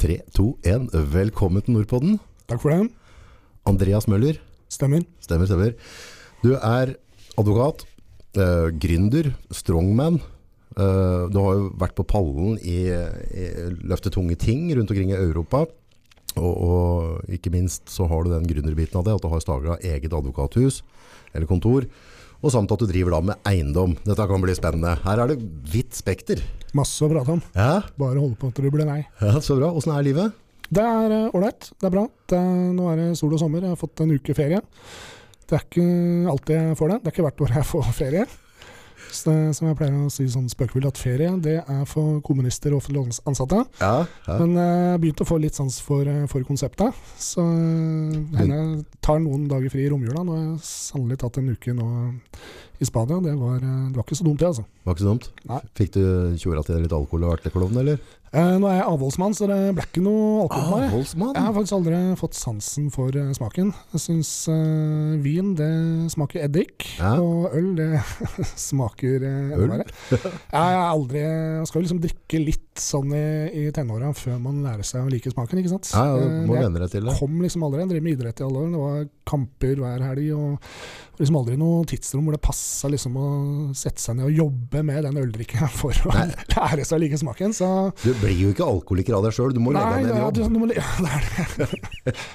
3, 2, 1. Velkommen til Nordpodden. Takk for det. Andreas Møller. Stemmer. Stemmer, stemmer. Du er advokat, eh, gründer, strongman. Eh, du har jo vært på pallen i, i løfte tunge ting rundt omkring i Europa. Og, og ikke minst så har du den gründerbiten av det, at du har staga eget advokathus eller kontor. Og samt at du driver da med eiendom. Dette kan bli spennende. Her er det vidt spekter. Masse å prate om. Ja, Bare holde på til det blir nei. ja så bra. Åssen er livet? Det er eh, ålreit. det er bra. Det er, nå er det sol og sommer. Jeg har fått en uke ferie. Det er ikke alltid jeg får det. Det er ikke hvert år jeg får ferie. Så det, som jeg pleier å si sånn spøkefullt, at ferie det er for kommunister og offentlig ansatte. Ja, ja. Men eh, jeg uh, begynte å få litt sans for, eh, for konseptet. Så henne hender tar noen dager fri i romjula. Nå har jeg sannelig tatt en uke nå i Spania. Det var, eh, det var ikke så dumt, det, altså. Var ikke så dumt. Nei. Fikk du tjora til litt alkohol og vært litt klovn, eller? Eh, nå er jeg avholdsmann, så det ble ikke noe alkohol. Avholdsmann? Jeg har faktisk aldri fått sansen for uh, smaken. Jeg syns uh, vin det smaker eddik, Ja. og øl det smaker uh, enda verre. Jeg er aldri Jeg skal jo liksom drikke litt sånn i, i tenåra før man lærer seg å like smaken, ikke sant. Ja, ja, Eh, må venne deg til det. kom liksom aldri. Jeg drev med idrett i alle år. Det var kamper hver helg. og liksom aldri noe tidsrom hvor det passa liksom å sette seg ned og jobbe med den øldrikken for å Nei. lære seg å like smaken. Så Du blir jo ikke alkoholiker av deg sjøl, du må legge deg ned i ja, du, jobb. du må, ja, det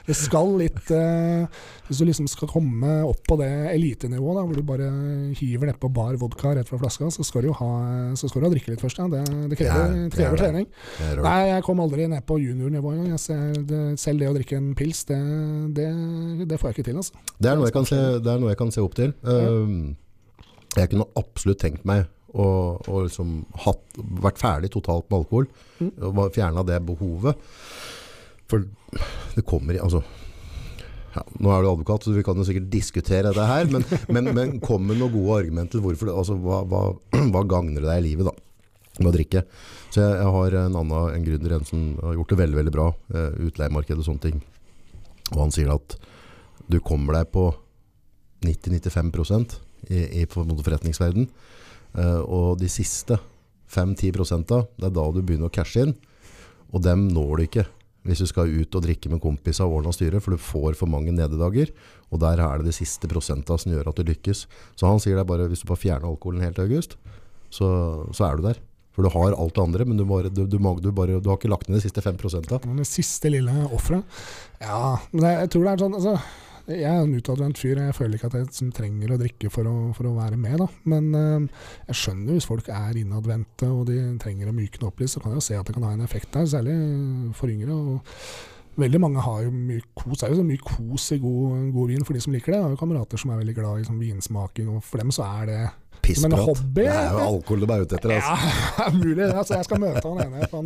det. Skal litt uh, Hvis du liksom skal komme opp på det elitenivået, hvor du bare hiver nedpå bar vodka rett fra flaska, så skal du jo ha, så skal du ha drikke litt først. Ja. Det, det krever, Ja, det er krever trening. Nei, jeg kom aldri ned på juniornivå engang. Selv det å drikke en pils, det, det, det får jeg ikke til. Altså. Det er noe jeg kan se, det noe jeg kan se opp til. Um, jeg kunne absolutt tenkt meg å, og liksom hatt, vært ferdig totalt med alkohol, Mm. og fjerna det behovet. For det kommer altså, ja, Nå er du advokat, så vi kan jo sikkert diskutere det her, men, men, men kom med noen gode argumenter. Hvorfor, altså, hva, hva, hva gagner det deg i livet da, med å drikke? Så jeg, jeg har en annen en gründer en som har gjort det veldig veldig bra, uh, utleiemarked og sånne ting. Og han sier at du kommer deg på 90-95 i, i forretningsverdenen forretningsverden. Eh, og de siste 5-10 da, det er da du begynner å cashe inn. Og dem når du ikke hvis du skal ut og drikke med kompiser og ordne og styre, for du får for mange nederdager. Og der er det de siste prosenta som gjør at du lykkes. Så han sier det bare, hvis du bare fjerner alkoholen helt i august, så, så er du der. For du har alt det andre, men du, bare, du, du, bare, du har ikke lagt ned de siste 5 Men Det siste lille offeret Ja, men jeg, jeg tror det er sånn altså, Jeg er en utadvendt fyr. Jeg føler ikke at jeg trenger å drikke for å, for å være med. Da. Men eh, jeg skjønner hvis folk er innadvendte og de trenger å mykne opp litt, så kan jeg jo se at det kan ha en effekt der, særlig for yngre. og Veldig mange har jo mye kos. Det er jo mye kos i god, god vin for de som liker det. Jeg har jo kamerater som er veldig glad i sånn vinsmaking, og for dem så er det Pissprat. hobby, Det er jo alkohol du er ute etter. Altså. ja, mulig. det. Altså, jeg skal møte han ene på,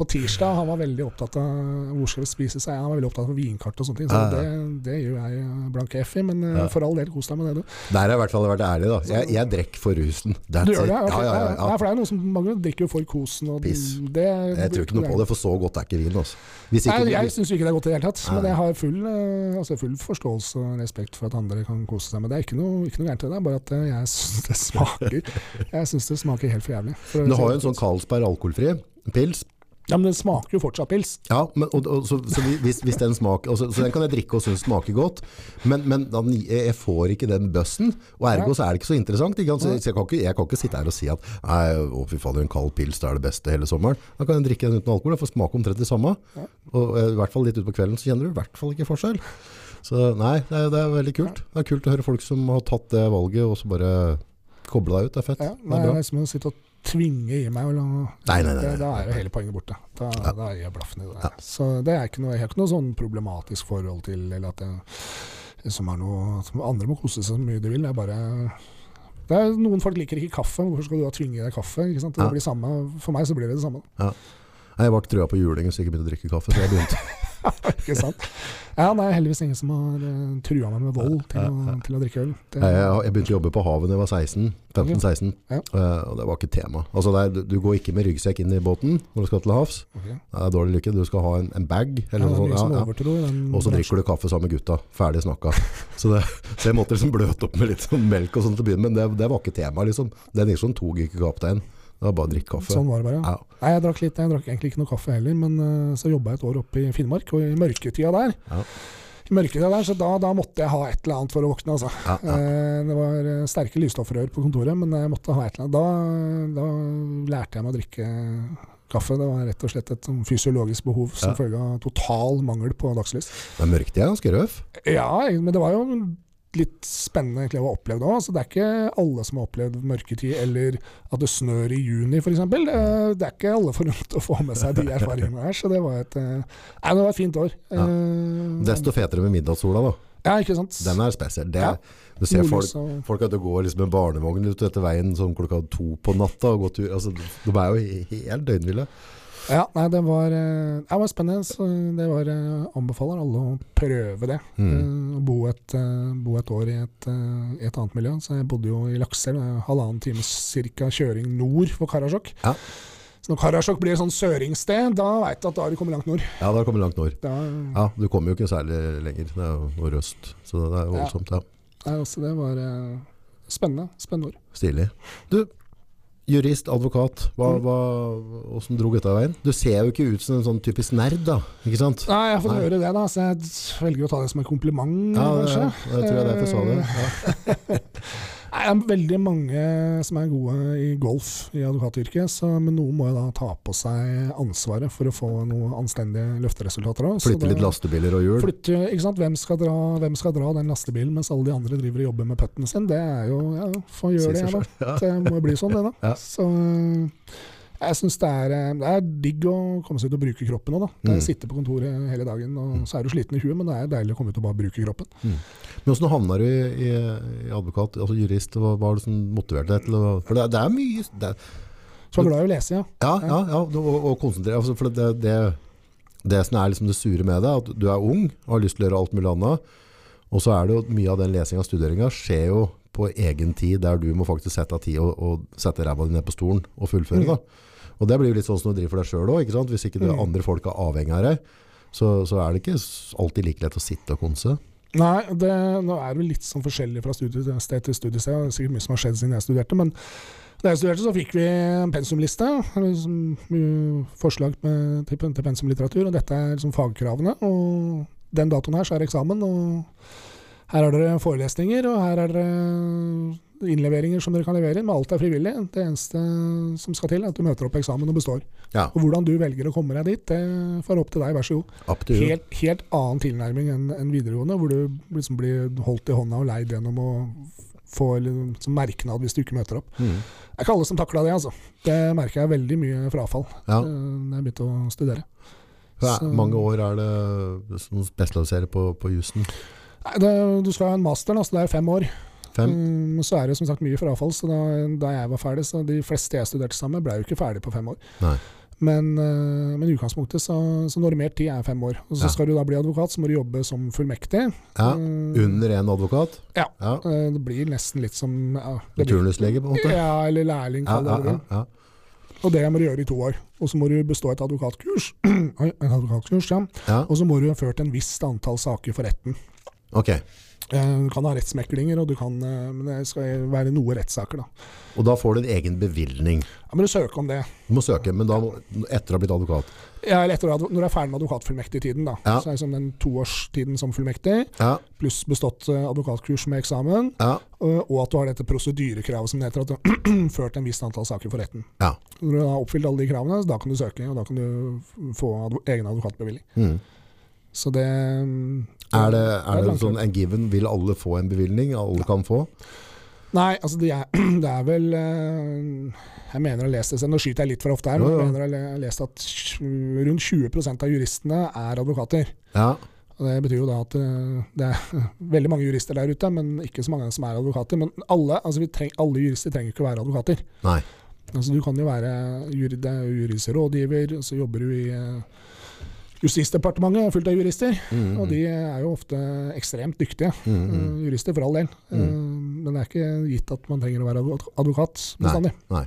på tirsdag. Han var veldig opptatt av hvor skal vi spise seg. Han var veldig opptatt av vinkart og sånne ting. Så Ja, ja. det, det gjør jeg blanke F i. Men eh, Ja. for all del, kos deg med det, du. Der har jeg i hvert fall vært ærlig. da. Jeg, jeg drikker for rusen. That's Du gjør det? Okay. Ja, ja, ja, Nei, for det er noe som mange drikker jo for kosen. Og Piss. Det, Jeg tror ikke noe på det, for så godt er ikke vin. Altså. Hvis Nei, ikke, jeg syns ikke det er godt i det hele tatt. Men jeg har full, eh, altså full forståelse og respekt for at andre kan kose seg. med det er ikke noe, ikke noe gærent i det. Bare at eh, jeg det smaker Jeg synes det smaker helt for jævlig. For du har jo en sånn sånn. Carlsberg alkoholfri pils. Ja, Men den smaker jo fortsatt pils. Ja, men, og, og, så, så hvis, hvis den smaker altså, Så den kan jeg drikke og synes smaker godt, men, men da, jeg får ikke den bøssen. Og ergo så er det ikke så interessant. Ikke? Så, så jeg, kan ikke, jeg kan ikke sitte her og si at Nei, å, fy fader, en kald pils det er det beste hele sommeren. Da kan jeg drikke den uten alkohol. Jeg får smake omtrent det samme. Og eh, i hvert fall litt utpå kvelden så kjenner du i hvert fall ikke forskjell. Så nei, det er, det er veldig kult. Det er kult å høre folk som har tatt det valget og så bare koble deg ut. Det er fett. Ja, det det er er liksom å sitte og tvinge i meg. Eller. Nei, nei, nei, Det, da er jo hele poenget borte. Da, da er jeg blaffen i det. Ja. Så det er ikke noe, jeg har ikke noe sånn problematisk forhold til eller at det som er noe som Andre må kose seg så mye de vil. Det er bare det er, Noen folk liker ikke kaffe. Hvorfor skal du da tvinge i deg kaffe? Ikke sant? Det Ja. blir samme, for meg så blir det det samme. Ja. Jeg ble trua på juling så jeg ikke begynte å drikke kaffe. Så jeg begynte. ikke sant? Ja, det er heldigvis ingen som har uh, trua meg med vold til, å, til å drikke øl. Det, Jeg, jeg, begynte å jobbe på havet da jeg var 16, 15-16, Ja. eh, og det var ikke tema. Altså er, du- går ikke med ryggsekk inn i båten når du skal til havs. Okay. Det er dårlig lykke. Du skal ha en, en bag, Ja, Og så drikker du kaffe sammen med gutta. Ferdig snakka. Så, det, så jeg måtte liksom bløte opp med litt sånn melk og sånt til å begynne med, men det, det var ikke tema. liksom. Den Nilsson tok ikke kaptein. Det var bare å drikke kaffe. Sånn var det bare. Ja. Nei, jeg drakk litt, jeg drakk egentlig ikke noe kaffe heller, men eh, så jobba jeg et år oppe i Finnmark, og i mørketida der Ja. I mørketida der, så da, da måtte jeg ha et eller annet for å våkne, altså. Ja, ja. Eh, Det var eh, sterke lysstoffrør på kontoret, men jeg måtte ha et eller annet. Da, da lærte jeg meg å drikke kaffe. Det var rett og slett et sånn fysiologisk behov som Ja. følge av total mangel på dagslys. Men mørketida er ganske røff. Ja, men det var jo litt spennende egentlig å ha opplevd òg. Det er ikke alle som har opplevd mørketid, eller at det snør i juni f.eks. Det, det er ikke alle forunt å få med seg de erfaringene her. Så det var et, eh, nei, det var et fint år. Ja. Eh, Desto fetere med middagssola, da. Ja, ikke sant. Den er spesiell. Det, Ja. Du ser folk, folk at det går liksom en barnevogn ut etter veien sånn klokka to på natta og går tur. Altså, de er jo helt døgnville. Ja, nei, det var, eh, det var spennende. Så det var, eh, anbefaler alle å prøve det. Mm. Eh, bo, et, eh, bo et år i et, eh, i et annet miljø. Så jeg bodde jo i Lakselv, halvannen times cirka kjøring nord for Karasjok. Ja. Så når Karasjok blir et sånn søringssted, da veit du at da har du kommet langt nord. Ja, da har du kommet langt nord. Da, Ja, du kommer jo ikke særlig lenger. Det er jo nordøst. Så det er voldsomt. Ja. ja. nei, altså, det var eh, spennende. Spennende år. Stilig. Du, jurist, advokat, hva, Mm. hva, hvordan dro dette veien? Du ser jo ikke ut som en sånn typisk nerd, da. Ikke sant? Nei, jeg har fått høre det, da, så jeg velger å ta det som en kompliment, Ja, det, kanskje. jeg tror jeg derfor sa det. Ja. Det er veldig mange som er gode i golf i advokatyrket, så, men noen må jo da ta på seg ansvaret for å få noen anstendige løfteresultater. Også. Flytte litt lastebiler og hjul. Flytte, ikke sant? Hvem skal, dra, hvem skal dra den lastebilen mens alle de andre driver og jobber med putten sin? Det er jo Ja, få gjøre det, jeg, da. Det må jo bli sånn, det, da. Ja. Så jeg syns det, er, eh, det er digg å komme seg ut og bruke kroppen òg, da. Det Mm. Sitte på kontoret hele dagen, og så er du sliten i huet, men det er deilig å komme ut og bare bruke kroppen. Men hvordan havna du i, i, advokat, altså jurist? Hva var det som motiverte deg til å For det, det er mye det, er- Så glad i å lese, ja. Ja, ja, ja og, og konsentrere altså, For det, det, det som er liksom det sure med det, at du er ung og har lyst til å gjøre alt mulig annet. Og så er det jo mye av den lesinga og studeringa skjer jo på egen tid, der du må faktisk sette av tid og, og sette ræva di ned på stolen og fullføre. Mm. da. Og det blir jo litt sånn som du driver for deg sjøl òg. Hvis ikke det Mm. andre folk er avhengig av deg, så, så er det ikke alltid like lett å sitte og konse. Nei, det, nå er det litt sånn forskjellig fra studiested til studiested. Det er sikkert mye som har skjedd siden jeg studerte. Men da jeg studerte, så fikk vi en pensumliste. Liksom, forslag med, til, til pensumlitteratur. Og dette er liksom fagkravene. Og den datoen her så er det eksamen. Og her har dere forelesninger, og her er dere innleveringer som dere kan levere inn. Men alt er frivillig. Det eneste som skal til, er at du møter opp på eksamen og består. Ja, Og hvordan du velger å komme deg dit, det får opp til deg. Vær så god. Helt, helt annen tilnærming enn en videregående, hvor du liksom blir holdt i hånda og leid gjennom å få liksom merknad hvis du ikke møter opp. Mm. Det er ikke alle som takla det, altså. Det merker jeg veldig mye frafall Ja. eh, jeg begynte å studere. Hva er- mange år er det som spesialiserer på, på jussen? Nei, det, du skal ha en master, så altså det er fem år. Fem? Mm, så er det som sagt mye frafall, så da, da jeg var ferdig, så de fleste jeg studerte sammen med, ble jo ikke ferdig på fem år. Nei. Men, uh, men i utgangspunktet så, så normert tid er fem år. Og så Ja. skal du da bli advokat, så må du jobbe som fullmektig. Ja, Eh, under en advokat? Ja. ja. Uh, Det blir nesten litt som ja, Turnuslege, på en måte? Ja, eller lærling, Ja, ja, ja, ja. Og det må du gjøre i to år. Og så må du bestå et advokatkurs. Advokatkurs, ja. ja. Og så må du ha ført en visst antall saker for retten. Ok. Eh, Du kan ha rettsmeklinger, og du kan, eh, men det skal være noe rettssaker. da. Og da får du en egen bevilgning. Ja, men du søker om det. Du må søke, men da etter å ha blitt advokat. Ja, eller etter, når du er ferdig med advokatfullmektigtiden. da. Ja. Så er det liksom den toårstiden som fullmektig, Ja, pluss bestått eh, advokatkurs med eksamen, ja, og at du har dette prosedyrekravet som det heter, at du har ført en visst antall saker for retten. ja. Når du har oppfylt alle de kravene, så da kan du søke, og da kan du få advo egen advokatbevilling. Mm. Så det Er det, er det sånn en given, vil alle få en bevilgning? Alle kan få? Nei, altså det er, det er vel eh, Jeg mener å ha lest det nå skyter jeg litt for ofte her, men jeg mener å ha lest at rundt 20% av juristene er advokater. Ja, Og Det betyr jo da at eh, det er veldig mange jurister der ute, men ikke så mange som er advokater. Men alle, altså vi treng, alle jurister trenger ikke å være advokater. nei. Altså Du kan jo være juri, det er jo juridisk rådgiver, og så jobber du i eh, Justisdepartementet, er fullt av jurister. Mm, Og de er jo ofte ekstremt dyktige. mm, mm. eh, jurister, for all del. Mm. Eh, Men det er ikke gitt at man trenger å være advokat bestandig. nei.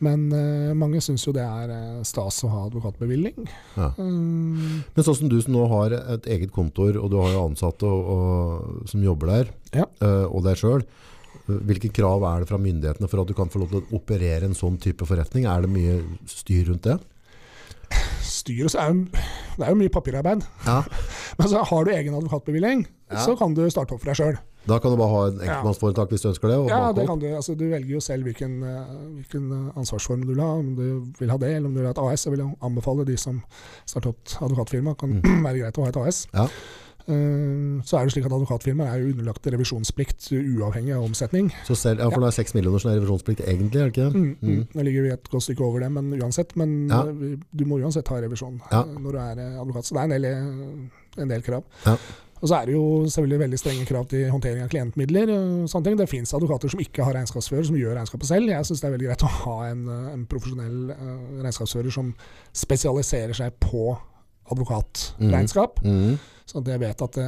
Men eh, mange syns jo det er stas å ha advokatbevilling. Ja. Men sånn som du som nå har et eget kontor, og du har jo ansatte og, og, som jobber der, Ja. og deg sjøl. Hvilke krav er det fra myndighetene for at du kan få lov til å operere en sånn type forretning? Er det mye styr rundt det? Styr og så er jo, det er jo mye papirarbeid. Ja. Men så har du egen advokatbevilling, Ja. så kan du starte opp for deg sjøl. Da kan du bare ha en enkeltmannsforetak hvis du ønsker det? Ja, det kan du. Altså, du velger jo selv hvilken, eh, hvilken eh, ansvarsform du vil ha. Om du vil ha det, eller om du vil ha et AS. Jeg vil anbefale de som starter opp advokatfirma, kan være greit å ha et AS. Ja. Eh, Så er det slik at Advokatfirmaer er jo underlagt revisjonsplikt uavhengig av omsetning. Så selv, ja, for det er seks millioner som er revisjonsplikt egentlig, er det ikke det? Mm, mm. Nå ligger vi et godt stykke over det, men uansett. Men Ja. eh, du må uansett ha revisjon Ja. eh, når du er eh, advokat. Så det er en del, en del krav. Ja. Og så er det jo selvfølgelig veldig strenge krav til håndtering av klientmidler. og sånne ting. Det fins advokater som ikke har regnskapsfører, som gjør regnskapet selv. Jeg syns det er veldig greit å ha en, en profesjonell regnskapsfører som spesialiserer seg på advokatregnskap. Mm. Så at jeg vet at det,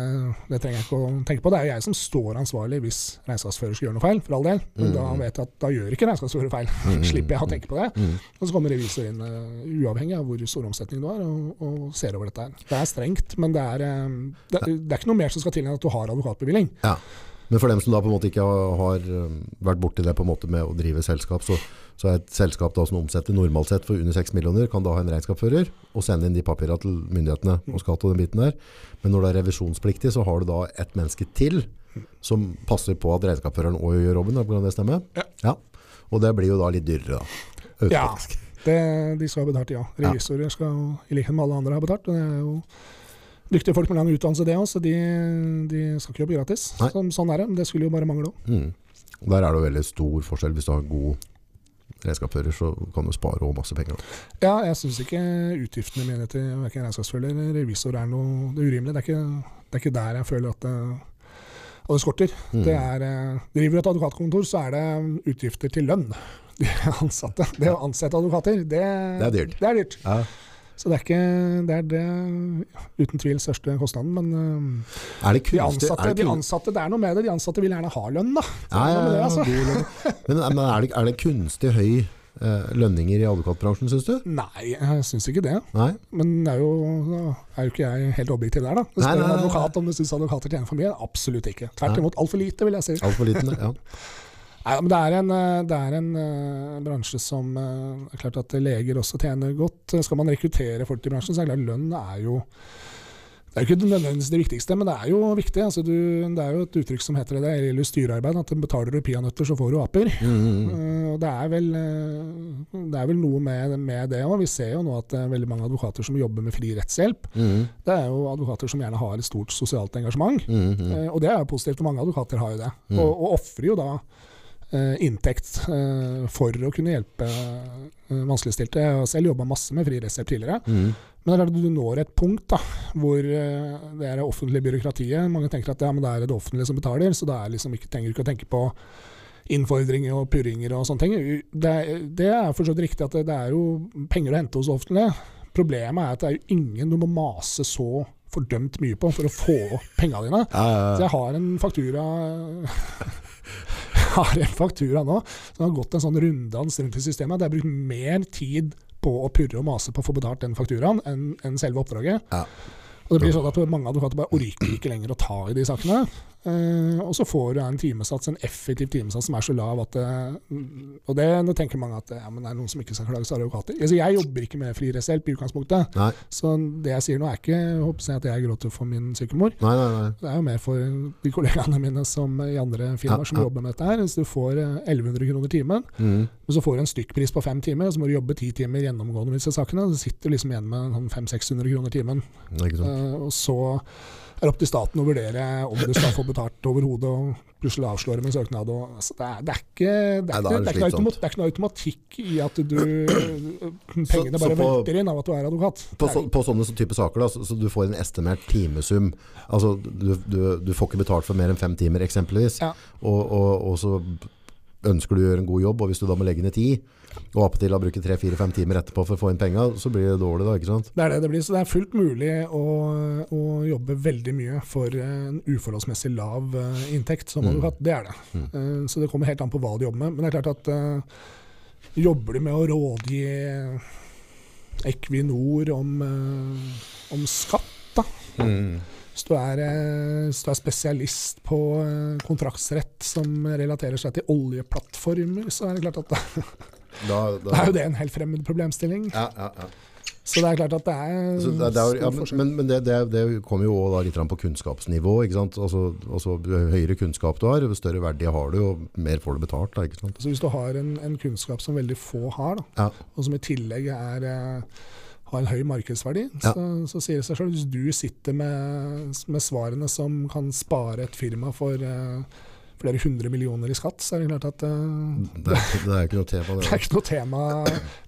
det trenger jeg ikke å tenke på. Det er jo jeg som står ansvarlig hvis regnskapsfører skal gjøre noe feil, for all del. Men Mm. da vet jeg at da gjør ikke regnskapsfører feil. Mm. Slipper jeg å tenke på det. Mm. Og så kommer revisor inn uh, uavhengig av hvor stor omsetning du har, og, og ser over dette her. Det er strengt, men det er, eh, det, det er ikke noe mer som skal til enn at du har advokatbevilling. Ja. Men for dem som da på en måte ikke har, um, vært borti det på en måte med å drive selskap, så, så er et selskap da som omsetter normalt sett for under 6 millioner, kan da ha en regnskapsfører og sende inn de papirene til myndighetene og skatt og den biten der. Men når det er revisjonspliktig, så har du da et menneske til som passer på at regnskapsføreren også gjør jobben. Kan det stemme? Ja. Og det blir jo da litt dyrere da. Ja. Det, de skal ha betalt, ja. Revisorer skal i likhet med alle andre ha betalt. og det er jo Dyktige folk med lang utdannelse, det òg, så de, de skal ikke jobbe gratis. Så, sånn er det. Det skulle jo bare mangle òg. Mm. Der er det veldig stor forskjell. Hvis du har god regnskapsfører, så kan du spare også masse penger. Ja, jeg syns ikke utgiftene mine til verken regnskapsfører eller revisor er noe det er urimelig. Det er, ikke, det er ikke der jeg føler at det, at det skorter. Mm. Det er, eh, driver du et advokatkontor, så er det utgifter til lønn. De ansatte. Det å ansette advokater, det, Det er dyrt. Det er dyrt. Ja. Så det er ikke det er det uten tvil største kostnaden. Men eh, Er det de ansatte, er det de ansatte, det er noe med det. De ansatte vil gjerne ha lønn, da. Ja, ja, det, altså. Men, men er, det, er det kunstig høy eh, lønninger i advokatbransjen, syns du? Nei, jeg syns ikke det. Nei? Men det er jo, er jo ikke jeg helt objektiv der, da. Du spør en advokat om du syns advokater tjener for mye. Absolutt ikke. Tvert imot altfor lite, vil jeg si. Alt for liten? Ja. Nei, men det er en, eh, det er en uh, bransje som uh, er klart at leger også tjener godt. Skal man rekruttere folk til bransjen, så er det klart lønn er jo det er jo ikke nødvendigvis det viktigste, men det er jo viktig. Altså, du, det er jo et uttrykk som heter det, det gjelder styrearbeid, at betaler du peanøtter, så får du aper. Mm, mm. Eh, og det er vel, eh, det er vel noe med, med det òg. Vi ser jo nå at det er veldig mange advokater som jobber med fri rettshjelp. Mm, Det er jo advokater som gjerne har et stort sosialt engasjement. mm, mm. Eh, og det er jo positivt, og mange advokater har jo det. Mm. Og, og ofrer jo da eh, inntekt eh, for å kunne hjelpe eh, vanskeligstilte. Jeg har selv jobba masse med fri resept tidligere. Mm. Men det er klart du når et punkt da, hvor eh, det er det offentlige byråkratiet. Mange tenker at ja, men det er det offentlige som betaler, så da liksom trenger du ikke å tenke på innfordringer og purringer og sånne ting. Det, er- det er for så vidt riktig at det, det er jo penger å hente hos offentlige. Problemet er at det er jo ingen du må mase så fordømt mye på for å få penga dine. Ja, ja, Så jeg har en faktura har en faktura nå som har gått en sånn runddans rundt i systemet. Det er brukt mer tid på å purre og mase på å få betalt den fakturaen enn enn selve oppdraget. Ja. Og det blir sånn at Mange advokater bare orker ikke lenger å ta i de sakene. Eh, og så får du en timesats, en effektiv timesats som er så lav at det, Og det, nå tenker mange at ja, men det er noen som ikke skal klage, så er det advokater. Altså, jeg jobber ikke med fri rettshjelp i utgangspunktet. Nei, Så det jeg sier nå, er ikke håper jeg at jeg gråter for min sykemor. nei, nei. Det er jo mer for de kollegaene mine som i andre firmaer som jobber med dette her. Så du får eh, 1100 kroner timen, Mm. men så får du en stykkpris på fem timer, og så må du jobbe ti timer gjennomgående med disse sakene, så sitter du liksom igjen med sånn 500-600 kroner timen. Eh, og så er opp til staten å vurdere om du skal få betalt over hodet, og plutselig avslå med søknad. Og, altså, det, er, det, er ikke, det, er det er ikke noe det er ikke noe automatikk i at du Pengene så bare på- velter inn av at du er advokat. På, så, på sånne type saker, da, så, så du får en estimert timesum. Altså, du, du, du får ikke betalt for mer enn fem timer, eksempelvis. Ja. Og, og, og så ønsker du å gjøre en god jobb, og hvis du da må legge ned tid, og appåtil å bruke tre-fire-fem timer etterpå for å få inn penger, så blir det dårlig da, ikke sant? Det er det det blir. Så det er fullt mulig å, å jobbe veldig mye for en uforholdsmessig lav eh, inntekt som Mm. advokat. Det er det. Mm. Uh, så det kommer helt an på hva du jobber med. Men det er klart at uh, jobber du med å rådgi Equinor om, uh, om skatt, da, Hvis du, er, eh, hvis du er spesialist på eh, kontraktsrett som relaterer seg til oljeplattformer, så er det klart at da, Da, da er jo det en helt fremmed problemstilling. Ja, ja, ja. Så det er klart at det er altså, det, det er, ja, men men, men det, det, det kommer jo også da litt på kunnskapsnivå. Altså, altså, jo høyere kunnskap du har, jo større verdi har du, og mer får du betalt. Da, hvis du har en, en kunnskap som veldig få har, da, Ja. og som i tillegg er, eh, har en høy markedsverdi, Ja. så, så sier det seg selv hvis du sitter med, med svarene som kan spare et firma for eh, flere hundre millioner i skatt, så er det klart at uh, Det, er, det er ikke noe tema. det Det, er ikke noe tema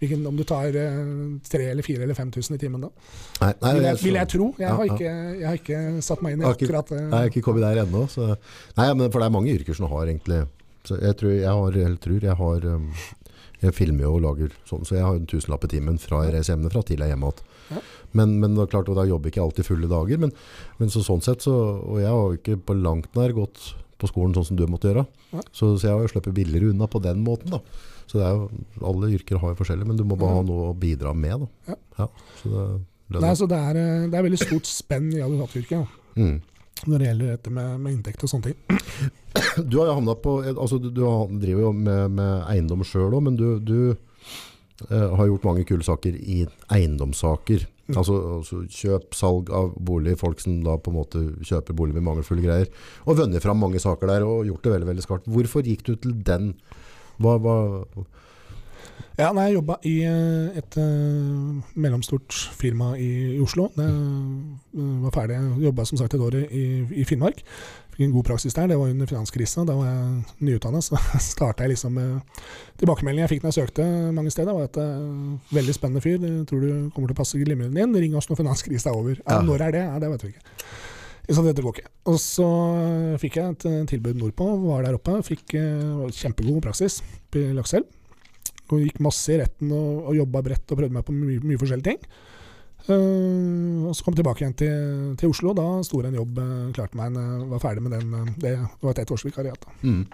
hvilken, om du tar eh, tre eller fire eller 5000 i timen da. nei, nei, Vil jeg, vil jeg tro. Jeg, Ja, har ikke, jeg har ikke satt meg inn i har akkurat det. jeg er ikke kommet der ennå. Så, nei, men for det er mange yrker som har egentlig så Jeg tror jeg har, tror jeg har um, Jeg filmer jo og lager sånn, så jeg har en tusenlapp i timen fra jeg reiser hjemmefra til jeg er hjemme igjen. Ja. Men, men det er klart, og da jobber ikke alltid fulle dager. Men, men så, sånn sett så Og jeg har jo ikke på langt nær gått på skolen sånn som du måtte gjøre. Ja. Så, så jeg har jo sluppet billigere unna på den måten. da. Så det er jo, alle yrker har jo forskjellig, men du må bare ha noe å bidra med. da. Ja. så det, det, Nei, så det er, eh, det er veldig stort spenn i advokatyrket mm. Når det gjelder dette med, med inntekt og sånne ting. Du har jo på, altså du, du driver jo med, med eiendom selv òg, men du, du eh, har gjort mange kule saker i eiendomssaker. Mm. Altså, altså kjøp, salg av bolig, folk som da på en måte kjøper bolig med mangelfulle greier. Og vunnet fram mange saker der og gjort det veldig, veldig skarpt. Hvorfor gikk du til den? Hva, hva, Ja, nei, jeg jobba i eh, et uh, mellomstort firma i, i Oslo. Det uh, var ferdig. Jobba som sagt et år i, i Finnmark. Fikk en god praksis der. Det var under finanskrisa. Da var jeg nyutdanna, så starta jeg liksom med Tilbakemeldingen jeg fikk når jeg søkte mange steder, var at uh, veldig spennende fyr. Jeg tror du kommer til å passe glimrende inn. Ring oss når finanskrisa er over. Ja, Ja. Når er det? Ja, det vet vi ikke. Så dette går ikke. Og så fikk jeg et tilbud nordpå, var der oppe. Fikk kjempegod praksis i Lakselv. Og gikk masse i retten og, og jobba bredt og prøvde meg på mye, mye forskjellige ting. Uh, og så kom jeg tilbake igjen til, til Oslo. Da sto det en jobb uh, klar meg når var ferdig med den. eh, det, det var et ettårsvikariat. mm.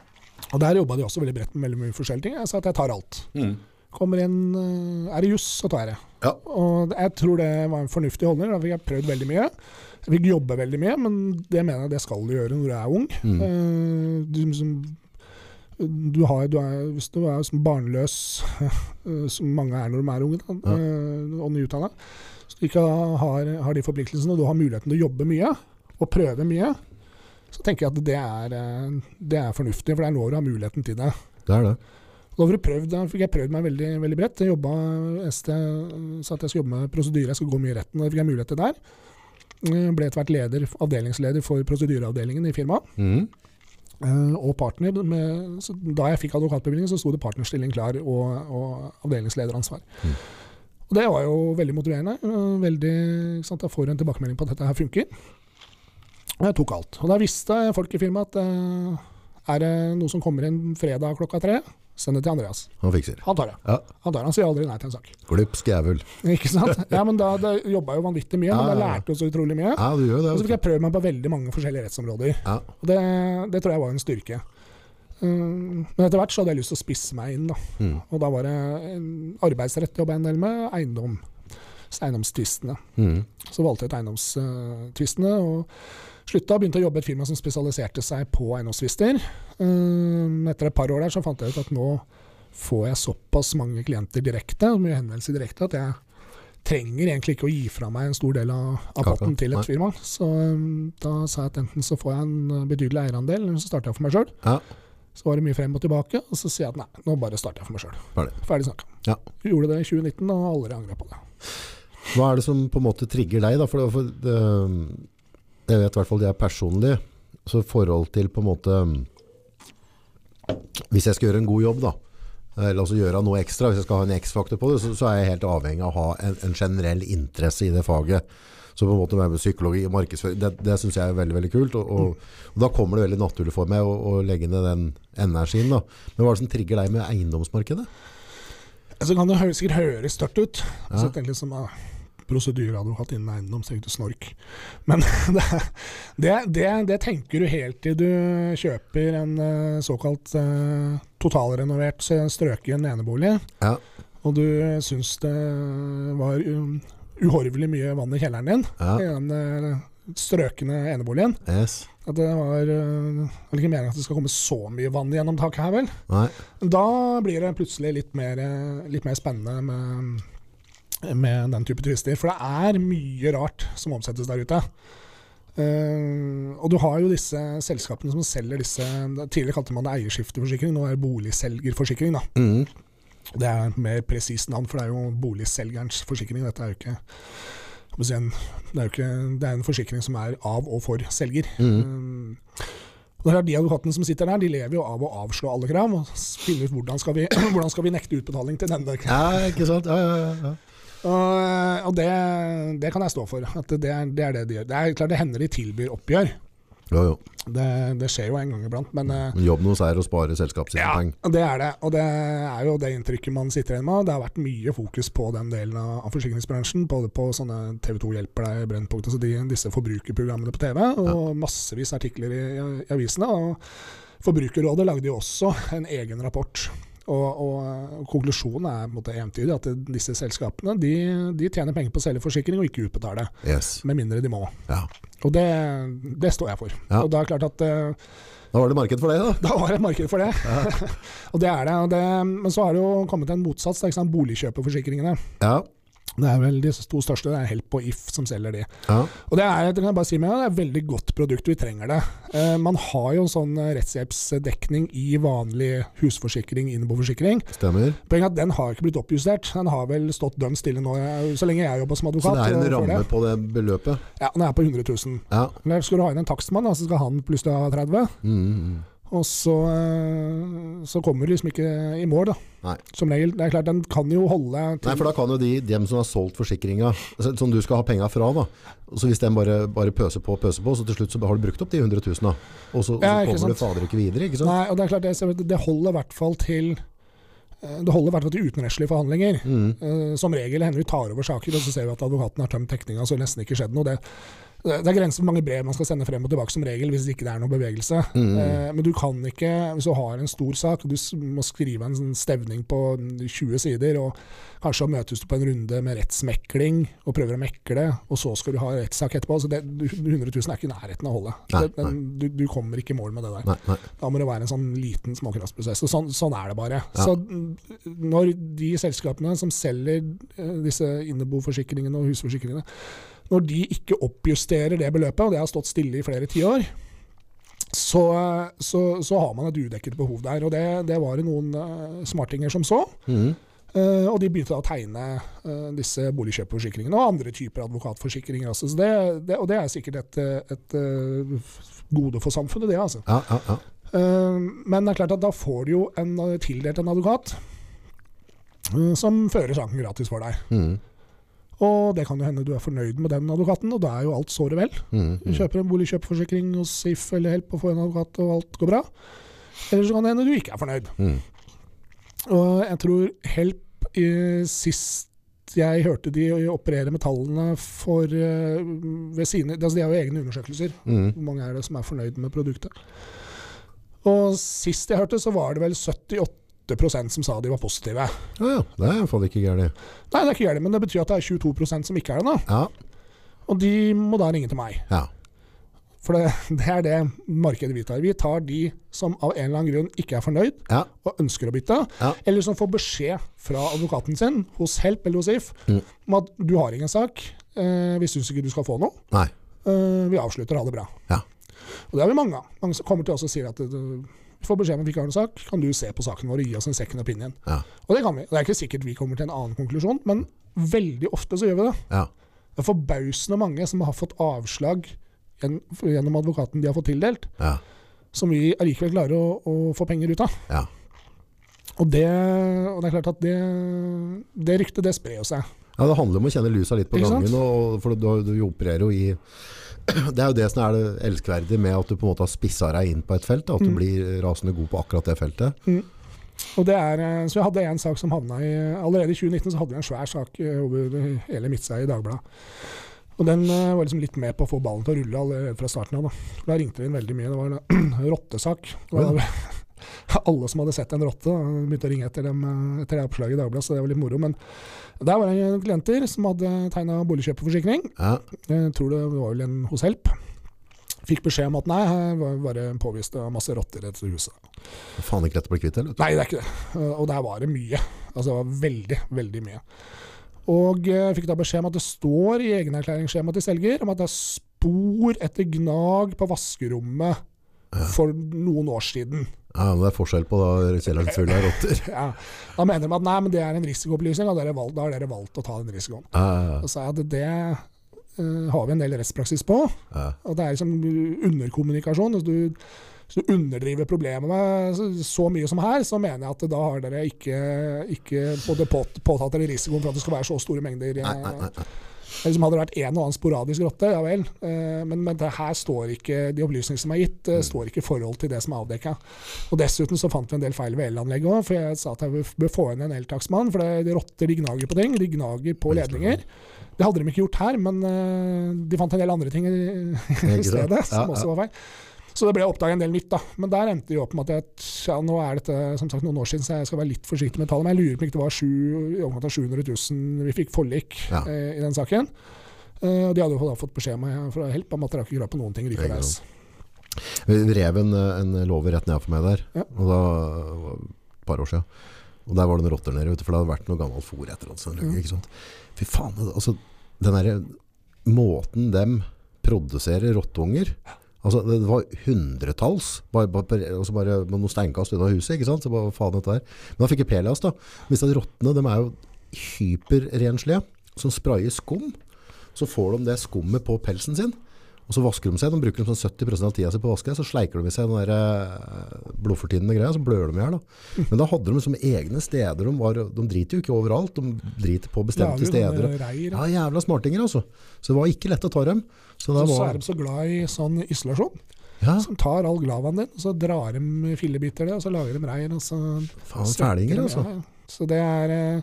Og der jobba de også veldig bredt med veldig mye forskjellige ting. Jeg sa at jeg tar alt. Mm. Kommer inn eh, Er det juss, så tar jeg det. Ja. Og jeg tror det var en fornuftig holdning. Da fikk jeg prøvd veldig mye. Jeg fikk jobbe veldig mye, men det mener jeg det skal du gjøre når du er ung. Mm. Uh, du, som, du har, du er, hvis du er som barnløs, eh, som mange er når de er unge, da, eh, og nyutdanna, så du ikke har, har de forpliktelsene, og du har muligheten til å jobbe mye og prøve mye, så tenker jeg at det er, eh, det er fornuftig, for det er nå du har muligheten til det. Det er det. Da, prøvd, da fikk jeg prøvd meg veldig, veldig bredt. Jeg jobba, ST sa at jeg skulle jobbe med prosedyre, jeg skulle gå mye i retten. og Da fikk jeg mulighet til der. Jeg ble etter hvert leder, avdelingsleder for prosedyreavdelingen i firmaet. Mm. Eh, og partner. Med, da jeg fikk advokatbevilgning, så sto det partnerstilling klar og, og avdelingslederansvar. Mm. Og det var jo veldig motiverende. eh, Veldig, sant? jeg får en tilbakemelding på at dette her funker. Og jeg tok alt. Og da visste folk i firmaet at eh, er det noe som kommer inn fredag klokka tre, send det til Andreas. Han fikser. Han tar det. Ja. Han tar det. Han sier aldri nei til en sak. Glupsk jævel. Ikke sant? Ja, men da, da jobba jo vanvittig mye, men da lærte jo så utrolig mye. Ja, du gjør det. Og så fikk jeg prøvd meg på veldig mange forskjellige rettsområder. Ja. Og det, det tror jeg var en styrke. Um, men etter hvert så hadde jeg lyst til å spisse meg inn. Da. Mm. Og da var det arbeidsrett jobba en del med, eiendom. Eiendomstvistene. Mm. Så valgte jeg ut eiendomstvistene. og slutta og begynte å jobbe i et firma som spesialiserte seg på eiendomstvister. Um, etter et par år der så fant jeg ut at nå får jeg såpass mange klienter direkte, mye henvendelser direkte, at jeg trenger egentlig ikke å gi fra meg en stor del av, av potten til et firma. Så um, da sa jeg at enten så får jeg en uh, betydelig eierandel, eller så starter jeg for meg sjøl. Ja. Så var det mye frem og tilbake, og så sier jeg at nei, nå bare starter jeg for meg sjøl. Ferdig. Ferdig snakka. Ja. Gjorde det i 2019, og har aldri angra på det. Hva er det som på en måte trigger deg? Da? For, det, for det, jeg vet i hvert fall jeg er personlig. Så forhold til på en måte Hvis jeg skal gjøre en god jobb, da, eller altså gjøre noe ekstra, hvis jeg skal ha en X-faktor på det, så, så er jeg helt avhengig av å ha en, en generell interesse i det faget. Så på en måte med psykologi og markedsføring, det, det syns jeg er veldig veldig kult. Og, og, og Da kommer det veldig naturlig for meg å, å legge ned den energien. da. Men hva er det som trigger deg med eiendomsmarkedet? Så kan det sikkert høres tørt ut. Ja. Så jeg tenker liksom ah, Prosedyreadvokat innen eiendom, så ut du snork. Men det, det, det, det tenker du helt til du kjøper en eh, såkalt eh, totalrenovert eh, strøken enebolig, Ja. og du syns det var um, uhorvelig mye vann i kjelleren din Ja. i den eh, strøkne eneboligen. Yes. At det var vel ikke meningen at det skal komme så mye vann gjennom taket her, vel. Nei. Da blir det plutselig litt mer, litt mer spennende med, med den type turister. For det er mye rart som omsettes der ute. Uh, og du har jo disse selskapene som selger disse Tidligere kalte man det eierskifteforsikring, nå er det boligselgerforsikring. da. Mm. Det er et mer presist navn, for det er jo boligselgerens forsikring. Dette er jo ikke det er jo ikke, det er en forsikring som er av og for selger. Mm. Um, og De advokatene som sitter der, de lever jo av å avslå alle krav og finne ut hvordan skal vi, hvordan skal vi nekte utbetaling til denne. Ja, ikke sant? Ja, ja, ja. Og, og det, det kan jeg stå for. At det, er, det er det de gjør. Det er klart det hender de tilbyr oppgjør. Jo, jo. Det, det skjer jo en gang iblant. Men eh, Men Jobben hos er å spare selskapet sine ja, penger. det er det. Og det er jo det inntrykket man sitter igjen med. Det har vært mye fokus på den delen av, forsikringsbransjen. Både på sånne TV2 hjelper deg, Brennpunkt, altså de, disse forbrukerprogrammene på TV. Og massevis artikler i, i avisene. Og Forbrukerrådet lagde jo også en egen rapport. Og, og konklusjonen er måte entydig, at disse selskapene de, de tjener penger på å selge forsikring og ikke utbetale. Yes. Med mindre de må. Ja. Og det, det står jeg for. Ja. Og da er klart at eh, Da var det marked for det, da. da var det marked for det. og det er det, det. Men så har det jo kommet en motsats. Det sant? Boligkjøperforsikringene. Ja. Det er vel de to største. Det er Help og If som selger de. ja. Og det er, det si med, det er et veldig godt produkt. Vi trenger det. Eh, man har jo en sånn eh, rettshjelpsdekning i vanlig husforsikring, innboforsikring. Stemmer. Poenget er at den har ikke blitt oppjustert. Den har vel stått dønn stille nå, eh, så lenge jeg jobber som advokat. Så det er en ramme det. på det beløpet? Ja, den er på 100 000. Ja. Eller skal du ha inn en takstmann, så skal han plutselig ha 30 000 mm. Og så, eh, så kommer du liksom ikke i mål, da. Nei. Som regel. Det er klart, den kan jo holde til Nei, for da kan jo de, dem som har solgt forsikringa, altså, som du skal ha penga fra, da. Så hvis den bare, bare pøser på, og pøser på, så til slutt så har du brukt opp de 100 000, da. Og så, Ja, så kommer du fader ikke videre, ikke sant? Nei, og det er klart, det, det holder i hvert fall til eh, det holder i hvert fall til utenrettslige forhandlinger. Mm. Eh, Som regel hender vi tar over saker, og så ser vi at advokaten har tømt tekninga, så det nesten ikke skjedd noe. Det, det er grenser for mange brev man skal sende frem og tilbake som regel, hvis ikke det er noe bevegelse. Mm. Eh, Men du kan ikke, hvis du har en stor sak, og du må skrive en sånn stevning på 20 sider, og kanskje møtes du på en runde med rettsmekling og prøver å mekle, og så skal du ha rettssak etterpå. Så det, 100 000 er ikke i nærheten av å holde. Nei, Det- den, du, du kommer ikke i mål med det der. Nei, nei. Da må det være en sånn liten småkraftprosess. Og sånn, sånn er det bare. Ja. Så når de selskapene som selger eh, disse inneboforsikringene og husforsikringene, når de ikke oppjusterer det beløpet, og det har stått stille i flere tiår, så, så, så har man et udekket behov der. Og det, det var det noen uh, smartinger som så. Mm. Uh, og de begynte å tegne uh, disse boligkjøpforsikringene og andre typer advokatforsikringer Altså. Så det, det, og det er sikkert et, et, et gode for samfunnet, det. altså. Ja, ja, ja. Men det er klart at da får du jo en, tildelt en advokat som fører saken gratis for deg. Mm. Og det kan jo hende du er fornøyd med den advokaten, og da er jo alt såre vel. Mm. Du Mm. kjøper en boligkjøpforsikring hos If eller Help og får en advokat, og alt går bra. Eller så kan det hende du ikke er fornøyd. Mm. Og jeg tror Help i, sist jeg hørte de operere med tallene for eh, ved sine, altså De har jo egne undersøkelser. Mm. Hvor mange er det som er fornøyd med produktet? Og sist jeg hørte, så var det vel 78 som sa de var positive. Ja, ja. Det er iallfall ikke gærent. Nei, det er ikke gærent, men det betyr at det er 22% som ikke er det. da. Ja. Og de må da ringe til meg. ja. For det, det er det markedet vi tar. Vi tar de som av en eller annen grunn ikke er fornøyd Ja. og ønsker å bytte, Ja. eller som får beskjed fra advokaten sin hos Help eller hos If Mm. om at du har ingen sak, eh, vi syns ikke du skal få noe, eh, vi avslutter, ha det bra. Ja. Og det har vi mange av. Mange som kommer til oss og sier at eh, vi får beskjed om at vi ikke har noen sak, kan du se på saken vår og gi oss en second opinion? Ja. Og det kan vi. Det er ikke sikkert vi kommer til en annen konklusjon, men veldig ofte så gjør vi det. Ja. Det er forbausende mange som har fått avslag gjennom advokaten de har fått tildelt, Ja. som vi allikevel klarer å, å få penger ut av. Ja. Og det, og det er klart at det, det ryktet, det sprer jo seg. Ja, Det handler om å kjenne lusa litt på gangen. Og, for du, du opererer jo i Det er jo det som er det elskverdige med at du på en måte har spissa deg inn på et felt. At du Mm. blir rasende god på akkurat det feltet. Og det er, eh, så jeg hadde en sak som havna i Allerede i 2019 så hadde vi en svær sak eh, over hele Midtseier i Dagbladet. Og den eh, var liksom litt med på å få ballen til å rulle allerede fra starten av. Da, da ringte det inn veldig mye. Det var en rottesak. Det var, alle som hadde sett en rotte, begynte å ringe etter dem eh, etter det oppslaget i Dagbladet, så det var litt moro. Men der var det en klienter som hadde tegna boligkjøperforsikring. Ja. Jeg tror det var vel en hos Help. Fikk beskjed om at nei, her var bare påvist av masse rotter i dette huset. Det Faen ikke lett å bli kvitt det, eller? Nei, det er ikke det. Eh, Og der var det mye. Altså det var veldig, veldig mye. Og eh, jeg fikk da beskjed om at det står i egenerklæringsskjemaet til selger om at det er spor etter gnag på vaskerommet for noen år siden. Ja, men det er forskjell på da kjelleren full av rotter. Ja. Da mener de at nei, men det er en risikoopplysning, og da har dere valgt å ta den risikoen. Ja, ja, ja. så jeg at det uh, har vi en del rettspraksis på. ja. Og det er liksom underkommunikasjon. Hvis du, hvis du underdriver problemene så, så mye som her, så mener jeg at da har dere ikke, ikke både påt, påtatt dere risikoen for at det skal være så store mengder. Nei, nei, nei, nei. Liksom hadde det vært en og annen sporadisk rotte, ja vel. Eh, Men, men det her står ikke, de opplysningene som er gitt, eh, står ikke i forhold til det som er avdekka. Og dessuten så fant vi en del feil ved elanlegget òg, for jeg sa at jeg bør få inn en eltaksmann. For det, de rotter de gnager på ting, de gnager på ledninger. Det hadde de ikke gjort her, men eh, de fant en del andre ting i, i stedet som også var feil. Så det ble oppdaga en del nytt, da. Men der endte jo opp med at jeg, ja, nå er dette som sagt noen år siden, så jeg skal være litt forsiktig med tallet. Men jeg lurer på om det var sju, i overkant av 700 000 vi fikk forlik Ja. eh, i den saken. Eh, og de hadde jo da fått beskjed med, fra Help om at dere har ikke krav på noen ting. Ikke Vi rev en, en låve rett ned for meg der, Ja. og da et par år siden. Og der var det noen rotter nede, for det hadde vært noe gammelt fôr etter alt sånt, Ja. ikke sant? Fy faen, altså, den der måten dem produserer rotteunger, altså det var hundretalls, bare, bare, også bare med noen steinkast unna huset, ikke sant? Så bare, faen dette her? Men da fikk jeg Pelias da. Hvis de rottene, de er jo hyperrenslige, som sprayer skum, så får de det skummet på pelsen sin, og så vasker de seg. De bruker de sånn 70 av tida si på å vaske, så sleiker de i seg den der eh, blodfortynnende greia, så blør de i hjel. Men da hadde de liksom egne steder. De, var, de driter jo ikke overalt, de driter på bestemte ja, steder. Ja, jævla smartinger altså. Så det var ikke lett å ta dem. Så da Så, er de så glad i sånn isolasjon, ja, som tar all glavaen din, og så drar de fillebiter det, og så lager de reir, og så faen fælinger altså. ja, ja. Så det er eh,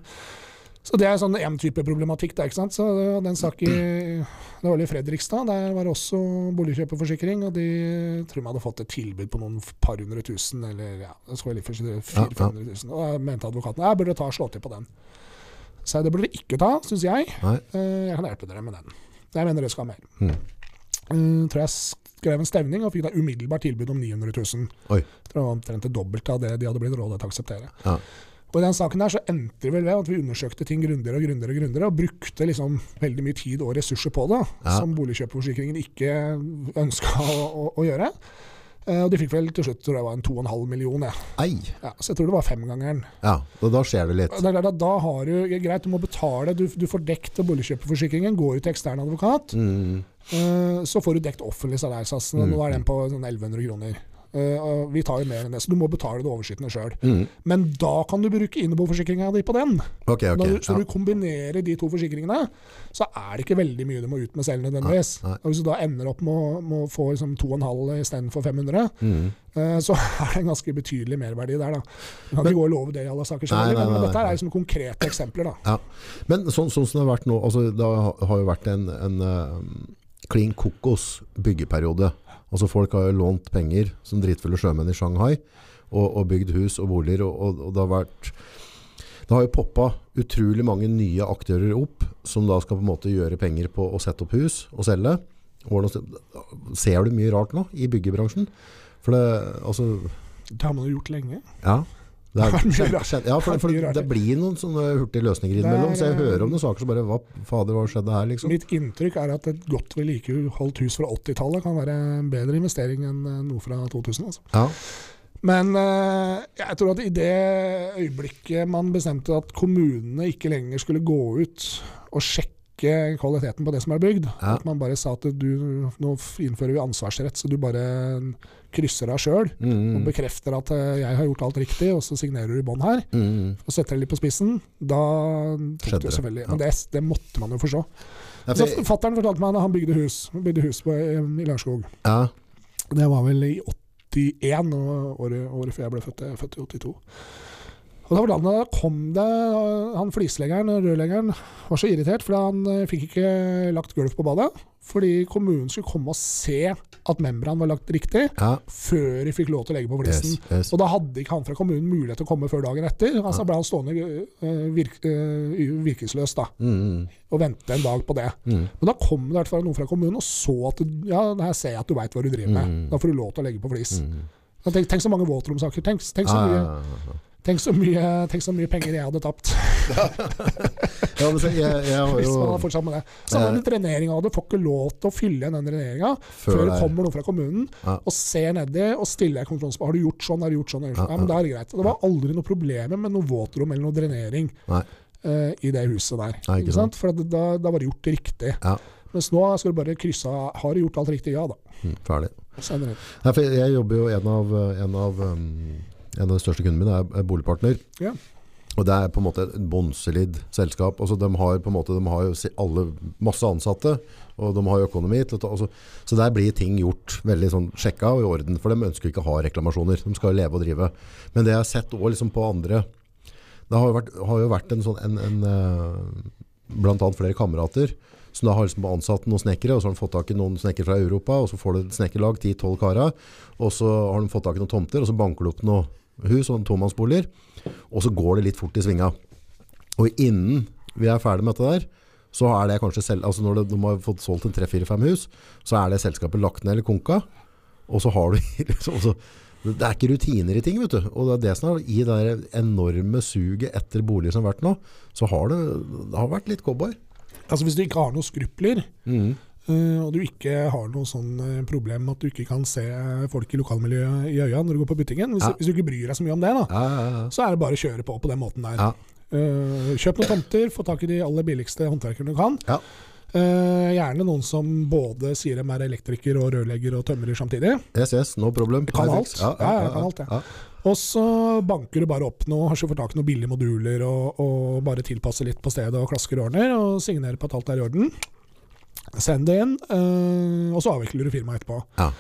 så det er sånn en type problematikk. Der, ikke sant? Så det- den sak i det var i Fredrikstad, der var det også boligkjøperforsikring. Og de tror de hadde fått et tilbud på noen par hundre tusen, eller ja, det så litt for Ja, ja. 400 000. Og da mente advokaten jeg burde ta slå til på den. Så jeg, det burde de ikke ta, syns jeg. Nei. Eh, Jeg kan hjelpe dere med den. Jeg mener det skal mer. Mm. Eh, tror jeg skrev en stevning og fikk da umiddelbart tilbud om 900 000. Oi. Det var omtrent det dobbelte av det de hadde blitt rådet til å akseptere. Ja. Og I den saken der så endte det vel ved at vi undersøkte ting grundigere og grundigere, og grundigere, og brukte liksom veldig mye tid og ressurser på det, Ja. som boligkjøpforsikringen ikke ønska å, å, å gjøre. Eh, og de fikk vel til slutt tror jeg var en 2,5 millioner. Ja. Så jeg tror det var femgangeren. Ja, og da skjer det litt. Det er klart at Da har du greit, du må betale, du, du får dekt boligkjøperforsikringen, går jo til ekstern advokat. Mm. Eh, så får du dekt offentlig salærsats. Mm. Nå er den på sånn 1100 kroner. Eh, og vi tar jo mer enn det, så du må betale det overskytende sjøl. Mm. Men da kan du bruke innboforsikringa di på den. Okay, okay, Når du, så Ja. du kombinerer de to forsikringene, så er det ikke veldig mye du må ut med selv nødvendigvis. Nei, nei. Og Hvis du da ender opp med å, med å få liksom 2,5 istedenfor 500, Mm. uh, så er det en ganske betydelig merverdi der. da. Du kan Men- ikke gå og love det i alle saker, Nei, men, men dette er liksom konkrete eksempler. da. Ja. Men sånn, som det har vært nå, altså, det har- har jo vært en, en uh, klin kokos byggeperiode. Altså Folk har jo lånt penger som dritfulle sjømenn i Shanghai og, og bygd hus og boliger. Og, og, og det har vært det har jo poppa utrolig mange nye aktører opp som da skal på en måte gjøre penger på å sette opp hus og selge. Ser du mye rart nå i byggebransjen? For det, altså, Det har man jo gjort lenge. ja. Det, er, Det skjedd- ja, for, for det blir noen sånne hurtige løsninger er- innimellom. Så jeg hører om noen saker som bare Hva fader, hva skjedde her, liksom? Mitt inntrykk er at et godt vedlikeholdt hus fra 80-tallet kan være en bedre investering enn eh, noe fra 2000. altså. Ja. Men eh, jeg tror at i det øyeblikket man bestemte at kommunene ikke lenger skulle gå ut og sjekke kvaliteten på det som er bygd, Ja. at man bare sa at du, nå innfører vi ansvarsrett, så du bare krysser av sjøl og Mm, bekrefter at eh, jeg har gjort alt riktig, og så signerer du i bånn her, mm. og setter det litt på spissen, da tok det selvfølgelig. ja. Men det, det måtte man jo forstå. Ja, for- Fattern fortalte meg at han bygde hus bygde hus på, i Lørenskog. ja. Det var vel i 81, og året, året før jeg ble født. Jeg er født i 82. Og da, da kom det Han flisleggeren rørleggeren var så irritert, fordi han eh, fikk ikke lagt gulv på badet. Fordi kommunen skulle komme og se at membran var lagt riktig, Ja. før de fikk lov til å legge på flisen. Yes, yes. Og da hadde ikke han fra kommunen mulighet til å komme før dagen etter. Altså ble han stående eh, virk, eh, virkesløs da, Mm, og vente en dag på det. mm, Men da kom det i hvert fall noen fra kommunen og så at ja, her ser jeg at du veit hva du driver med. Mm. Da får du lov til å legge på flis. mm. Tenk, tenk så mange våtromsaker. Tenk, tenk, så Ah, mye, ja, ja, ja. Tenk, så mye, tenk så mye penger jeg hadde tapt Ja, så jeg, jeg har hvis man jo hadde fortsatt med det. Samme med dreneringa. Du får ikke lov til å fylle igjen den dreneringa før det kommer noen fra kommunen Ja. og ser nedi og stiller deg kontrollspørsmål. Har du gjort sånn? Har du gjort sånn? Sånn? Ja, men da er det greit. Det var aldri noe problemer med noe våtrom eller noe drenering eh, i det huset der. Nei, ikke sant? For da, da var det gjort riktig. Ja. Mens nå skal du bare krysse av Har du gjort alt riktig? Ja da. Mm, ferdig. Nei, for jeg jobber jo en av, en av, um, en av de største kundene mine er, er boligpartner. Ja. Og det er på en måte et bånnsolid selskap. Altså, de har på en måte, de har jo alle masse ansatte, og de har jo økonomi. Til altså, så der blir ting gjort veldig sånn sjekka og i orden, for de ønsker ikke å ha reklamasjoner. De skal jo leve og drive. Men det jeg har sett også liksom på andre, det har jo vært, har jo vært en sånn, en, en, eh, blant annet flere kamerater, som da har liksom ansatt noen snekkere, og så har de fått tak i noen snekkere fra Europa, og så får du et snekkerlag, 10-12 karer, og så har de fått tak i noen tomter, og så banker du opp noen hus og tomannsboliger, og så går det litt fort i svinga. Og innen vi er ferdig med dette der, så er det kanskje selv, altså når det, de har fått solgt en 3-4-5 hus, så er det selskapet lagt ned eller konka, og så har du liksom, så, det er ikke rutiner i ting, vet du. Og det er det som er i det enorme suget etter boliger som har vært nå, så har det, det har vært litt cowboy. Altså Hvis du ikke har noen skrupler, Mm. Eh, og du ikke har noe sånn eh, problem med at du ikke kan se folk i lokalmiljøet i øya når du går på butikken, hvis, Ja. hvis du ikke bryr deg så mye om det, da, Ja, ja, ja. så er det bare å kjøre på på den måten der. Ja. Eh, kjøp noen tomter, få tak i de aller billigste håndverkerne du kan. Ja. Eh, gjerne noen som både sier de er elektriker og rørlegger og tømrer samtidig. Yes, yes, no problem. Kan alt. Ja, Ja, ja, kan alt, ja. ja. Og så banker du bare opp noe, har ikke fått tak i noen billige moduler og, og bare tilpasser litt på stedet og klasker og ordner, og signerer på at alt er i orden. Send det inn, eh, og så avvikler du firmaet etterpå. Ja.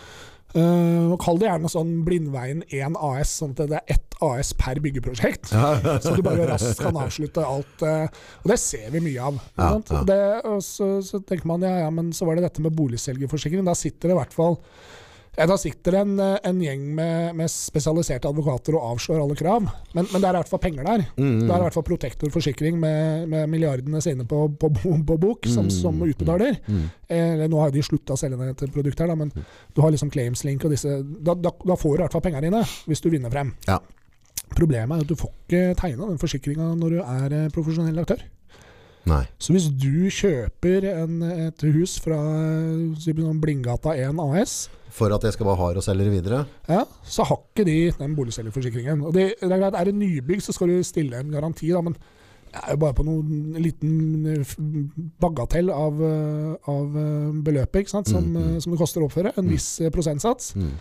Uh, og Kall det gjerne sånn Blindveien 1 AS, sånn at det er ett AS per byggeprosjekt. Så du bare raskt kan avslutte alt. Uh, og det ser vi mye av. Ja, ja. Det, og så, så tenker man ja, ja, men så var det dette med boligselgerforsikring. Da sitter det i hvert fall ja, da sitter en, eh, en gjeng med, med spesialiserte advokater og avslår alle krav. Men, men det er i hvert fall penger der. Mm, Det er i hvert fall Protektor forsikring med, med milliardene sine på, på, på bok, som, som utbetaler. Mm. Eh, nå har de slutta å selge et produkt her, da, men du har liksom Claimslink og disse da, da, da får du i hvert fall penger dine, hvis du vinner frem. Ja. Problemet er at du får ikke tegna den forsikringa når du er eh, profesjonell aktør. Nei. Så hvis du kjøper en, et hus fra eh, sånn Blindgata 1 AS, For at jeg skal være hard og selge det videre? ja, så har ikke de den boligselgerforsikringen. Og det, det er greit, er det nybygg, så skal du stille en garanti, da, men det er jo bare på noen liten bagatell av, eh, av eh, beløpet ikke sant? Som, Mm, mm. eh, som det koster å oppføre. En viss eh, prosentsats. Mm.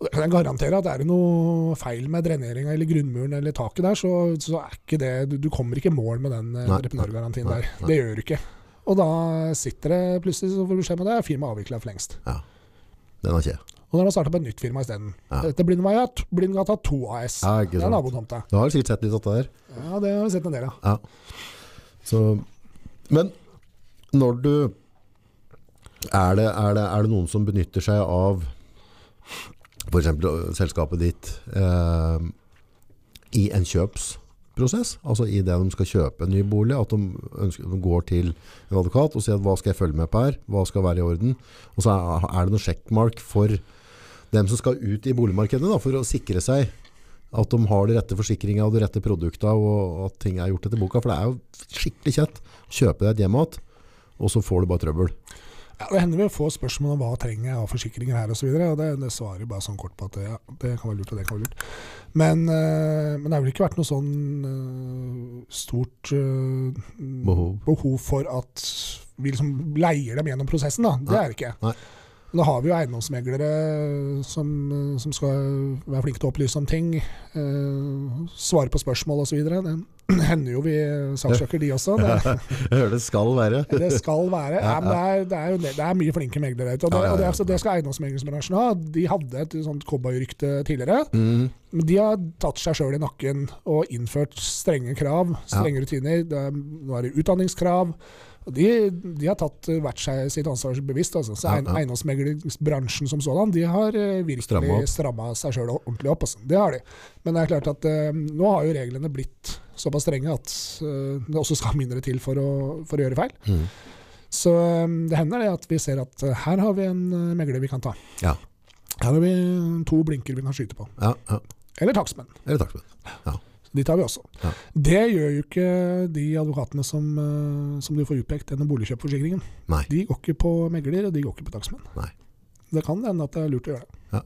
Og det kan jeg garantere at er det noe feil med dreneringa eller grunnmuren eller taket der, så, så er ikke det Du, du kommer ikke i mål med den Nei, entreprenørgarantien nei, der. nei. Det gjør du ikke. Og da sitter det plutselig så får du beskjed om det, firmaet avvikla for lengst. Den har ikke jeg. Og da har de starta på et nytt firma isteden. Ja. Dette Blindveia, Blindgata 2 AS. Ja, det er nabotomta. Du har sikkert sett litt av det der. Ja, det har vi sett en del av. Ja. Så, men når du er det, er, det, er det noen som benytter seg av f.eks. selskapet ditt eh, i en kjøpsprosess? Altså i det de skal kjøpe en ny bolig, at de, ønsker, de går til en advokat og sier hva skal jeg følge med på her, hva skal være i orden? Og så er, er det noen sjekkmark for dem som skal ut i boligmarkedet da, for å sikre seg at de har de rette forsikringa og de rette produkta, og at ting er gjort etter boka. For det er jo skikkelig kjett. Kjøpe deg et hjem igjen, og så får du bare trøbbel. Ja, det hender vi får spørsmål om hva trenger jeg av forsikringer her osv. Det, det svarer bare sånn kort på at ja, det kan være lurt og det kan være lurt. Men, øh, men det har vel ikke vært noe sånn øh, stort øh, Behov. behov for at vi liksom leier dem gjennom prosessen. da. Det Nei. er det ikke. Nei. Da har vi jo eiendomsmeglere som, som skal være flinke til å opplyse om ting. Svare på spørsmål osv. Hender jo vi saksøker de også. Det, hører det skal være. det skal være. Ja, men det, er, det, er det er mye flinke meglere ute. Og det, Ja, ja, ja. og det, altså- det skal eiendomsmeglingsbransjen ha. De hadde et sånt cowboyrykte tidligere. Mm. Men de har tatt seg sjøl i nakken og innført strenge krav, strenge rutiner. Det er, nå er det utdanningskrav. De, de har tatt eh, hvert seg sitt ansvar bevisst. Altså. Så Ja, ja. Eiendomsmeglingsbransjen som sådan, de har eh, virkelig Stramma stramma seg sjøl ordentlig opp. Altså. Det har de. Men det er klart at eh, nå har jo reglene blitt såpass strenge at eh, det også skal mindre til for å, for å gjøre feil. Mm. Så eh, det hender det at vi ser at eh, her har vi en megler vi kan ta. Ja. Her har vi to blinker vi kan skyte på. Ja, ja. Eller takstmenn. Eller takstmenn. Ja. De tar vi også. Ja. Det gjør jo ikke de advokatene som, som du får utpekt gjennom boligkjøpforsikringen. Nei. De går ikke på megler, og de går ikke på takstmenn. Det kan hende at det er lurt å gjøre det. Ja.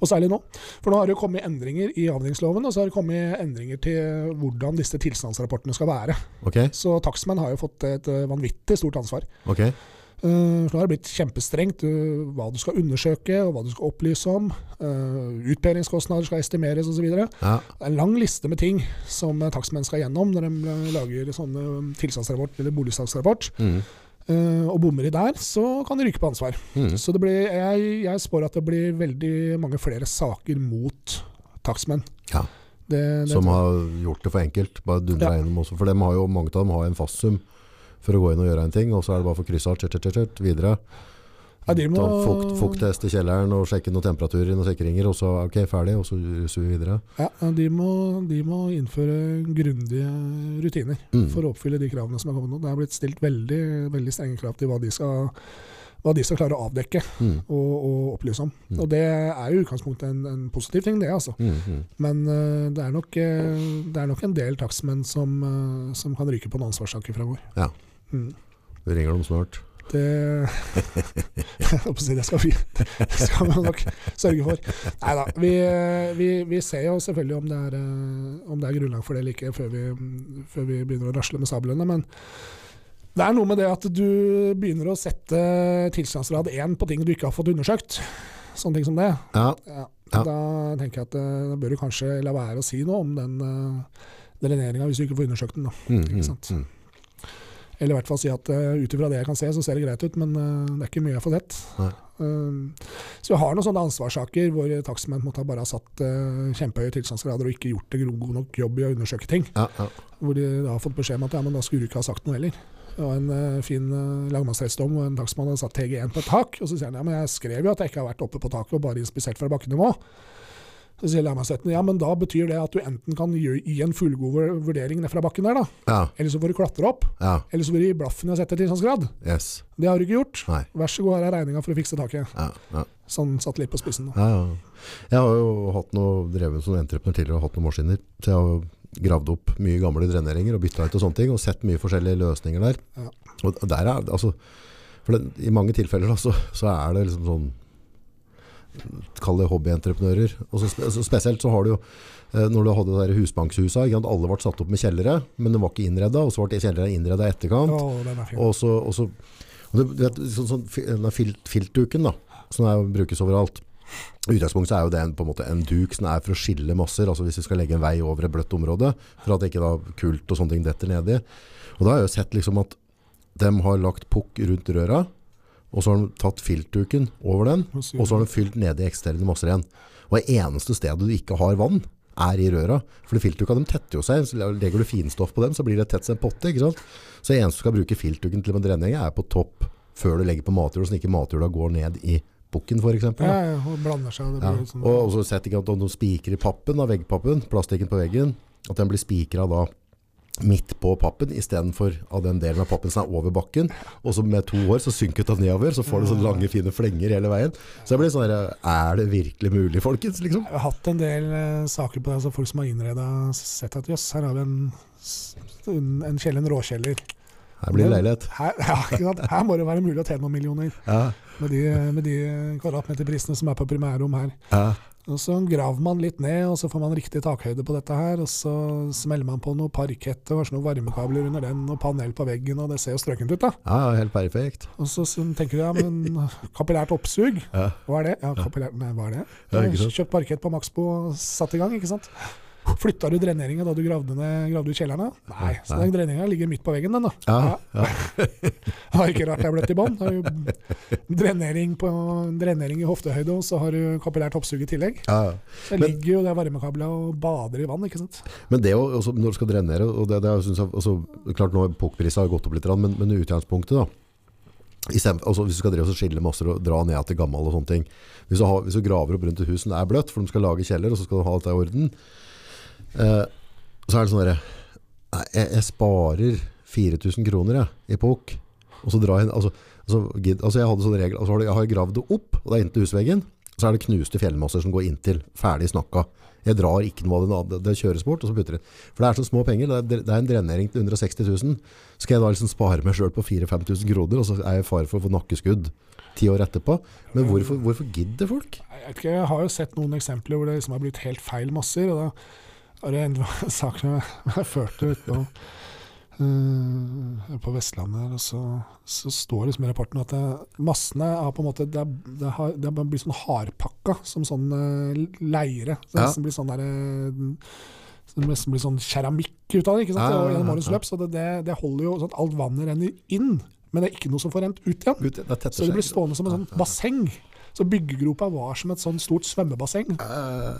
Og særlig nå. For nå har det jo kommet endringer i avdelingsloven, og så har det kommet endringer til hvordan disse tilstandsrapportene skal være. Okay. Så takstmenn har jo fått et eh, vanvittig stort ansvar. Okay. Uh, så nå har det blitt kjempestrengt uh, hva du skal undersøke og hva du skal opplyse om. Uh, utbedringskostnader skal estimeres osv. Det Ja, er en lang liste med ting som takstmenn skal gjennom når de lager sånne tilstandsrapport eller boligsaksrapport. mm. Uh, og bommer de der, så kan de ryke på ansvar. Mm. Så det blir, jeg, jeg spår at det blir veldig mange flere saker mot takstmenn. Ja. Det, det, Som har gjort det for enkelt. Bare dundra Ja. gjennom også. For jo, mange av dem har en fastsum for å gå inn og gjøre en ting, og så er det bare for tjert, videre. Ja, de må- fukt, fukttest i kjelleren og sjekke noen temperaturer i noen sikringer, og så ok, ferdig, og så russer vi videre. ja, de, må, de må innføre grundige rutiner. Mm. for å oppfylle de kravene som er kommet nå. Det er blitt stilt veldig, veldig strenge krav til hva de skal, hva de skal klare å avdekke Mm. og, og opplyse om. Mm. Og det er jo i utgangspunktet en, en positiv ting, det. altså. Mm, mm. Men uh, det, er nok, eh, det er nok en del takstmenn som, uh, som kan ryke på noen ansvarssaker fremover. Ja. Mm. Vi ringer dem snart. Det, det skal vi det skal vi nok sørge for. Nei da. Vi, vi, vi ser jo selvfølgelig om det, er, eh, om det er grunnlag for det eller ikke før vi, før vi begynner å rasle med sablene. Men det er noe med det at du begynner å sette tilstandsrad 1 på ting du ikke har fått undersøkt. Sånne ting som det. Ja, Ja. Da tenker jeg at eh, da bør du kanskje la være å si noe om den uh, dreneringa hvis du ikke får undersøkt den. da. mm, Ikke mm, sant? mm. Eller i hvert fall si at uh, ut ifra det jeg kan se, så ser det greit ut, men uh, det er ikke mye jeg får sett. Um, så vi har noen sånne ansvarssaker hvor takstmenn måtte ha bare ha satt uh, kjempehøye tilstandsgrader og ikke gjort det god nok jobb i å undersøke ting. Ja, ja. Hvor de da har fått beskjed om at ja, men da skulle du ikke ha sagt noe heller. Og en uh, fin uh, lagmannsrettsdom hvor en takstmann hadde satt TG1 på et tak, og så sier han ja, men jeg skrev jo at jeg ikke har vært oppe på taket og bare inspisert fra bakkenivå. Så sier lagmannsretten ja, men da betyr det at du enten kan gi, gi en fullgod vur- vurdering ned fra bakken der, da, ja, eller så får du klatre opp, ja. eller så får du gi blaffen i å sette tilstandsgrad. Yes. Det har du ikke gjort. Nei. Vær så god, her er regninga for å fikse taket. Ja, ja. Sånn satt litt på spissen. Da. Ja, ja. Jeg har jo hatt noe, drevet som entreprenør tidligere og hatt noen maskiner. Så jeg har gravd opp mye gamle dreneringer og bytta ut og sånne ting, og sett mye forskjellige løsninger der. Ja. Og der er, altså, for det, I mange tilfeller da, så, så er det liksom sånn Kall det hobbyentreprenører. Og så så spesielt så har du jo eh, når du hadde de husbankshusa, alle ble satt opp med kjellere, men det var ikke innredda, og så ble kjellere innredda i etterkant. Er fin. Og så, og så og vet, sånn, sånn, fi- den filt, filtduken da, som er, brukes overalt. I utgangspunktet er jo det en, på en måte en duk som er for å skille masser, altså hvis vi skal legge en vei over et bløtt område, for at ikke da kult og sånne ting detter nedi. Og da har jeg jo sett liksom at de har lagt pukk rundt røra, og så har de tatt filtduken over den, og så har de fylt nedi eksterne masser igjen. Og det eneste stedet du ikke har vann, er i røra. For filtduka de tetter jo seg, så legger du finstoff på dem, så blir det tett som en potte, ikke sant? Så det eneste du skal bruke filtduken til med drenering er på topp, før du legger på matjord, at ikke matjorda går ned i bukken eksempel. Ja, ja, og blander seg. Ja. sånn, Og og så sett ikke at de spiker i pappen, da, veggpappen, plastikken på veggen, at den blir spikra da midt på pappen, i stedet for av den delen av pappen som er over bakken. Og så med to år så synker den nedover, så får du sånne lange, fine flenger hele veien. Så jeg blir sånn der, er det virkelig mulig, folkens? Liksom? Jeg har hatt en del uh, saker på det, altså folk som har innreda sett at jøss, her har vi en, en, kjeller, en råkjeller. Her blir det leilighet. Her, ja, her må det være mulig å tjene noen millioner Ja, med de, med de kvadratmeterprisene som er på primærrom her. ja, Og Så graver man litt ned, og så får man riktig takhøyde på dette her. Og så smeller man på noe parkett og noen varmekabler under den, og panel på veggen, og det ser jo strøkent ut, da. ja, ja helt perfekt. Og så så tenker du ja, men kapillært oppsug, Ja. hva er det? Ja, kapillært, nei, hva er det? Ja. Kjøpt parkett på Maxbo og satt i gang, ikke sant? Flytta du dreneringa da du gravde, ned, gravde ut kjellerne? Nei. Så den dreneringa ligger midt på veggen, den, da. Ja, ja. Det var ikke rart jeg ble til bånn. Er Drenering, på, drenering i hoftehøyde, og så har du kapillært oppsug i tillegg. ja, ja. Så Men- ligger jo det varmekabla og bader i vann, ikke sant. Men det også, når du skal drenere, og det, det er, synes jeg, altså, klart nå pukkprisen har gått opp litt, men, men utgangspunktet da, i stedet- altså, hvis du skal drive og skille masser og dra ned til gammel og sånne ting, hvis du, har, hvis du graver opp rundt et hus som er bløtt, for de skal lage kjeller, og så skal du ha alt det i orden, eh, så er det sånn derre jeg, jeg sparer 4000 kroner jeg, i pok, og så drar jeg, altså, altså, altså jeg hadde sånn regel, altså jeg har gravd det opp, og det er inntil husveggen, så er det knuste fjellmasser som går inntil, ferdig snakka. Jeg drar ikke noe av det, det, kjøres bort, og så putter det. For det er så små penger, det er, det er en drenering til 160 000. Skal jeg da liksom spare meg selv på 4-5 000 kroner, og så er jeg i fare for å få nakkeskudd ti år etterpå? Men hvorfor, hvorfor gidder folk? Jeg, ikke, jeg har jo sett noen eksempler hvor det liksom har blitt helt feil masser. og da har det en sak som jeg, førte ut på, eh, på Vestlandet. her, Og så, så står det liksom i rapporten at det, massene har på en måte Det, er- det, har, det blitt sånn hardpakka som sånn eh, leire. Så det nesten blir sånn der, eh, så det nesten blir sånn keramikk ut av det. ikke sant? Ja, ja, ja, løp, Så det, det, holder jo sånn at alt vannet renner inn. Men det er ikke noe som får rent ut igjen. Ut, det er Så det blir stående som et sånt basseng. Så byggegropa var som et sånn stort svømmebasseng.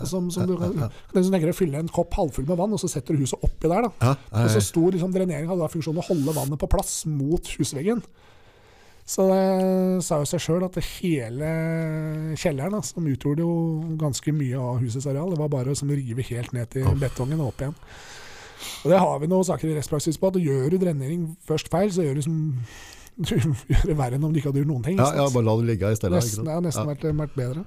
Som, som du kan, tenker å fylle en kopp halvfull med vann, og så setter du huset oppi der. da. Og så stor liksom, drenering hadde da funksjonen å holde vannet på plass mot husveggen. Så det sa jo seg sjøl at det hele kjelleren, da, som utgjorde jo ganske mye av husets areal, det var bare å liksom, rive helt ned til betongen og opp igjen. Og Det har vi noen saker i rettspraksis på, at gjør du drenering først feil, så gjør du som du gjør det verre enn om du ikke hadde gjort noen ting. ja, ja, bare la det ligge i stedet. Nesten, det har nesten Ja. vært, vært bedre.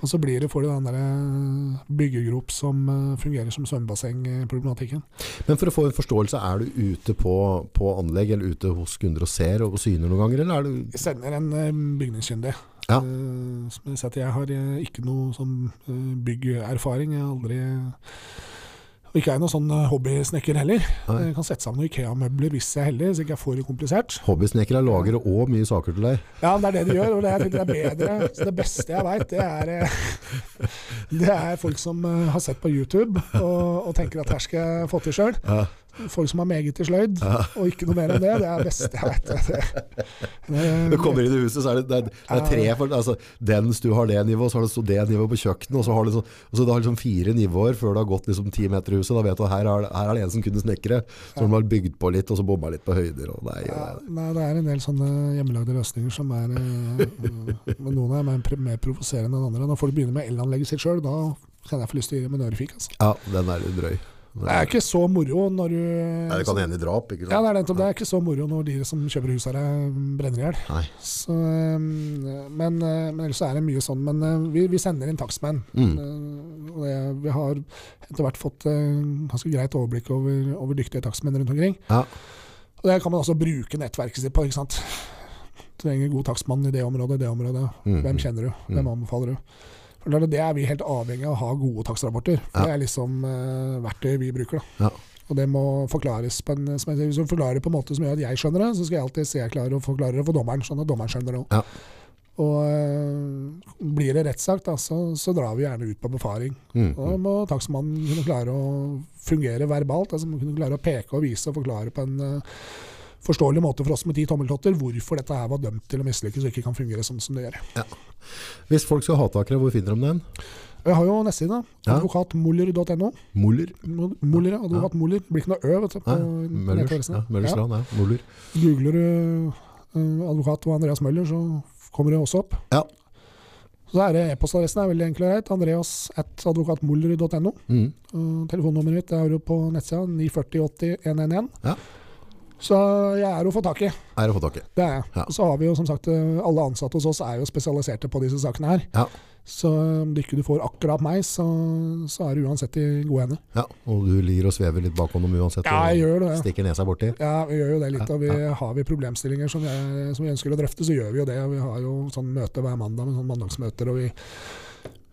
Og så blir det, får du den der eh, byggegrop som eh, fungerer som svømmebasseng-problematikken. Men for å få en forståelse, er du ute på, på anlegg, eller ute hos kunder og ser og syner noen ganger, eller er du Jeg sender en eh, bygningskyndig. Ja. Eh, som jeg jeg har eh, ikke noe sånn eh, byggerfaring. Jeg har aldri og ikke er jeg noen sånn eh, hobbysnekker heller. Nei. Jeg kan sette sammen noen Ikea-møbler hvis jeg er heldig, så ikke jeg får det komplisert. Hobbysnekkere lager og mye saker til deg? Ja, det er det de gjør, og det er, det er bedre. Så det beste jeg veit, det er eh, Det er folk som eh, har sett på YouTube og, og tenker at her skal jeg få til sjøl. Ja. Folk som har meget i sløyd, og ikke noe mer enn det. Det er det beste jeg vet. Du kommer inn i huset, så er det, det, det er tre for, altså, Dens du har det nivået, så har det det nivået på kjøkkenet, og så har du og så det har liksom fire nivåer før du har gått liksom ti meter i huset. Da vet du at her er, det- her er det en som kunne snekre, så de har bygd på litt, og så bomma litt på høyder. Og nei, Ja, nei, det er en del sånne hjemmelagde løsninger som er eh, Men noen er mer, mer provoserende enn andre. Når folk begynner med elanlegget sitt sjøl, da kan jeg få lyst til å gi dem en ørefik. Altså. ja, den er litt drøy. Det er ikke så moro når du Nei, det kan hende i drap, ikke Ja, det er, nettopp, det er ikke så moro når de som kjøper hus her, eh, brenner i hjel. Eh, Men, eh, men ellers er det mye sånn. Men vi, vi sender inn takstmenn. Mm. Vi har etter hvert fått ganske greit overblikk over, over dyktige takstmenn rundt omkring. Ja. Og det kan man også bruke nettverket sitt på. ikke sant? Trenger god takstmann i det området, det området. Mm. Hvem kjenner du? Hvem anbefaler du? For det er vi helt avhengig av å ha gode takstrapporter. Ja. Det er liksom uh, verktøyet vi bruker. da. Ja. Og det må forklares på en som jeg Hvis du forklarer på en måte som gjør at jeg skjønner det, så skal jeg alltid se jeg klarer å forklare det for dommeren, sånn at dommeren skjønner det òg. Ja. Og eh, blir det rettssak, så, så drar vi gjerne ut på befaring. Mm. Og Da må takstmannen kunne klare å fungere verbalt, altså må kunne klare å peke og vise og forklare på en eh, forståelig måte for oss med ti tommeltotter hvorfor dette her var dømt til å mislykkes og ikke kan fungere sånn som det gjør. Hvis folk skal ha tak i deg, hvor finner de den? Jeg har jo nettside, Ja. advokatmoller.no. Moller? Moller, ja. Advokat Moller. Det blir ikke noe ø vet du, på Møllers, ja, Møllers Ja. Land. Moller. Googler du uh, advokat og Andreas Møller, så kommer det også opp. Ja. Så er det E-postadressen er veldig enkel og greit. Andreas at advokatmoller.no. Mm. Uh, telefonnummeret mitt er jo på nettsida 940 80 111. Ja. Så jeg er å få tak i. Er å få tak i. Det er jeg. Ja. Og så har vi jo som sagt eh, alle ansatte hos oss er jo spesialiserte på disse sakene her. Ja. Så om det ikke du får akkurat meg, så, så er du uansett i gode hender. Ja, og du lir og svever litt bakom dem uansett. Ja, jeg og gjør det. Stikker nesa borti. Ja, vi gjør jo det litt. Og vi. Har vi problemstillinger som, jeg, som vi ønsker å drøfte, så gjør vi jo det. og Vi har jo sånn møte hver mandag med sånn mandagsmøter. og vi,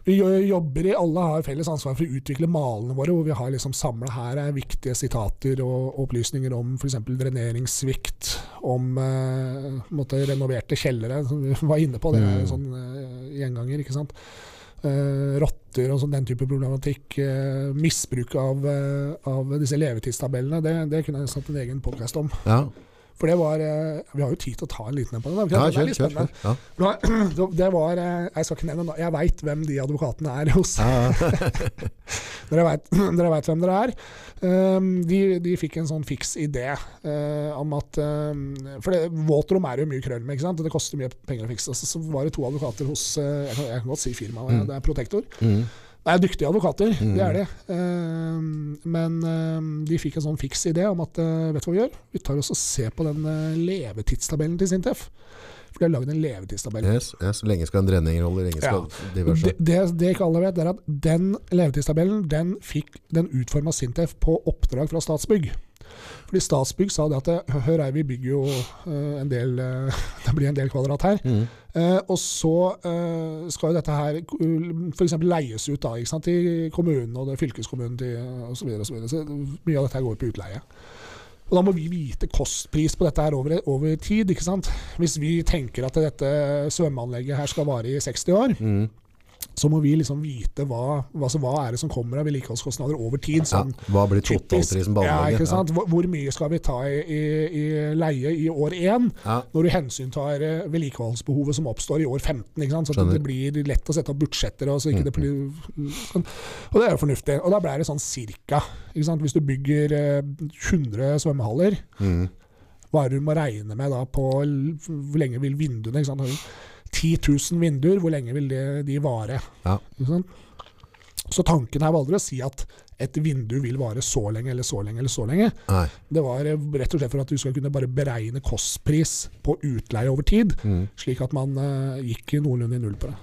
vi jobber i, Alle har felles ansvar for å utvikle malene våre, hvor vi har liksom samla her er viktige sitater og opplysninger om f.eks. dreneringssvikt, om eh, måtte, renoverte kjellere, som vi var inne på. Det er Mm. sånn eh, gjenganger, ikke sant. eh, rotter og sånn, den type problematikk. eh, misbruk av, eh, av disse levetidstabellene. Det, det kunne jeg satt en egen podkast om. Ja, For det var eh, Vi har jo tid til å ta en liten en på den. ja kjør, kjør. kjør. Ja. Det var- Det var eh, Jeg skal ikke nevne. Jeg veit hvem de advokatene er hos. Ja. Dere vet, hvem dere er. Um, de, de fikk en sånn fiks idé eh, om at um, For det, våtrom er jo mye krøll med, ikke sant? det koster mye penger å fikse. Så, var det to advokater hos Jeg kan, jeg kan godt si firmaet, Mm. det er Protektor. Mm. Det er dyktige advokater, Mm. det er de. Um, men um, de fikk en sånn fiks idé om at eh, vet du hva vi gjør? Vi tar oss og ser på den eh, levetidstabellen til Sintef. For de har lagd en levetidstabell. Yes, yes. Lenge skal en drenning holde, lenge skal diverse. Det, det, det ikke alle vet, er at den levetidstabellen den fikk den utforma Sintef på oppdrag fra Statsbygg. Fordi Statsbygg sa det at hør her, vi bygger jo eh, en del eh, Det blir en del kvadrat her. Mm. Eh, og så skal jo dette her f.eks. leies ut da, ikke sant, til kommunen og det fylkeskommunen til, og så videre, og så videre. Så mye av dette her går på utleie. Og Da må vi vite kostpris på dette her over, over tid. ikke sant? Hvis vi tenker at dette svømmeanlegget her skal vare i 60 år, Mm. Så må vi liksom vite hva, altså, hva er det som kommer av vedlikeholdskostnader over tid. Ja. Sånn, Hva blir typisk. totalprisen på Ja, anlegget? Ja, sant? Hvor, hvor mye skal vi ta i, i, i leie i år én, Ja. når du hensyntar eh, vedlikeholdsbehovet som oppstår i år 15? Ikke sant? Så Skjønner. det blir lett å sette opp budsjetter. Og, så ikke det blir, sånn. og det er jo fornuftig. Og da ble det sånn cirka. Hvis du bygger eh, 100 svømmehaller, Mm. hva er det du må regne med da på hvor lenge vil vinduene ikke sant? 10 000 vinduer, hvor lenge vil det, de vare? Ja. Så tanken her var aldri å si at et vindu vil vare så lenge eller så lenge eller så lenge. Nei. Det var eh, rett og slett for at du skal kunne bare beregne kostpris på utleie over tid, Mm. slik at man uh, gikk noenlunde i null på det.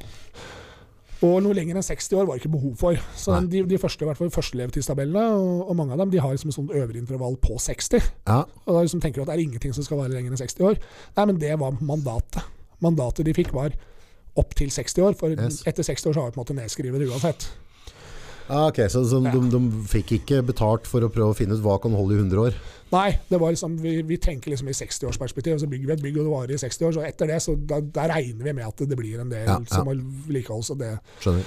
Og noe lenger enn 60 år var det ikke behov for. Så de, de første, i hvert fall førstelevetidstabellene, og, og mange av dem, de har liksom et sånt øvre intervall på 60. Ja. Og da liksom tenker du at det er ingenting som skal vare lenger enn 60 år. Nei, men det var mandatet. Mandatet de fikk var opp til 60 år, for Yes. etter 60 år så har vi på en måte nedskrevet det uansett. Ah, ok, Så, så Ja. de, de fikk ikke betalt for å prøve å finne ut hva kan holde i 100 år? Nei, det var liksom, vi, vi tenker liksom i 60-årsperspektiv, så bygger vi et bygg og det varer i 60 år, så etter det så da, da regner vi med at det blir en del Ja, ja. som vedlikeholdes. Skjønner.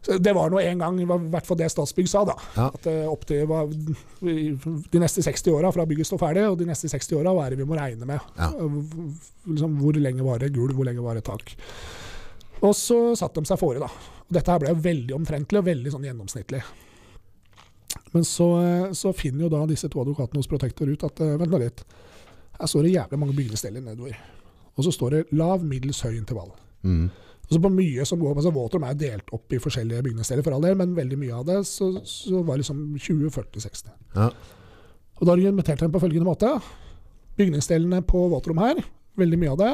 Det var nå en gang, i hvert fall det Statsbygg sa, da. Ja. At det opp til de neste 60 åra fra bygget står ferdig, og de neste 60 åra hva er det vi må regne med. Ja. Liksom, hvor lenge varer gulv, hvor lenge varer tak. Og så satte de seg fore, da. Og dette her ble veldig omtrentlig og veldig sånn gjennomsnittlig. Men så, eh, så finner jo da disse to advokatene hos Protektor ut at eh, vent nå litt, her står det jævlig mange bygningssteller nedover. Og så står det lav, middels, høy intervall. Mm. Og så på mye som går, altså Våtrom er delt opp i forskjellige bygningsdeler, for all del, men veldig mye av det så, så var liksom 20, 40, 60. Ja. Og da argumenterte de på følgende måte. Bygningsdelene på våtrom her, veldig mye av det,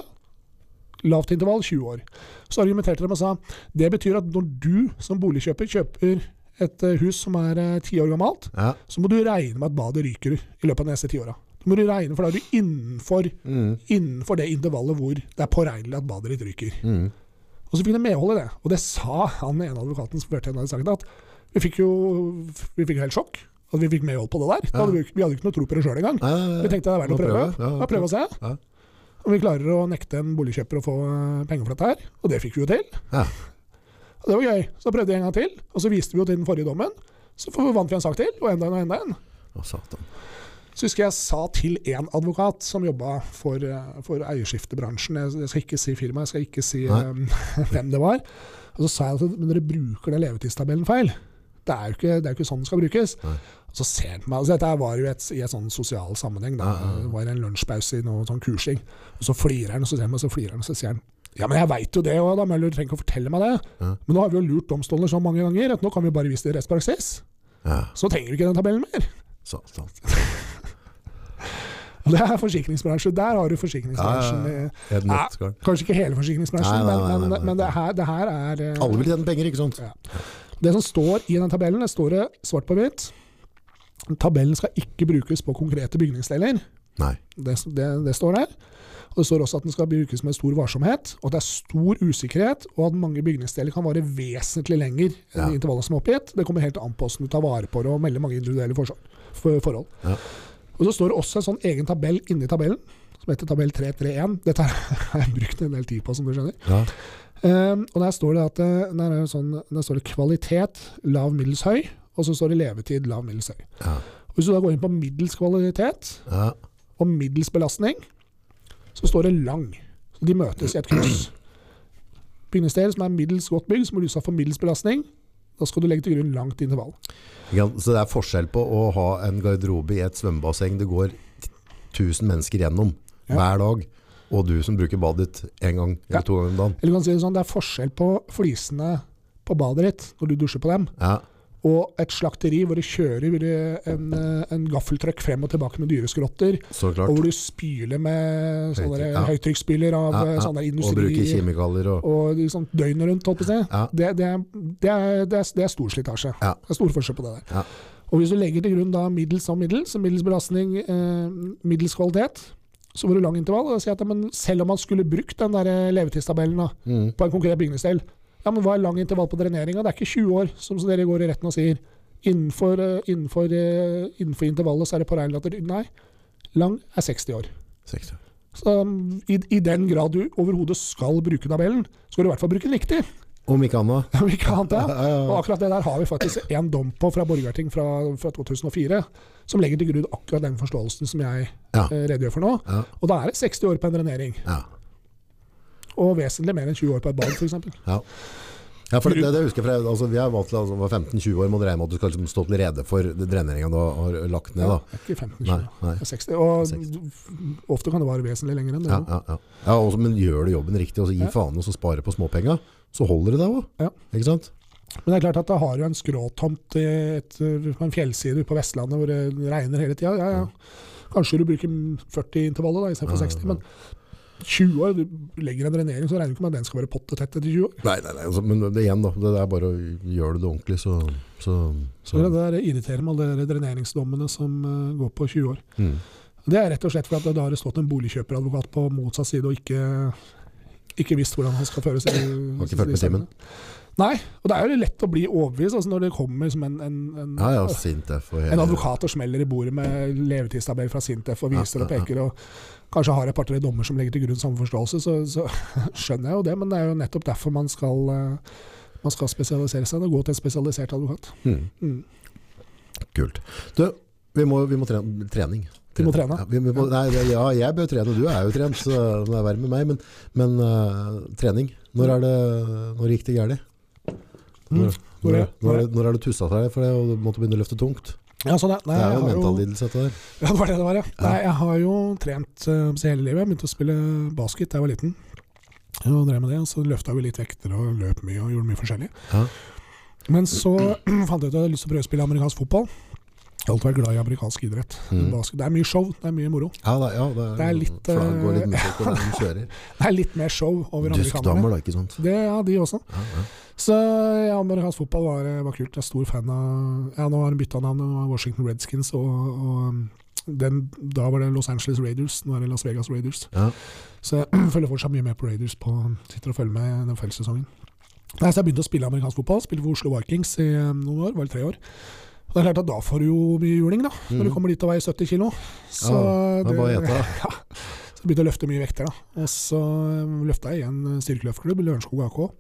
lavt intervall 20 år. Så argumenterte de og sa det betyr at når du som boligkjøper kjøper et eh, hus som er eh, ti år gammelt, Ja. så må du regne med at badet ryker i løpet av de neste ti åra. Da må du regne, for da er du innenfor, Mm. innenfor det intervallet hvor det er påregnelig at badet ditt ryker. Mm. Og så fikk de medhold i det. Og det sa han ene advokaten som førte denne saken, at vi fikk jo vi fikk helt sjokk. At vi fikk medhold på det der. Da hadde vi, vi hadde ikke noe tro på det sjøl engang. Vi tenkte det er verdt å prøve. Ja, Ja, prøve å se. Ja. Om vi klarer å nekte en boligkjøper å få eh, penger for dette her. Og det fikk vi jo til. Ja. Og det var gøy. Så prøvde vi en gang til, og så viste vi jo til den forrige dommen. Så vant vi en sak til, og enda en og enda en. Å, satan. Så husker jeg sa til en advokat som jobba for, eh, for eierskiftebransjen, jeg, jeg skal ikke si firmaet, jeg skal ikke si eh, hvem det var, og så sa jeg at men dere bruker den levetidstabellen feil. Det er jo ikke, er ikke sånn den skal brukes. Nei. Og så ser han på meg, altså Dette var jo et, i et sånn sosial sammenheng. Da. Det var en lunsjpause i noe sånn kursing. Og så flirer han, og så ser han meg, og så flirer han, og så sier han ja, men jeg veit jo det òg, da, Møller. Du trenger ikke å fortelle meg det. Ja. Men nå har vi jo lurt domstolene så mange ganger at nå kan vi bare vise det i rettspraksis. Ja. Så trenger vi ikke den tabellen mer. Så, Og det er forsikringsbransje. Der har du forsikringsbransjen. Ja, ja, ja. Kanskje ikke hele forsikringsbransjen, Nei, nei, nei, men, det, her, det her er eh, Alle vil tjene penger, ikke sant? Ja. Det som står i den tabellen, det står det svart på hvitt. Tabellen skal ikke brukes på konkrete bygningsdeler. Nei. Det, det, det står der. Og Det står også at den skal brukes med stor varsomhet, og at det er stor usikkerhet, og at mange bygningsdeler kan vare vesentlig lenger enn Ja. intervallet som er oppgitt. Det kommer helt an på hvordan du tar vare på det, og melder mange individuelle forhold. For, forhold. Ja. Og Så står det også en sånn egen tabell inni tabellen, som heter tabell 331. Dette har jeg brukt en del tid på, som du skjønner. Ja. Um, og Der står det at eh, der, er sånn, der står det kvalitet lav, middels høy, og så står det levetid lav, middels høy. Ja. Hvis du da går inn på middels kvalitet Ja. og middels belastning, så står det lang. Så De møtes i et kryss. Bygningsdel som er middels godt bygd, som er utsatt for middels belastning, da skal du legge til grunn langt intervall. Så det er forskjell på å ha en garderobe i et svømmebasseng det går 1000 mennesker gjennom Ja. hver dag, og du som bruker badet ditt en gang eller Ja. to ganger om dagen. Eller kan si det sånn, Det er forskjell på flisene på badet ditt når du dusjer på dem, Ja. Og et slakteri hvor du kjører en, en gaffeltrøkk frem og tilbake med dyreskrotter, og hvor du spyler med sånne ja. høytrykksspyler av Ja, ja. sånne industri... Og bruker kjemikalier og Og liksom døgnet rundt, holdt på å. Ja. Det, det, er, det, er, det, er, er stor slitasje. Det er stor forskjell på det der. Ja. Og hvis du legger til grunn da middels og middels, så middels belastning, eh, middels kvalitet, så får du lang intervall. Og si at, men selv om man skulle brukt den der levetidstabellen da, mm. på en konkret bygningsdel, ja, men hva er lang intervall på dreneringa? Det er ikke 20 år, som dere går i retten og sier. Innenfor, eh, innenfor, eh, innenfor intervallet så er det påregnelig Nei, lang er 60 år. 60. Så um, i, I den grad du overhodet skal bruke tabellen, skal du i hvert fall bruke den riktig. Om ikke annet. Om ikke annet, ja, Og akkurat det der har vi faktisk en dom på fra Borgarting fra, fra 2004, som legger til grunn akkurat den forståelsen som jeg Ja. eh, redegjør for nå. Ja. Og da er det 60 år på en drenering, Ja. Og vesentlig mer enn 20 år på et bad f.eks. Ja. Ja, for det, det husker jeg fra, altså, Vi er vant til altså, var 15-20 år, må du regne med at du skal liksom, stå til rede for dreneringa du har lagt ned. Da. Ja, ikke 15-20, nei. er 60. Og ofte kan det være vesentlig lenger enn det. Ja, ja, ja. ja også, men gjør du jobben riktig, og så gi Ja. faen og så sparer på småpenga, så holder det deg òg. Ja. Ikke sant? Men det er klart at da har du en skråtomt på en fjellside på Vestlandet hvor det regner hele tida. Ja, ja. Kanskje du bruker 40-intervallet istedenfor Ja, 60, men 20 år, du legger en drenering, så regner du ikke med at den skal være pottetett etter 20 år. Nei, nei, nei altså, men det, igjen, da. Det er bare å gjøre det ordentlig, så, så, Så det der irriterer med alle de dreneringsdommene som uh, går på 20 år. Mm. Det er rett og slett for at da har det stått en boligkjøperadvokat på motsatt side og ikke, ikke visst hvordan han skal føre seg. Har ikke fulgt med timen. Nei, og det er jo lett å bli overbevist altså når det kommer som en, en, en, Ja, ja, Sintef en advokat og smeller i bordet med levetidstabell fra Sintef og viser Ja, og peker, og kanskje har et par-tre dommer som legger til grunn samme forståelse, så, så skjønner jeg jo det. Men det er jo nettopp derfor man skal, eh, man skal spesialisere seg. og Gå til en spesialisert advokat. Mm. Mm. Kult. Du, vi må, vi må trene, trening. Vi må trene? Ja, må, nei, ja, jeg bør trene. Du er jo trent, så det er verre med meg. Men, men uh, trening, når, er det, når gikk det galt? Mm. Når, når, når, når er det tussa seg for det, og du måtte begynne å løfte tungt? Ja, sånn, ja. Nei, Det er jo en har mental lidelse, dette der. Ja, det var det det var, ja. Nei, jeg har jo trent uh, hele livet. Jeg begynte å spille basket da jeg var liten. Og drev med det, så løfta vi litt vekter og løp mye og gjorde mye forskjellig. Ja. Men så fant jeg ut at jeg hadde lyst til å prøve å spille amerikansk fotball. Jeg har alltid vært glad i amerikansk idrett. Mm. Det er mye show, det er mye moro. Ja, da, ja, det, Det er litt, flagg og litt eh, musikk og de kjører. Det er litt mer show over amerikanerne. Duskdamer, da, ikke sant? Det, ja, de også. Ja, ja. Så amerikansk fotball var, var kult. Jeg er stor fan av Ja, nå har de bytta navn, av Washington Redskins, og, og um, den, da var det Los Angeles Raiders, nå er det Las Vegas Raiders. Ja. Så jeg følger fortsatt mye med på Raiders. På, sitter og følger med den fellessesongen. Så jeg begynte å spille amerikansk fotball. Spilte for Oslo Vikings i um, noen år, var det tre år. Og det er klart at Da får du jo mye juling, da, når Mm. du kommer dit og veier 70 kilo. Så Ja, det er bare å gjette, ja, så jeg begynte å løfte mye vekter. da. Og så løfta jeg i en styrkeløftklubb, Lørenskog AK.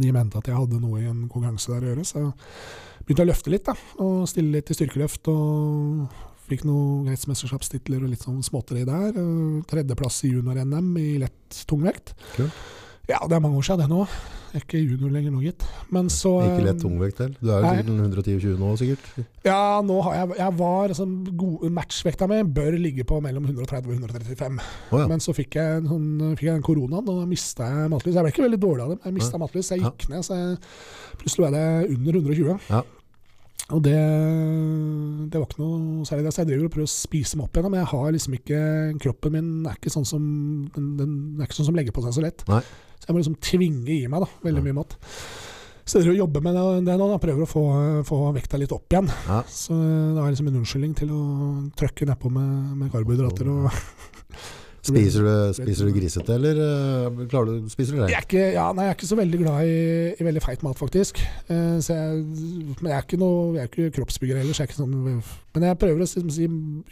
De mente at jeg hadde noe i en konkurranse der å gjøre, så jeg begynte å løfte litt. da, Og stille litt i styrkeløft. og Fikk noen kretsmesterskapstitler og litt sånn småtteri der. Tredjeplass i junior-NM i lett tungvekt. Kult. Ja, det er mange år siden det nå. Jeg er ikke junior lenger nå, gitt. Men så Ikke lett tungvekt heller? Du er jo Nei. sikkert 110-20 nå, sikkert. Ja, nå har jeg, jeg var altså, god, Matchvekta mi bør ligge på mellom 130 og 135. Oh, ja. Men så fikk jeg, sånn, fikk jeg den koronaen, og da mista jeg matlys. Jeg ble ikke veldig dårlig av det, men jeg mista matlys. Jeg Ja. gikk ned, så jeg, plutselig var jeg under 120. Ja. Og det, det var ikke noe særlig det. Så jeg driver og prøver å spise meg opp igjen, men jeg har liksom ikke Kroppen min er ikke sånn som den, den er ikke sånn som legger på seg så lett. Nei. Så jeg må liksom tvinge i meg da, veldig mye mat. Så jeg jobber med det, nå. Da. Prøver å få, få vekta litt opp igjen. Ja. Så det er liksom en unnskyldning til å trøkke nedpå med, med karbohydrater og Spiser du, spiser du grisete, eller eh, klarer du, spiser du Jeg det? ikke, ja, jeg er ikke så veldig glad i, i veldig feit mat, faktisk. Eh, så jeg, men jeg er ikke noe Jeg er ikke kroppsbygger ellers. Jeg ikke sånn, men jeg prøver å si, si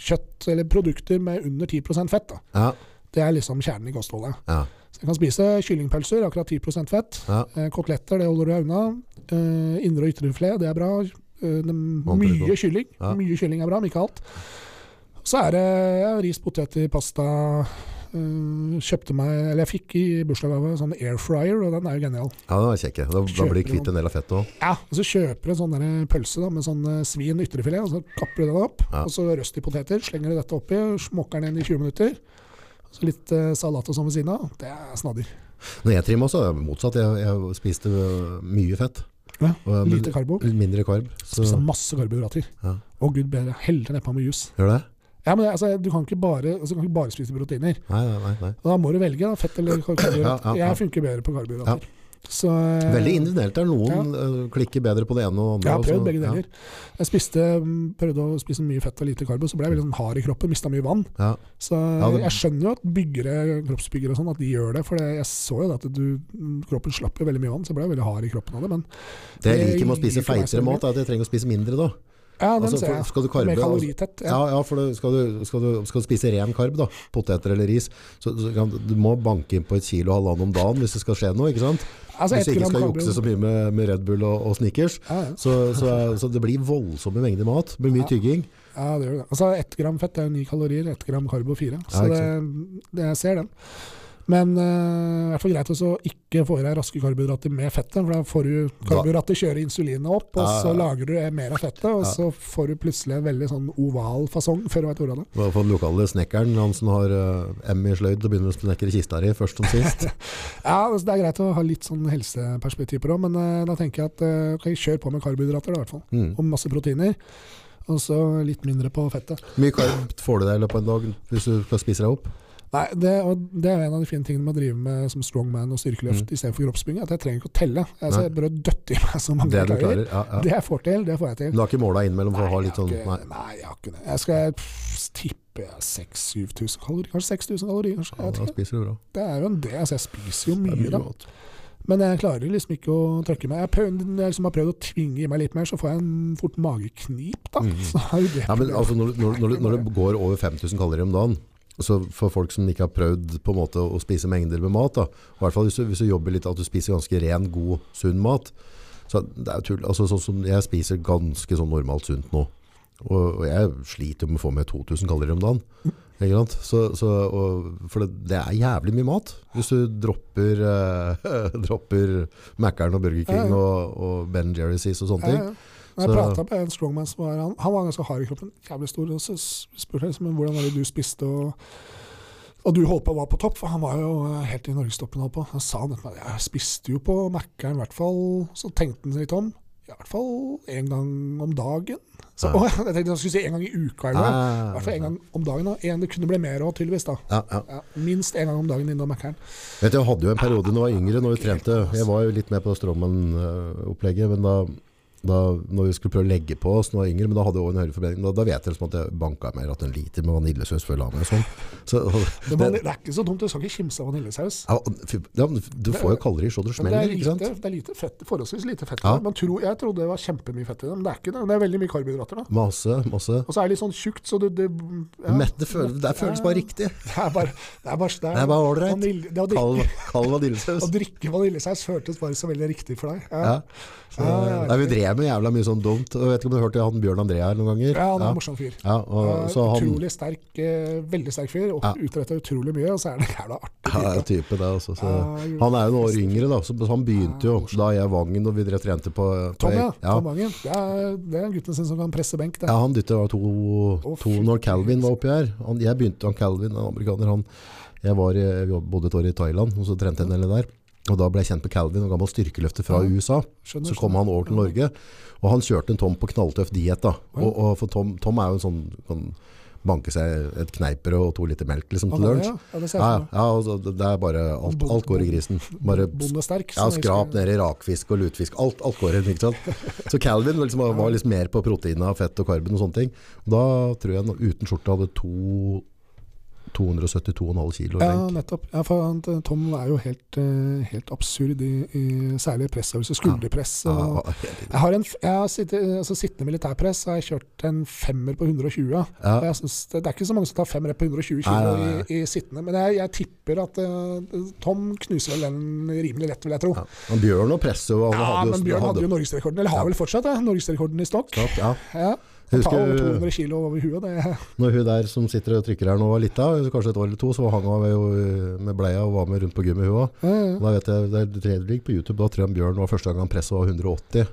kjøtt eller produkter med under 10% fett. Ja, Det er liksom kjernen i kostholdet. ja, Så jeg kan spise kyllingpølser, akkurat 10 fett. ja. Eh, koteletter, det holder du deg unna. Eh, indre- og ytre filet, det er bra. Eh, det, Vanlig mye kylling. Ja. Mye kylling er bra, men ikke alt. Så er det ris, poteter, pasta. Eh, kjøpte meg, eller jeg fikk i bursdagsgave sånn air fryer, og den er jo genial. ja den var kjekke. Da, da blir du kvitt en del av fettet òg. Ja, og Så kjøper du en sånn der pølse da, med sånn svin ytrefilet, og så kapper du den opp. Ja. Og så røst i poteter, slenger du dette oppi, smokker den inn i 20 minutter. Så litt eh, salat og sånn ved siden av. Det er snadder. Når jeg trimmer også, er det motsatt. Jeg, jeg spiste øh, mye fett. Ja, Og, lite karbo. Mindre karb. Så, Spiste masse karbohydrater. Ja. Å gud bedre. Heller nedpå med jus. gjør det? Ja, men altså, du kan ikke bare, altså, du kan ikke bare spise proteiner. Nei, nei, nei. Da må du velge da, fett eller karbohydrater. Ja, ja. Jeg funker bedre på karbohydrater. Så, eh, Veldig individuelt. der. Noen ja. klikker bedre på det ene og andre. Jeg har så- prøvd begge ja. deler. Jeg spiste, prøvde å spise mye fett og lite karbo, så ble jeg veldig sånn hard i kroppen, mista mye vann. Ja. Så Ja, det- jeg skjønner jo at byggere, kroppsbyggere og sånn, at de gjør det. For jeg så jo at du, kroppen slapp jo veldig mye vann, så jeg ble veldig hard i kroppen av det. Men Det jeg liker med å spise feitere mat, er at jeg trenger å spise mindre da. Ja, den Altså, ser jeg. skal du karbe, Mer altså- kaloritett. Ja. Ja, ja for det, skal, du, skal, du, skal du spise ren karb, da, poteter eller ris, så, så kan, du må banke inn på et kilo og halvannen om dagen hvis det skal skje noe. ikke sant? Altså, Hvis du ikke skal jukse så mye med, med Red Bull og, og Snickers. Ja, ja. Så, så, så det blir voldsomme mengder mat. Det blir mye tygging. Ja, det gjør det. Altså, ett gram fett er ni kalorier, ett gram karbo fire. Så det, det, jeg ser den. Men eh, i hvert fall greit å ikke få i deg raske karbohydrater med fettet, for da får du karbohydrater kjører insulinet opp, og Ja, så lager du mer av fettet, og Ja. så får du plutselig en veldig sånn oval fasong før du vet ordet av det. I hvert fall den lokale snekkeren, han som har uh, M i sløyd og begynner å snekre kista di først som sist. Ja, altså, Det er greit å ha litt sånn helseperspektiv på det, men uh, da tenker jeg at uh, okay, kjør på med karbohydrater, da, i hvert fall. Mm. Og masse proteiner. Og så litt mindre på fettet. Hvor Mye karb får du deg i løpet av en dag hvis du skal spise deg opp. Nei, det, og det er en av de fine tingene med å drive med som strongman og styrkeløft Mm. istedenfor kroppsbygging, at jeg trenger ikke å telle. Altså, jeg bør døtte i meg så mange Det du klarer. Ja, ja. Det jeg får til, det får jeg til. Du har ikke måla innimellom for å ha litt sånn Nei. nei, jeg har ikke det. Jeg skal pff, tippe 6000-7000 kalorier, kanskje 6000 kalorier. Kanskje. Ja, da spiser du bra. Det er jo en del. Altså, jeg spiser jo er mye, da. Godt. Men jeg klarer liksom ikke å trøkke meg. Jeg, prøvd, jeg liksom har prøvd å tvinge i meg litt mer, så får jeg en fort mageknip, da. Mm. Så er jo det Ja, men altså, når, når, når, når det går over 5000 kalorier om dagen, så for folk som ikke har prøvd på en måte å spise mengder med mat, da, i hvert fall hvis du, hvis du jobber litt at du spiser ganske ren, god, sunn mat, så det er tull. Altså, sånn som jeg spiser ganske sånn normalt sunt nå, og, og jeg sliter med å få med 2000 kalorier om dagen. Ikke sant? Så, så, og, for det, det er jævlig mye mat. Hvis du dropper, eh, dropper Mackeren og Burger King Ja, ja. og, og Ben Jerry's og sånne ting. Ja. Jeg prata med en strongman som var han, han var ganske hard i kroppen, jævlig stor. Og så spurte jeg liksom, hvordan var det du spiste og, og du holdt på å være på topp, for han var jo eh, helt i norgestoppen. holdt på. Han sa nettopp at jeg spiste jo på Mækkern i hvert fall. Så tenkte han seg litt om. I hvert fall én gang om dagen. Så, Ja. å, jeg tenkte jeg skulle si en gang i uka. Eller. I Ah, hvert fall en gang om dagen. Da. En, det kunne bli mer òg, tydeligvis. da. ja, ja. Ja, minst én gang om dagen innom Mækkern. Jeg hadde jo en periode da jeg var yngre, når vi trente. Jeg var jo litt med på Strongman-opplegget, men da, da når vi skulle prøve å legge på oss når jeg var yngre, men da hadde jeg også en høyere forbrenning. Da, da vet jeg liksom at jeg banka meg at en liter med vaniljesaus før jeg la meg sånn. Så, Det, det er ikke så dumt, du skal ikke kimse av vaniljesaus. ja, du får jo kalorier så det Men det, smeller, er lite, det er lite fett, forholdsvis lite fett. Ja. Man tror, jeg trodde det var kjempemye fett i det, men det er ikke det. Det er veldig mye karbohydrater. da. Masse, masse. Og så er det litt sånn tjukt, så det, det, ja, Mett, det, føles, det føles bare riktig. Det er bare ålreit. kald vaniljesaus. å drikke vaniljesaus føltes bare så veldig riktig for deg. Ja. Så, Ja, ja, nei, vi drev med jævla mye sånn dumt. Jeg vet ikke om du har hørt han Bjørn André her noen ganger? Ja, han er ja. en morsom fyr. Ja, og, så han, Utrolig sterk, eh, veldig sterk fyr, og Ja. Utretta utrolig mye. Og så er det en jævla artig Ja, type. det altså. Så, han er jo noen år yngre da, så han begynte jo da jeg Vangen og vi drev trente på, på Tom, ja. Tom Vangen. Det er, det er gutten sin som kan presse benk. Det. Ja, han dytta to, fy når Calvin var oppi her. Han, jeg begynte, han Calvin, en amerikaner, han, jeg, var, bodde et år i Thailand, og så trente jeg en del der. Og da ble jeg kjent med Calvin, en gammel styrkeløfter fra. USA. Skjønner, Så kom han over til Norge, og han kjørte en Tom på knalltøff diet da. Og, og for Tom, Tom er jo en sånn, kan banke seg et kneiper og to liter melk liksom, til lunsj. Ja, ja, det Ja, ja, altså, det er bare alt, alt går i grisen. Bare sterk, ja, skrap husker. ned i rakfisk og lutfisk. Alt, alt går i ikke sant? Så Calvin liksom, var liksom mer på proteiner, fett og karben og sånne ting. Da tror jeg han uten skjorte hadde to 272,5 kilo Ja, nettopp. Ja, for Tom er jo helt, eh, helt absurd i, i særlig pressøvelse, skulderpress. Ja, ja. Jeg har en, jeg har sitt, altså sittende militærpress har jeg kjørt en femmer på 120. Ja. Og Jeg synes det, er ikke så mange som tar femmer på 120 kilo. I, i sittende, men jeg, jeg tipper at uh, Tom knuser vel den rimelig lett, vil jeg tro. Men Bjørn og presset Ja, men Bjørn hadde jo norgesrekorden, eller har vel fortsatt det, norgesrekorden i stokk. Klart, ja. Jeg tar over 200 kilo over huet. Det, når hun der som sitter og trykker her nå var lita, kanskje et år eller to, så hang hun med, med bleia og var med rundt på gymmet hun òg. ja, ja. Da vet jeg, det er- ligger på YouTube, da tror jeg Bjørn var første gang han presset var 180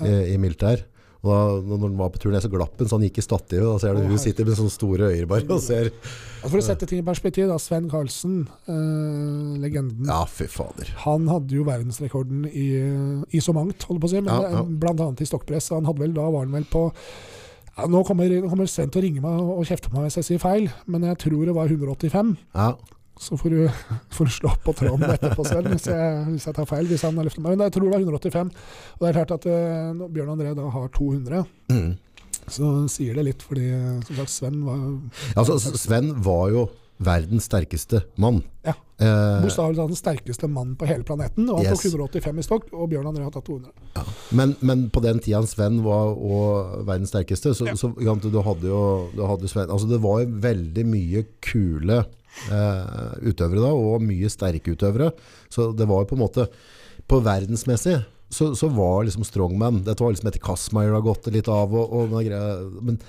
i, i militær. Og da når han var på tur ned, så glapp han, så han gikk i stativet. Da ser du hun sitter med sånne store øyne bare og ser Altså For å sette ting i perspektiv, da, Sven Karlsen, eh, legenden, Ja, fy fader. han hadde jo verdensrekorden i, i så mangt, holder på å si, men Ja, ja. blant annet i stokkpress. Han hadde vel, da var han vel på ja, Nå kommer, kommer Sven til å ringe meg og kjefte på meg hvis jeg sier feil, men jeg tror det var 185. Ja, Så får du, får du slå på tråden etterpå, selv hvis jeg, hvis jeg tar feil. Hvis han har løftet meg. Men jeg tror det var 185. Og det er klart at eh, når Bjørn André da har 200, mm. så sier det litt, fordi eh, som sagt, Sven var Altså, Sven var jo verdens sterkeste mann. Ja. Eh, bokstavelig talt den sterkeste mannen på hele planeten. Og han Yes. tok 185 i stokk, og Bjørn André har tatt 200. men, men på den tida Sven var og verdens sterkeste, så, Ja. så du hadde jo du hadde Sven Altså, det var jo veldig mye kule eh, utøvere da, og mye sterke utøvere. Så det var jo på en måte På verdensmessig så, så var liksom strongman Dette var liksom etter Kasmeier har gått litt av, og, og greia, men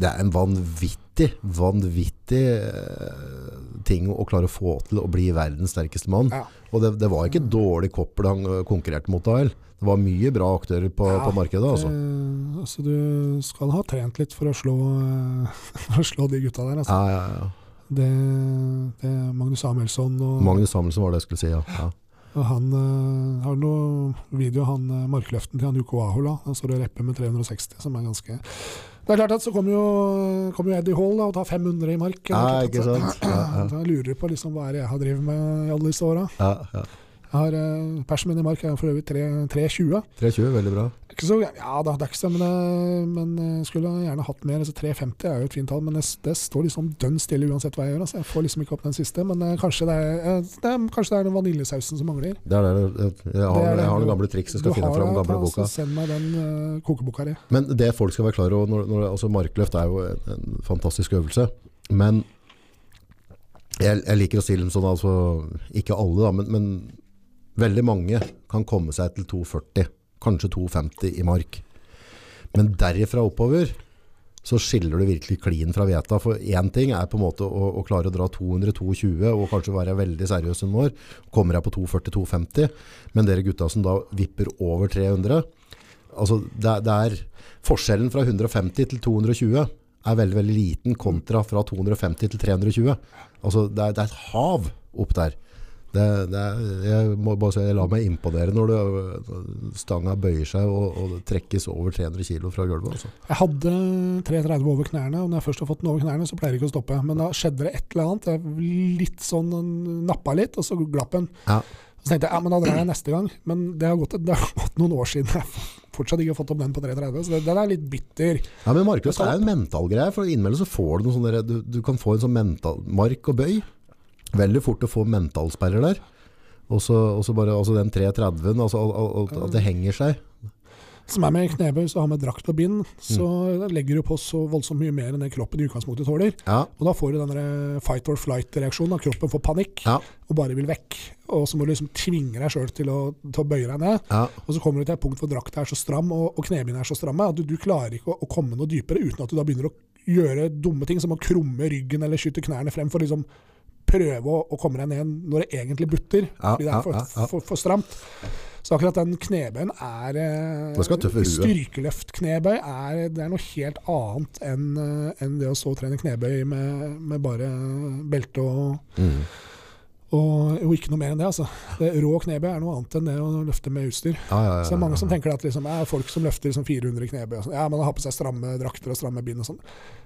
det er en vanvittig, vanvittig vanvittig ting å klare å få til å bli verdens sterkeste mann. Ja. Og det, det var ikke dårlig koppel han eh, konkurrerte mot da. Det var mye bra aktører på, Ja, på markedet. Altså. Det, altså du skal ha trent litt for å slå, eh, for å slå de gutta der. Altså. Ja, ja, ja. Det, det Magnus Samuelsson og, Magnus Samuelsson var det jeg skulle si, ja. ja. og han øh, har noen video, han markløften til han Yuko Ahola. Han står og rapper med 360, som er ganske Det er klart at så kommer jo, kom jo Eddie Hall da, og tar 500 i mark. Ja, ikke sant? Ja, ja. Da lurer du på liksom, hva er det jeg har drevet med i alle disse åra. ja, ja. Jeg har uh, Persen min i mark er for øvrig 320. 320, veldig bra. Ikke så, ja da, det er ikke så, men, jeg, men eh, skulle gjerne hatt mer. Altså 350 er jo et fint tall, men det, det står liksom dønn stille uansett hva jeg gjør. Altså. Jeg får liksom ikke opp den siste. Men eh, kanskje, det er, eh, det er, kanskje det er den vaniljesausen som mangler. Det er det. Jeg har, Det jeg har det gamle trikset, skal finne fram gamle boka. Send meg den uh, kokeboka di. Men det folk skal være klar over, når, når, altså markløft er jo en, en fantastisk øvelse, men jeg, jeg liker å si dem sånn, altså, ikke alle da, men, men veldig mange kan komme seg til 240, kanskje 250 i mark. Men derifra oppover, så skiller du virkelig klin fra veta, for én ting er på en måte å, å klare å dra 200-220, og kanskje være veldig seriøs en år, kommer jeg på 240-250, men dere gutta som da vipper over 300, altså det, det er forskjellen fra 150 til 220 er veldig, veldig liten kontra fra 250 til 320. Altså det det er et hav opp der. Det, det jeg må bare si, jeg lar meg imponere når det, stanga bøyer seg og, og det trekkes over 300 kilo fra gulvet. Også. Jeg hadde 330 over knærne, og når jeg først har fått den over knærne, så pleier det ikke å stoppe. Men da skjedde det et eller annet. Jeg litt sånn nappa litt, og så glapp den. Ja. Så tenkte jeg ja, men da drar jeg neste gang. Men det har gått, det har gått noen år siden jeg fortsatt ikke har fått opp den på 330. Så den er litt bitter. Ja, men markløs er jo en mental greie, for innimellom så får du noe sånn du, du kan få en sånn mental, mark og bøy. Veldig fort å få mentalsperrer der. Og så bare, altså den 330-en, altså, al- al- al- at det henger seg. Som er med knebøy, så har med drakt og bind, så Mm. legger du på så voldsomt mye mer enn det kroppen i utgangspunktet tåler. Ja, Og da får du den der fight or flight-reaksjonen, at kroppen får panikk ja, og bare vil vekk. Og så må du liksom tvinge deg sjøl til, til å bøye deg ned. ja. Og så kommer du til et punkt hvor drakta er så stram og, og knebindene er så stramme at du, du klarer ikke å, å komme noe dypere uten at du da begynner å gjøre dumme ting som å krumme ryggen eller skyte knærne frem for liksom prøve å, å komme deg ned når det egentlig butter. Ja, fordi det er for, ja. for, for stramt. Så akkurat den knebøyen er eh. Styrkeløftknebøy er, det er noe helt annet enn eh, enn det å så trene knebøy med, med bare belte og Mm. Og, jo, ikke noe mer enn det. altså. Det, rå knebøy er noe annet enn det å løfte med utstyr. Ja, ja, ja, Så det er mange som tenker at liksom, er folk som løfter liksom 400 knebøy og sånn, Ja, men har på seg stramme drakter og stramme bind og sånn.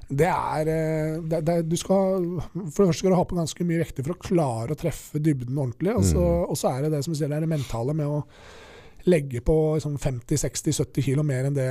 Det er, eh, det, det, du skal, For det første skal du ha på ganske mye vekter for å klare å treffe dybden ordentlig. Og så, Mm. og så er det det som sier, det er det mentale med å legge på liksom 50-60-70 kilo mer enn det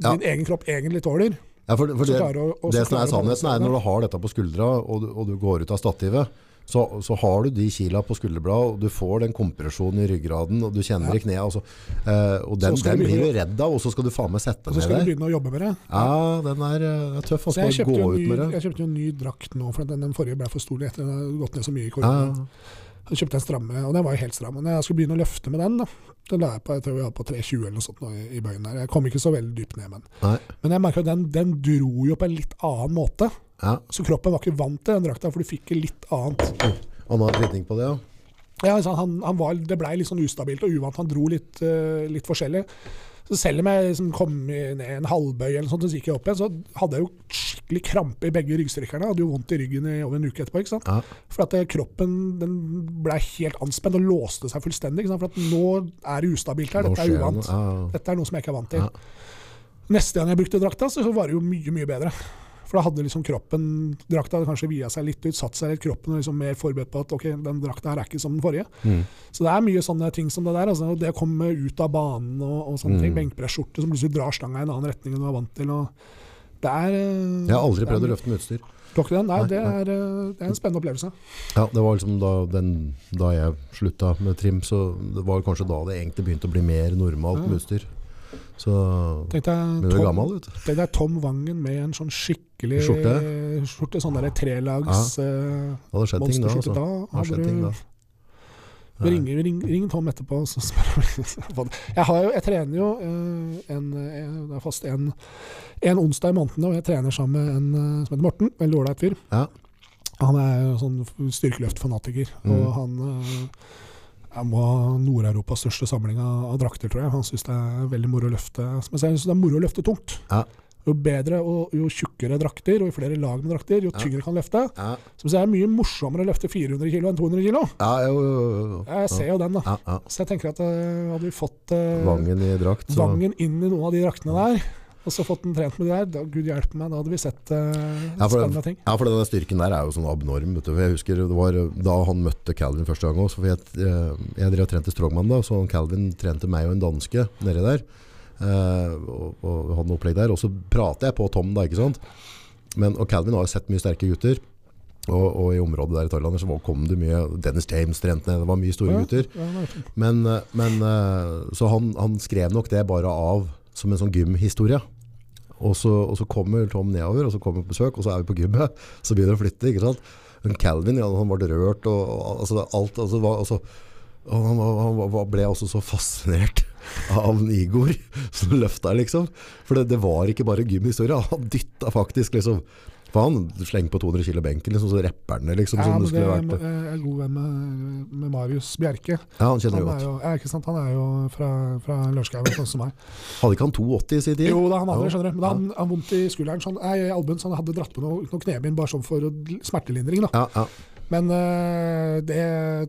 din egen kropp egentlig tåler. Ja, for, for det, å, det som er sannheten er når du har dette på skuldra, og og du går ut av stativet, så, så har du de kila på skulderbladet, og du får den kompresjonen i ryggraden, og du kjenner i kneet. Altså, eh, og den, den du blir du redd av, og så skal du faen meg sette Og så skal du begynne å jobbe med det. Ja, den er, eh, er tøff. Altså, jeg kjøpte, gå ut med det. jeg kjøpte jo en ny drakt nå, for den, den forrige ble for stor etter den har gått ned så mye i Ja. Jeg kjøpte en stramme, og den var jo helt stram. Men jeg skulle begynne å løfte med den, da, Den la jeg på, jeg tror vi var på 3,20 eller noe sånt nå i, bøyen der. Jeg kom ikke så veldig dypt ned, men, nei. men jeg merker at den, den dro jo på en litt annen måte. Ja, Så kroppen var ikke vant til den drakta, for du fikk litt annet. annen vridning på det, ja. Ja, han, han var, det blei litt sånn ustabilt og uvant. Han dro litt, uh, litt forskjellig. Så selv om jeg liksom kom ned en halvbøy, eller sånt, så gikk jeg opp igjen, så hadde jeg jo skikkelig krampe i begge ryggstrekkerne. Hadde jo vondt i ryggen i over en uke etterpå. ikke sant? Ja. For at eh, kroppen den blei helt anspent og låste seg fullstendig. Ikke sant? For at nå er det ustabilt her. Dette er uvant. Dette er noe som jeg ikke er vant til. Ja. Neste gang jeg brukte drakta, så var det jo mye, mye bedre. For da hadde liksom kroppen Drakta hadde kanskje via seg litt ut, satt seg litt kroppen og liksom mer forberedt på at ok, den drakta her er ikke som den forrige. Mm. Så det er mye sånne ting som det der. Altså, det å komme ut av banen og, og sånne Mm. ting. Benkpresskjorte som plutselig drar stanga i en annen retning enn du er vant til. Det er eh, Jeg har aldri er- prøvd å løfte med utstyr. Den? Nei, Nei, det er, eh, det er en spennende opplevelse. Ja, det var liksom da, den, da jeg slutta med trim, så det var kanskje da det egentlig begynte å bli mer normalt med utstyr. Så Tenk deg, Tom, gammel, tenk deg Tom Vangen med en sånn skikkelig Skjorte? skjorte sånn derre trelags ja. Det hadde skjedd ting da. monsterskjorte. Altså. Da hadde ting da. Vi ringer, ring, ring Tom etterpå og så spør om jeg, har jo, jeg trener jo eh, en, eh, det er fast en, en onsdag i måneden, og jeg trener sammen med en eh, som heter Morten. Veldig ålreit fyr. Ja. Han er jo sånn styrkeløftfanatiker, Mm. og eh, han må ha Nord-Europas største samling av, drakter, tror jeg. Han syns det er veldig moro å løfte Som jeg synes det er moro å løfte tungt. Ja. Jo bedre og jo tjukkere drakter, og jo flere lag med drakter, jo tyngre kan løfte. Ja, jeg det er mye morsommere å løfte 400 kg enn 200 kg. ja jo, jo, jo. Jeg ser jo den, da. Ja, ja. Så jeg tenker at eh, hadde vi fått eh, Vangen i drakt. Så. Vangen inn i noen av de draktene der, og så fått den trent med de der, da, gud hjelpe meg, da hadde vi sett uh, Ja, spennende ting. Ja, for denne styrken der er jo sånn abnorm. Vet du. For jeg husker det var da han møtte Calvin første gang også, for jeg, eh, jeg drev og trente strongman da, så Calvin trente meg og en danske nedi der. Uh, og, og hadde noe opplegg der. Og så prater jeg på Tom da, ikke sant? Men, og Calvin har jo sett mye sterke gutter. Og, og i området der i Thailand så kom det mye Dennis James trente ned, det var mye store gutter. det er. Men, eh, men eh, så han, han skrev nok det bare av som en sånn gymhistorie. Og så, og så kommer Tom nedover, og så kommer på besøk, og så er vi på gymmet. Så begynner han å flytte, ikke sant? Men Calvin, ja, han ble rørt, og, og altså, alt, altså, var, altså, han, var- han ble også så fascinert av Igor som løfta, liksom. For det, det var ikke bare gymhistorie, han dytta faktisk, liksom. For han slengte på 200 kilo benken, liksom, så rapper han det, liksom. Ja, det det, vært. jeg er god venn med, med Marius Bjerke. Ja, han kjenner Han godt. jo, ja, ikke sant? han er jo fra, fra Lørenskog, sånn som meg. Hadde ikke han 280 i sin tid? Jo, er han hadde det, skjønner du. Men da, han han vondt i skulderen, sånn, nei, i albuen, så han hadde dratt på noe, noe knebind bare sånn for smertelindring. da. Ja, ja. Men uh, det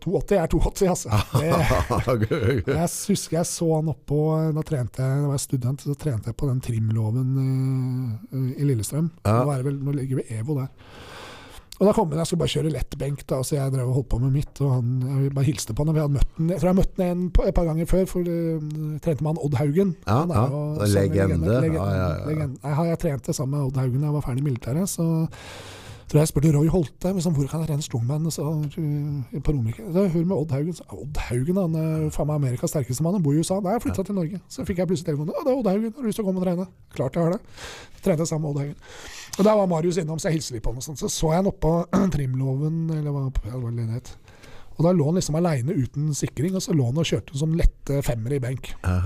280 er 280, altså. Det, jeg husker jeg så han oppå Da trente jeg, da var jeg student, så trente jeg på den trimloven uh, i Lillestrøm. Ja. Vel, nå ligger vi EVO der. Og da kom han, Jeg skulle bare kjøre lettbenk, da, så jeg drev og holdt på med mitt. og han, Jeg bare hilste på han. og Vi hadde møtt han, jeg tror jeg møtte møtt han en, et par ganger før, for uh, trente med han Odd Haugen. Ja, han ja. jo legende. legende. Ja, ja, ja. legende. Jeg, jeg trente sammen med Odd Haugen da jeg var ferdig i militæret. så tror jeg spurte Roy Holte liksom, hvor kan jeg trene strongman så, uh, på Romerike. Så jeg hører med Odd Haugen. Så, Odd Haugen han er faen meg Amerikas sterkeste mann. Han bor i USA. Nei, jeg flytta til Norge. Så fikk jeg plutselig telefonen. Å, det er Odd Haugen. Har du lyst til å komme og trene? Klart jeg har det. Trente sammen med Odd Haugen. Og Der var Marius innom, så jeg hilste litt på ham. og sånt. Så så jeg han oppå trimloven, eller hva, ja, hva det het. Og da lå han liksom aleine uten sikring, og så lå han og kjørte som lette femmere i benk. Ja.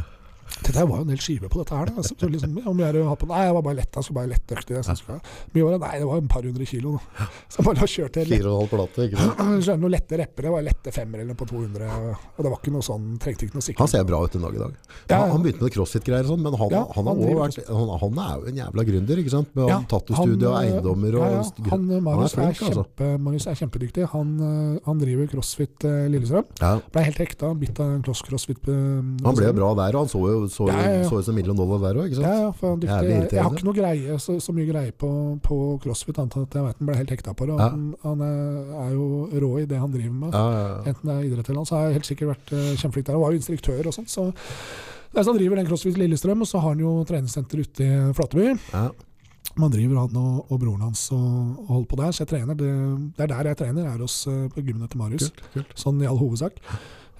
Dette var jo en hel skive på dette her. Da. Så, så liksom, om jeg mye er det å ha på? Nei, jeg var bare lett. Skulle bare lettøktig. Jeg så Mye var det? Nei, det var en par hundre kilo. Da. Så jeg bare kjørte Fire og en halv plate, ikke sant? noen lette reppere Det var lette femmer eller på 200. Og det var ikke noe sånn, trengte ikke noe sikring. Han ser bra ut en dag i dag. Ja, Han, han begynte med crossfit-greier og sånn, men han, Ja, han, vært, han, han er jo en jævla gründer, ikke sant? Med Ja, tattoo-studio og eiendommer og ja, ja. Han, eh, er, flink, er altså. kjempe, Marius er kjempedyktig. Han, eh, han driver CrossFit eh, Lillestrøm. Ja. Ble helt hekta, bitt av en CrossFit. eh, Han ble bra der, og han så jo så, ut som million dollar der òg, ikke sant? Ja, ja, for han dyktig. Jævlig Jeg, jeg har ikke noe greie, så, så mye greie på, på crossfit, annet enn at jeg vet han ble helt hekta på det. Ja. Han, han er, er jo rå i det han driver med. Ja. Enten det er idrett eller annet, så har jeg helt sikkert vært uh, kjempeflink der. Han var jo instruktør og sånt, så Nei, så han driver den CrossFit Lillestrøm, og så har han jo treningssenter ute i Flateby. ja. Man driver han og, og broren hans og, og holder på der, så jeg trener. Det, det er der jeg trener, er hos eh, på gymmen til Marius. Kult, kult. Sånn i all hovedsak.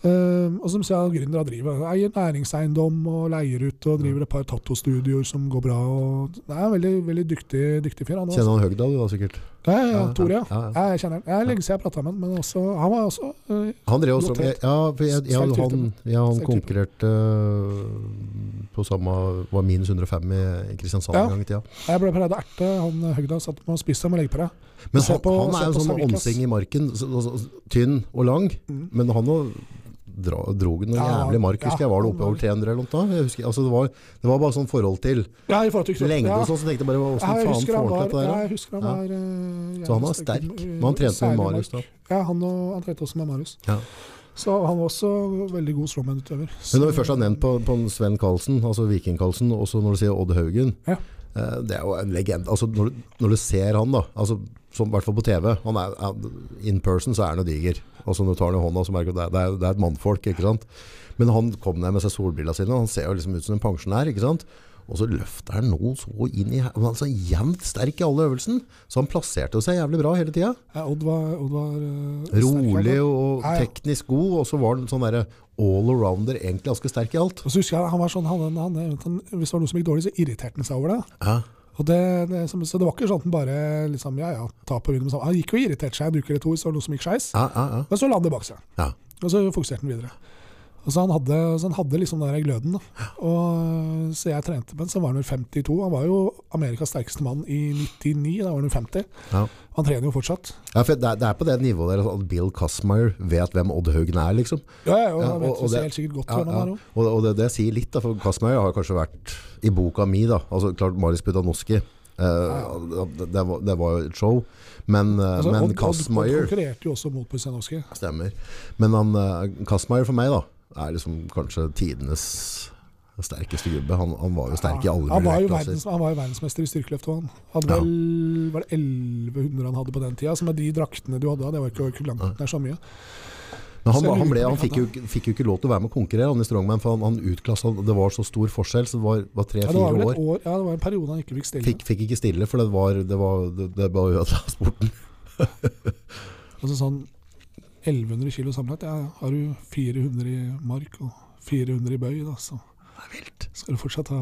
Eh, og som sier gründere driver, eier næringseiendom og leier ut og driver et par tattostudioer som går bra. Og det er en veldig, veldig dyktig, dyktig fyr. Han også. Kjenner han Høgdal du da, sikkert? Ja, ja, ja, Tore, ja. ja, jeg kjenner han. Det er lenge siden jeg prata med han, men også, han var også uh, Han drev også med Ja, for jeg, jeg, Sterk han, han konkurrerte øh, på samme Var minus 105 i, i Kristiansand Ja. en gang i tida. Jeg ble prøvd å erte han Høgdal, satt med og spiste med legge på det. Men han, på- han er jo sånn Savikas. i marken. Så, så, så, tynn og lang. Mm. Men han òg dro, drog noe Ja, jævlig mark. ja, Husker jeg var det oppover oppe over 300 eller noe. Husker, altså, det, var, det var bare sånn forhold til Ja, i forhold til lengde ja. og sånn. Så tenkte jeg bare åssen faen får han til dette ja, der? jeg husker han Ja. var eh, Så han var sterk. eh, Men han trente med Marius da. Ja, han, og, han trente også med Marius. Ja. Så han var også veldig god slåmennutøver. Men når vi først har nevnt på, på Sven Karlsen, altså Viking-Karlsen, og så når du sier Odd Haugen Ja. Eh, Det er jo en legende. Altså, når, du, når du ser han, da, altså, som, i hvert fall på TV han er, In person så er han jo diger. Altså, når du tar han i hånda, så merker du at det, er, det er et mannfolk. ikke sant? Men han kom ned med seg solbrillene sine, og han ser jo liksom ut som en pensjonær. ikke sant? Og så løfter han noe så inn i Han er så jevnt sterk i alle øvelsen. Så han plasserte seg jævlig bra hele tida. Ja, Odd var, Odd var sterk, Rolig og Ja, ja. teknisk god, og så var han sånn derre all-arounder, egentlig ganske sterk i alt. Og så husker jeg han var sånn, han, han, han, Hvis det var noe som gikk dårlig, så irriterte han seg over det. Ja. Det, det så det var ikke sånn at han bare liksom, ja, ja, ta på vinduet. Han gikk og irriterte seg en uke eller to hvis det var noe som gikk skeis. Ja, ja, ja. Men så la han det bak seg. Ja. Og så fokuserte han videre. Og så han hadde, så han hadde liksom den gløden. Da. Og, så jeg trente med ham, så var han vel 52. Han var jo Amerikas sterkeste mann i 99, da var han jo 50. Ja. Han trener jo fortsatt. Ja, for det, er, det på det nivået der at Bill Cosmire vet hvem Odd Haugen er, liksom. Ja, ja, og Ja, vet og- og det- helt sikkert godt hvem han er. Og, og det, det sier litt, da, for Cosmire har kanskje vært i boka mi, da. Altså klart Marius Budanoski. Uh, det, det, var, det var jo et show. Men, eh, Altså, men Odd- Odd- konkurrerte jo også mot Pusianowski. Stemmer. Men han, uh, Cosmire for meg, da, er liksom kanskje tidenes sterkeste gubbe. Han, han var jo sterk i alle han, var verdens, han var jo verdensmester i styrkeløft. òg, Han hadde Ja. vel var det 1100 han hadde på den tida. Så med de draktene du hadde da, det var ikke, ikke langt nær så mye. Men han, han, ble, han fikk, jo, fikk jo ikke lov til å være med å konkurrere han i Strongman, for han, han utklassa Det var så stor forskjell, så det var, Ja, var tre-fire ja, år. år. Ja, det var en periode han ikke fikk stille. Fikk, fikk ikke stille, for det var det var, det, det var ødela sporten. Altså sånn 1100 kilo samlet. Ja. har du 400 i mark og 400 i bøy, da, så Det er vilt. skal du fortsatt ha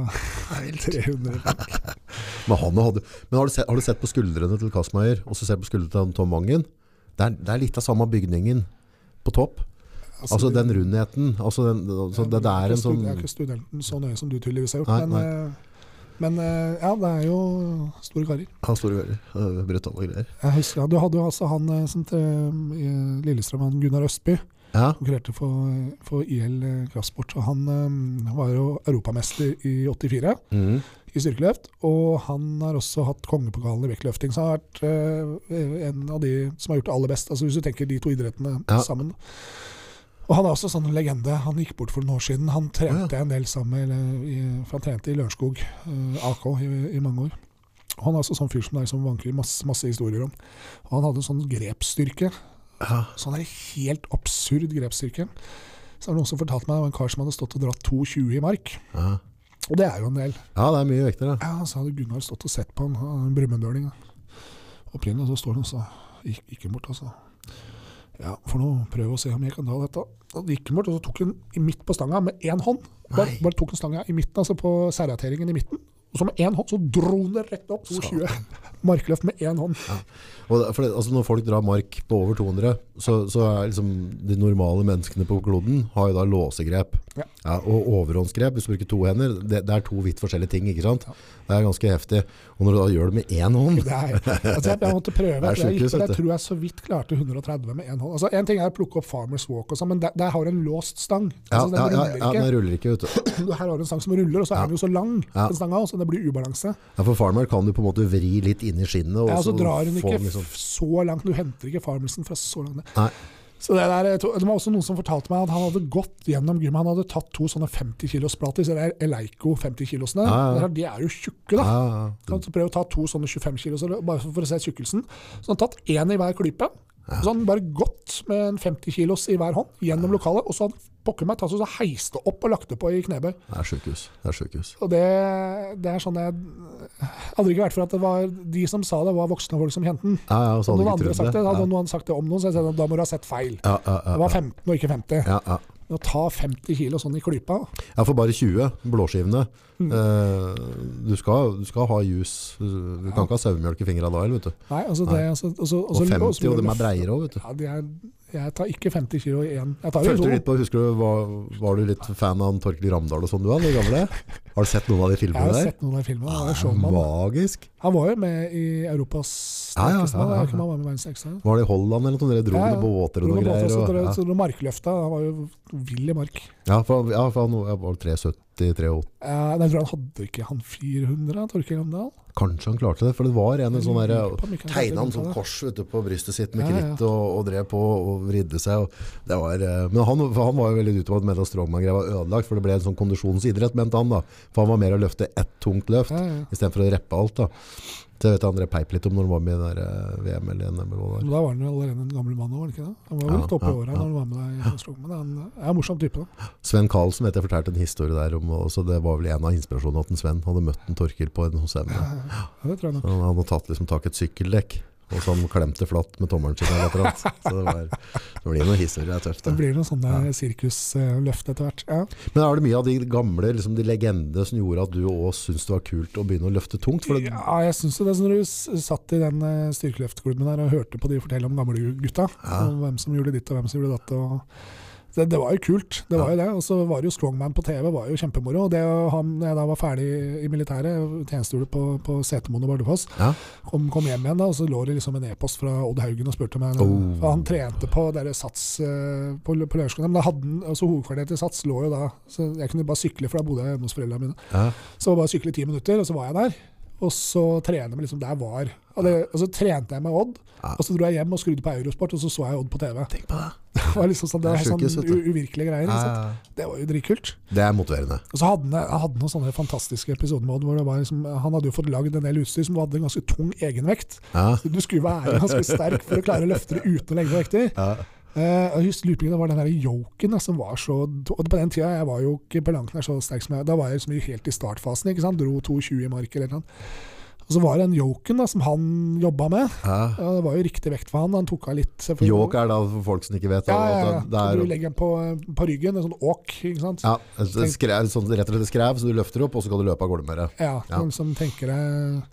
300. Men, han hadde, men har, du sett, har du sett på skuldrene til Kasmeier, og så ser du på skuldrene til Tom Mangen? Det er, det er litt av samme bygningen på topp. Altså den rundheten. Altså den, altså det, det er en sånn Jeg har ikke studert den så nøye som du tydeligvis har gjort, Nei, men, eh, men eh, ja, det er jo store karer. Ja, store. Øh, Brutale greier. Jeg husker, ja, Du hadde jo altså han eh, som til, Lillestrøm, han Gunnar Østby, Ja. konkurrerte for, for IL Kraftsport. Og han um, var jo europamester i 84 mm. i styrkeløft. Og han har også hatt kongepokalen i vektløfting, så han har vært uh, en av de som har gjort det aller best. Altså Hvis du tenker de to idrettene Ja. sammen. Og han er også sånn legende. Han gikk bort for noen år siden. Han trente Ja. en del sammen med, i, for han trente i Lørenskog, eh, AK, i, i mange år. Og han er også sånn fyr som deg som vanker masse, masse historier om. Og han hadde en sånn grepsstyrke. Ja. Sånn der helt absurd grepsstyrke. Så det noen som fortalte meg det var en kar som hadde stått og dratt 2,20 i mark. Ja. Og det er jo en del. ja, det er mye vekter, da. Ja, så hadde Gunnar stått og sett på han, en brumunddøling. Opprinnelig så står han og så gikk, gikk han bort og sa Ja, for nå prøv å se om jeg kan ta dette. Og gikk bort, og så tok hun i midt på stanga med én hånd. Bare, bare tok hun stanga i midten, altså på serrateringen i midten. Og så med én hånd så dro han det rett opp. 220. Markløft med én hånd. Og det, det, altså når folk drar mark på over 200, så, så er liksom de normale menneskene på kloden har jo da låsegrep. Ja. og overhåndsgrep, hvis du bruker to hender, det, det er to vidt forskjellige ting, ikke sant? Ja. Det er ganske heftig. Og når du da gjør det med én hånd, Det er, altså jeg, måtte prøve. Det er tror jeg, jeg tror jeg så vidt klarte 130 med én hånd. Altså, en ting er å plukke opp Farmers Walk, og sånn, men der, der har du en låst stang. ja, Altså, den ja, ja, ruller ja, ikke. den ruller ikke, vet du. Her har du en stang som ruller, og så er Ja. den jo så lang, Ja. den stanga, det blir ubalanse. Ja, for farmer kan du på en måte vri litt inn i skinnet, og Ja, så, så drar hun ikke liksom så langt. Du henter ikke farmelsen fra så langt ned. Nei. Så det, der, det var også noen som fortalte meg at han hadde gått gjennom gymmet. Han hadde tatt to sånne 50 kilos platis, eller Eleiko 50 kilosene. Ja, ja. De er jo tjukke, da. ja, ja. Han prøv å ta to sånne 25 kilos, bare for å se tjukkelsen. Så han har tatt én i hver klype. Og så han bare gått med en 50 kilos i hver hånd gjennom lokalet, og så hadde han pokker meg tatt og så heiste opp og lagt det på i knebøy. Det er sjukehus. Det er sjukehus. Og det, det er sånn jeg Hadde ikke vært for at det var de som sa det, var voksne folk som kjente den. Ja, ja, og så Hadde noen andre sagt det, det. hadde noen sagt det om noen, så jeg sa da må du ha sett feil. Ja, ja, ja, Det var ja, 15 og ikke 50. ja, ja. Å ta 50 kilo sånn i klypa Ja, for bare 20 blåskivene. Mm. Eh, du, skal, du skal ha juice. Du kan ikke ha sauemjølk i fingra da, vet du. Nei, altså det altså, altså, Og 50, og de er breiere òg, vet du. Ja, de er, jeg tar ikke 50 kilo i én. Følte du litt på, husker du, var, var du litt fan av Torkel Ramdal og sånn du var, den gamle? Har du sett noen av de Jeg har sett noen av de filmene. Han er Ah, showman. Magisk. Han var jo med i Europas sterkeste ja, ja, ja, Ja, ja. Var. Var det i Holland eller noe? Dere dro Ja, ja. på båter og noe greier? Og, dro- ja. så dro markløfta. Han var jo vill i mark. Ja, for, ja, for han var 370-380. Ja, jeg tror han hadde ikke han 400, Torkel Ramdal. Kanskje han klarte det, for det var en sånn Tegna han sånn kors vet du, på brystet sitt med Ja, ja. kritt og, og drev på og vridde seg. Og det var, eh, men han, han var jo veldig ute på at Medal Strongman-greia var ødelagt, for det ble en sånn kondisjonsidrett, mente han. da. For han var mer å løfte ett tungt løft, Ja, ja. istedenfor å reppe alt. da. Jeg vet André peip litt om når han var med i der eh, VM eller NM. eller. Da var han jo allerede en gammel mann, var han ikke det? Han var jo Ja, litt oppe i åra ja. når han var med deg i Men Han er en morsom type. da. Sven Karlsen vet jeg fortalte en historie der om, også det var vel en av inspirasjonene at en Sven hadde møtt en Torkil på en hos henne. Ja, det tror jeg nok. Så Han hadde tatt liksom tak i et sykkeldekk, og som klemte flatt med tommelen sin. Eller eller. Så det, var, det blir noen historier, det er tøft. Det Det. blir noen sånne sirkusløft etter hvert. Ja. Men er det mye av de gamle liksom de legendene som gjorde at du òg syntes det var kult å begynne å løfte tungt? Ja, jeg syns det. Når du satt i den eh, styrkeløftklubben der og hørte på de fortelle om gamle gutta, Ja. og hvem som gjorde ditt og hvem som gjorde datt og det, det var jo kult. det var jo det, Og så var det jo Strongman på TV, var jo kjempemoro. og Det han, jeg da var ferdig i militæret, tjenestegjorde på, på Setermoen og Bardufoss, ja. kom, kom hjem igjen da, og så lå det liksom en e-post fra Odd Haugen og spurte om jeg Oh. For han trente på der Sats eh, på, på Lørenskog. Men da hadde han, altså hovedkvarteret til Sats lå jo da Så jeg kunne bare sykle, for da bodde jeg hjemme hos foreldrene mine. ja. Så bare sykle i ti minutter, og så var jeg der. Og så trene meg liksom der var. Og, det, og så trente jeg med Odd, Ja. og så dro jeg hjem og skrudde på Eurosport, og så så jeg Odd på TV. Tenk på det. Det var liksom sånn, det var sånn uvirkelige greier. Ja, Det var jo dritkult. Det er motiverende. Og så hadde han, han hadde noen sånne fantastiske episoder med Odd. Hvor det var liksom, han hadde jo fått lagd en del utstyr som hadde en ganske tung egenvekt. Ja. Så du skulle være ganske sterk for å klare å løfte det uten å legge på vekter. Eh, og jeg husker det var den der yoken som var så Og på den tida jeg var jo ikke på langt nær så sterk som jeg Da var jeg liksom helt i startfasen. ikke sant? Dro 2,20 i mark eller noe. Og så var det en yoken da, som han jobba med. Ja. Ja, det var jo riktig vekt for han. Han tok av litt. Yoke er da for folk som ikke vet. Ja, ja, ja. det Du er, legger den på, på ryggen, en sånn åk. ikke sant? ja, skrev, sånn, rett og slett skrev, så du løfter opp, og så kan du løpe av gårde med det. Ja, Ja. noen som tenker deg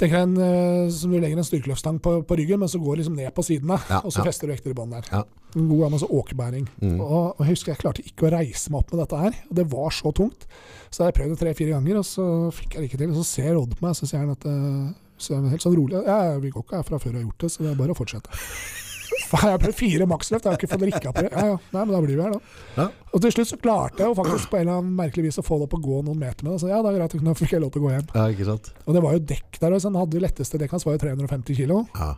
Tenker deg en, eh, som du legger en styrkeløftstang på, på ryggen, men så går liksom ned på sidene. Ja, og så fester du vekter i bånn der. Ja. En god gammel sånn åkebæring. Mm. Og, og jeg husker jeg klarte ikke å reise meg opp med dette her. Og det var så tungt. Så jeg prøvde tre-fire ganger, og så fikk jeg det ikke til. Og så ser Odd på meg, så sier han at eh, så er helt sånn rolig Ja, vi går ikke herfra før jeg har gjort det, så det er bare å fortsette. For jeg prøvd fire maksløft, jeg har ikke fått rikka på det. Ja, ja, nei, men da blir vi her, da. Ja. Og til slutt så klarte jeg jo faktisk på en eller annen merkelig vis å få det opp og gå noen meter med det. Så ja, det er greit, nå fikk jeg lov til å gå hjem. Ja, ikke sant? Og det var jo dekk der, og så han hadde jo letteste dekket hans var jo 350 kilo. Ja.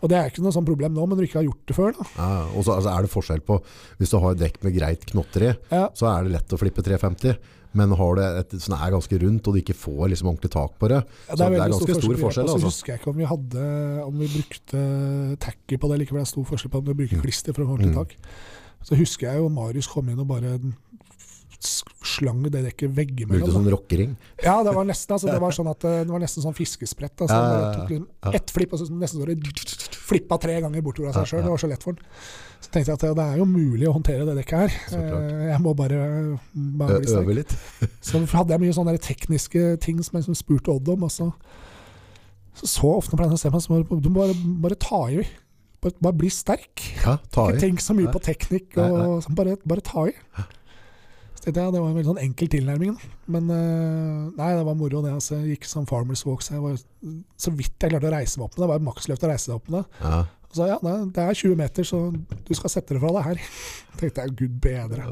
Og det er ikke noe sånn problem nå, men du ikke har gjort det før, da. Ja, og så altså, er det forskjell på Hvis du har dekk med greit knotter i, Ja, så er det lett å flippe 350. Men har du et som er ganske rundt, og du ikke får liksom ordentlig tak på det, Ja, så det er ganske stor forskjell. Og så Altså. husker jeg ikke om vi hadde Om vi brukte tacky på det likevel. Det er stor forskjell på om du bruker klister for å få ordentlig Mm. tak. Så husker jeg jo Marius kom inn og bare slang det dekket Brukte veggimellom. sånn rockering. Ja, det var nesten altså, det var sånn at eh, det var nesten sånn fiskesprett. Altså, Ja, ja, ja, liksom ett flipp, og så nesten så det flippa tre ganger bortover av seg sjøl. Det var så lett for den. Så tenkte jeg at det er jo mulig å håndtere det dekket her. Eh, Jeg må bare, bare bli øve litt. Så hadde jeg mye sånne tekniske ting som jeg liksom spurte Odd om. Og så, så, ofte jeg ser meg, så må du bare, bare ta i. Bare, bare bli sterk. Ja, ta Ikke tenk så mye Nei. på teknikk. Nei, Og, sånn, bare, bare ta i. Det var en veldig sånn enkel tilnærming. Men eh, nei, det var moro. det. Altså, jeg gikk som Farmers Walk, så jeg var så vidt jeg klarte å reise meg opp med det. Var maksløft å reise seg opp med det. Ja. Og så ja, nei, det er 20 meter, så du skal sette det fra deg her. tenkte jeg, gud bedre.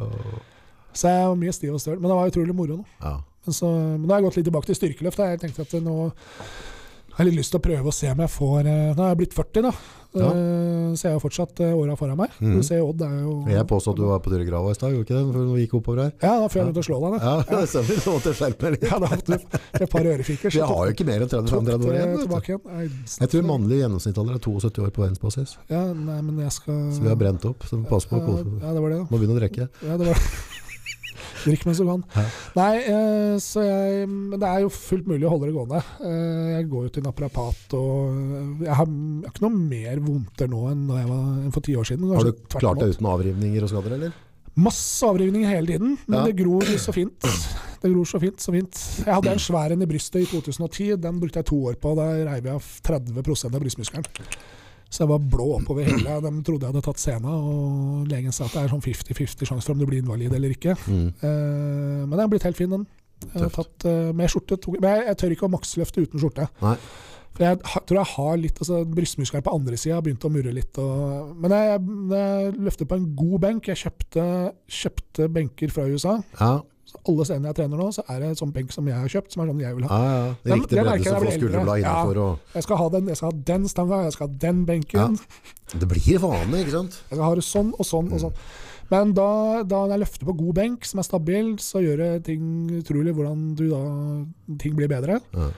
Så jeg var mye stiv og støl. Men det var utrolig moro. nå. Ja. Men, så, men nå har jeg gått litt tilbake til styrkeløft. Jeg tenkte at nå Jeg har litt lyst til å prøve å se om jeg får eh, Nå er jeg blitt 40, da. Ja. Eh, Så jeg har fortsatt eh, åra foran meg. Mm. Du ser Odd er jo Jeg påstod at du var på tur i stad, gjorde ikke det? Før du gikk oppover her? Ja, da før jeg begynte å slå deg, da. Ja, det stemmer. Du måtte skjerpe deg litt. Ja, da hadde du et par ørefiker. Vi har jo ikke mer enn 30-35 år igjen. Jeg tror mannlig gjennomsnittsalder er 72 år på verdensbasis. Ja, nei, men jeg skal Så vi har brent opp. Så pass på. Må ja, det var det, da. begynne å drikke. Ja, det var Drikk mens du kan. Nei, eh, så jeg, men det er jo fullt mulig å holde det gående. Eh, jeg går jo til naprapat, og eh, jeg har, jeg har ikke noe mer vondter nå enn jeg var enn for ti år siden. Har du klart deg uten avrivninger og skader, eller? Masse avrivninger hele tiden, men Ja. det gror så fint. Det gror så fint, så fint. Jeg hadde en svær en i brystet i 2010. Den brukte jeg to år på. Da reiv jeg av 30% av brystmuskelen. Så jeg var blå oppover hele. De trodde jeg hadde tatt sena, og legen sa at det er sånn 50-50 sjanse for om du blir invalid eller ikke. Mm. Eh, men den er blitt helt fin, den. Jeg har tatt uh, med skjorte. Tok, men jeg, jeg tør ikke å maksløfte uten skjorte. Nei. For jeg ha, tror jeg har litt altså, Brystmuskelen på andre sida har begynt å murre litt. Og, men jeg, jeg løfter på en god benk. Jeg kjøpte, kjøpte benker fra USA. Ja, Så alle stedene jeg trener nå, så er det en sånn benk som jeg har kjøpt, som er sånn jeg vil ha. ja, ja. Den- Riktig den merker bredde som får skulderblad Ja. Og... Jeg skal ha den, jeg skal ha den stanga, jeg skal ha den benken. Det blir vane, ikke sant? Jeg skal ha det sånn og sånn og sånn. Men da, da jeg løfter på god benk som er stabil, så gjør det ting utrolig hvordan du da, ting blir bedre. Ja.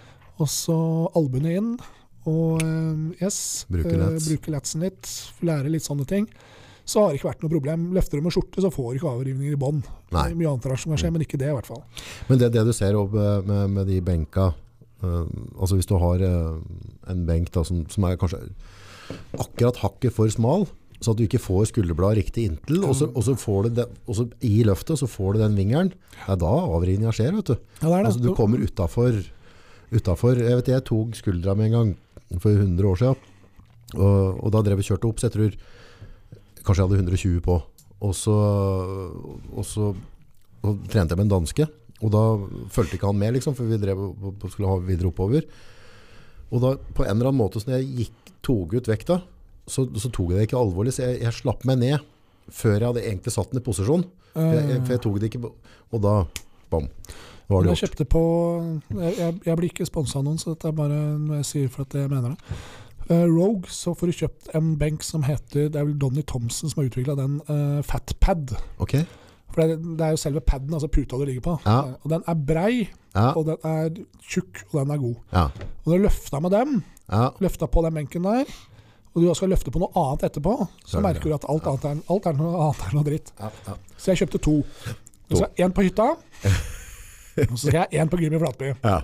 Og så albuene inn, og eh, yes, Bruke eh, lats. bruke latsen litt, lære litt sånne ting. Så har det ikke vært noe problem. Løfter du med skjorte, så får du ikke avrivninger i er Mye annet rart som kan skje, men ikke det i hvert fall. Men det, det du ser opp, eh, med, med de benka Uh, Altså hvis du har uh, en benk da, som, som er kanskje akkurat hakket for smal, så at du ikke får skulderbladet riktig inntil, og så, og så får du det, og så i løftet så får du den vingeren. Det er da avrivninga skjer, vet du. Ja, det er det. Altså, du kommer utafor utafor- Jeg vet jeg tok skuldra mi en gang for 100 år siden. Og, og da drev vi kjørte opp, så jeg tror kanskje jeg hadde 120 på. Og så, og så og trente jeg med en danske. Og da fulgte ikke han med, liksom, for vi drev skulle ha videre oppover. Og da på en eller annen måte, så når jeg gikk, tok ut vekta, så, så tok jeg det ikke alvorlig. Så jeg, jeg slapp meg ned før jeg hadde egentlig satt den i posisjon. Jeg, jeg, for jeg tok det ikke Og da bam, var det jeg gjort. kjøpte på jeg, jeg blir ikke sponsa av noen, så dette er bare noe jeg sier for at jeg mener det. Eh, Rogue, så får du kjøpt en benk som heter Det er vel Donny Thompson som har utvikla den, uh, Fatpad. Ok? For det, det er jo selve paden, altså puta du ligger på. Ja. Eh, Og den er brei, Ja. og den er tjukk, og den er god. Ja. Og du løfta med dem, ja. løfta på den benken der, og du da skal løfte på noe annet etterpå, Så er merker du at alt annet er, alt er, noe, annet er noe dritt. ja, ja. Så jeg kjøpte to. to. så én på hytta, og så skal jeg én på gym i Flatby. ja.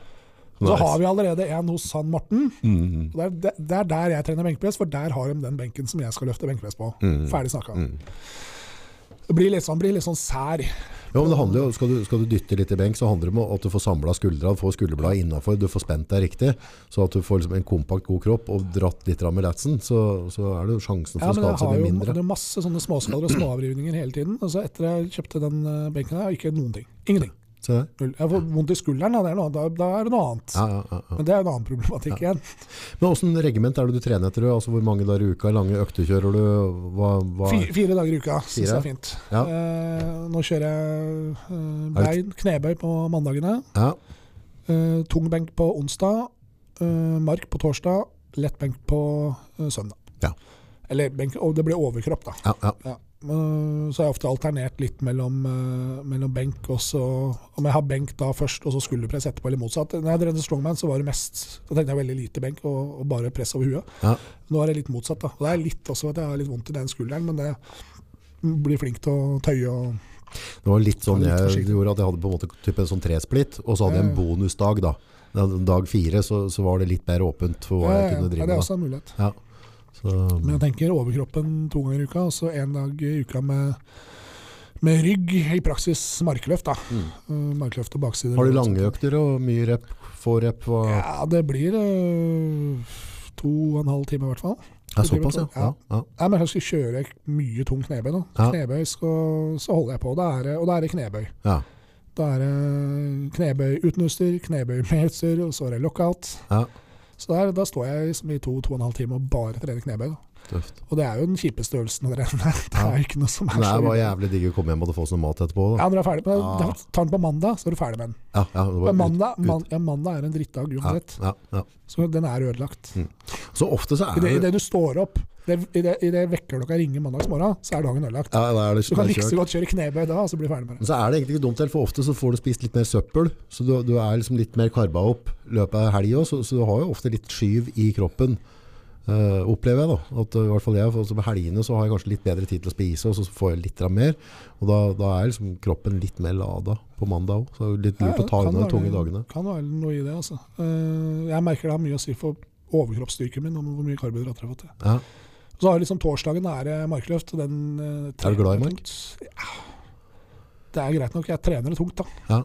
Så Nice. har vi allerede en hos San Morten. Mm, det, er, det, er der jeg trener benkpress, for der har de den benken som jeg skal løfte benkpress på. Mm. Ferdig snakka. Mm. Det blir litt sånn, blir litt sånn sær. Ja, men det handler jo, skal du, skal du dytte litt i benk, så handler det om at du får samla skuldra, får skulderbladet innafor, du får spent deg riktig, så at du får liksom en kompakt, god kropp og dratt litt med latsen, så, så er det jo sjansen for Ja, å skade seg jo mindre. det er masse sånne småskader og småavrivninger hele tiden. Og så etter jeg kjøpte den benken, har jeg ikke noen ting. Ingenting. Jeg får vondt i skulderen, da, det noe, da, da er det noe annet. Ja, ja, ja. Men det er en annen problematikk igjen. Men Åssen regiment er det du trener etter? Altså, hvor mange dager i uka, lange økter kjører du? Hva, hva? Fire, fire dager i uka syns jeg er fint. Eh, nå kjører jeg eh, bein, knebøy på mandagene. Ja, Eh, tung benk på onsdag. eh, mark på torsdag. Lett benk på eh, søndag. Ja. Eller benk, og det blir overkropp, da. ja, ja. Ja. Eh, så har jeg ofte alternert litt mellom, eh, mellom benk og så Om jeg har benk da først, og så skulderpress etterpå, eller motsatt. Når jeg drev strongman, så var det mest Da tenkte jeg veldig lite benk og, og bare press over huet. Ja. Nå er det litt motsatt. da Og det er litt også at jeg har litt vondt i den skulderen, men det blir flink til å tøye og Det var litt sånn jeg gjorde at jeg hadde på en måte type en sånn tresplitt, og så hadde jeg en Ja. bonusdag da. Dag fire så, så var det litt mer åpent for hva jeg kunne drive med. ja, det er også en mulighet. da. Så, Men jeg tenker overkroppen to ganger i uka, og så én dag i uka med, med rygg, i praksis markløft. da mm. Eh, Markløft og bakside. Har du lange økter og mye rep, få rep? Hva? Ja, det blir øh, to og en halv time i hvert fall. Ja, såpass, ja. ja, ja. Nei, men jeg skal kjøre mye tung knebøy. nå. Ja. Knebøy skal, så holder jeg på. Da er det, og da er det knebøy. ja. Da er det knebøy uten utstyr, knebøy med utstyr, og så er det lockout. Ja. Så der, da står jeg liksom i to, to og en halv time og bare trener knebøy. da. Tøft. Og det er jo den kjipeste øvelsen å trene. Det er jo ikke noe som er Men det var jævlig digg å komme hjem og få sånn mat etterpå. Da. Ja, når du er ferdig med Ja. det, tar den på mandag, så er du ferdig med den. Ja, ja, det var Men mandag, man, ja, mandag er en drittdag uansett. ja, ja. Så den er ødelagt. Så ofte så er det, i det det du står opp, det, i det, i det vekkerklokka ringer mandagsmorgen, så er dagen ødelagt. er det, Du kan like så godt kjøre knebøy da, og så bli ferdig med det. Så er det egentlig ikke dumt, for ofte så får du spist litt mer søppel. Så du, du er liksom litt mer karba opp løpet av helga, så, så du har jo ofte litt skyv i kroppen. Eh, opplever jeg da. At, uh, i hvert fall jeg, for, så På helgene så har jeg kanskje litt bedre tid til å spise, og så får jeg litt mer. Og da, da er liksom kroppen litt mer lada på mandag òg. Så det er litt lurt å ta unna de tunge dagene. Kan være noe i det, altså. Uh, jeg merker det har mye å si for overkroppsstyrken min om hvor mye karbohydrater jeg har fått. Ja. Så har jeg liksom torsdagen er markløft, og den uh, Er du glad i mark? Ja. Det er greit nok, jeg trener det tungt, da. Ja.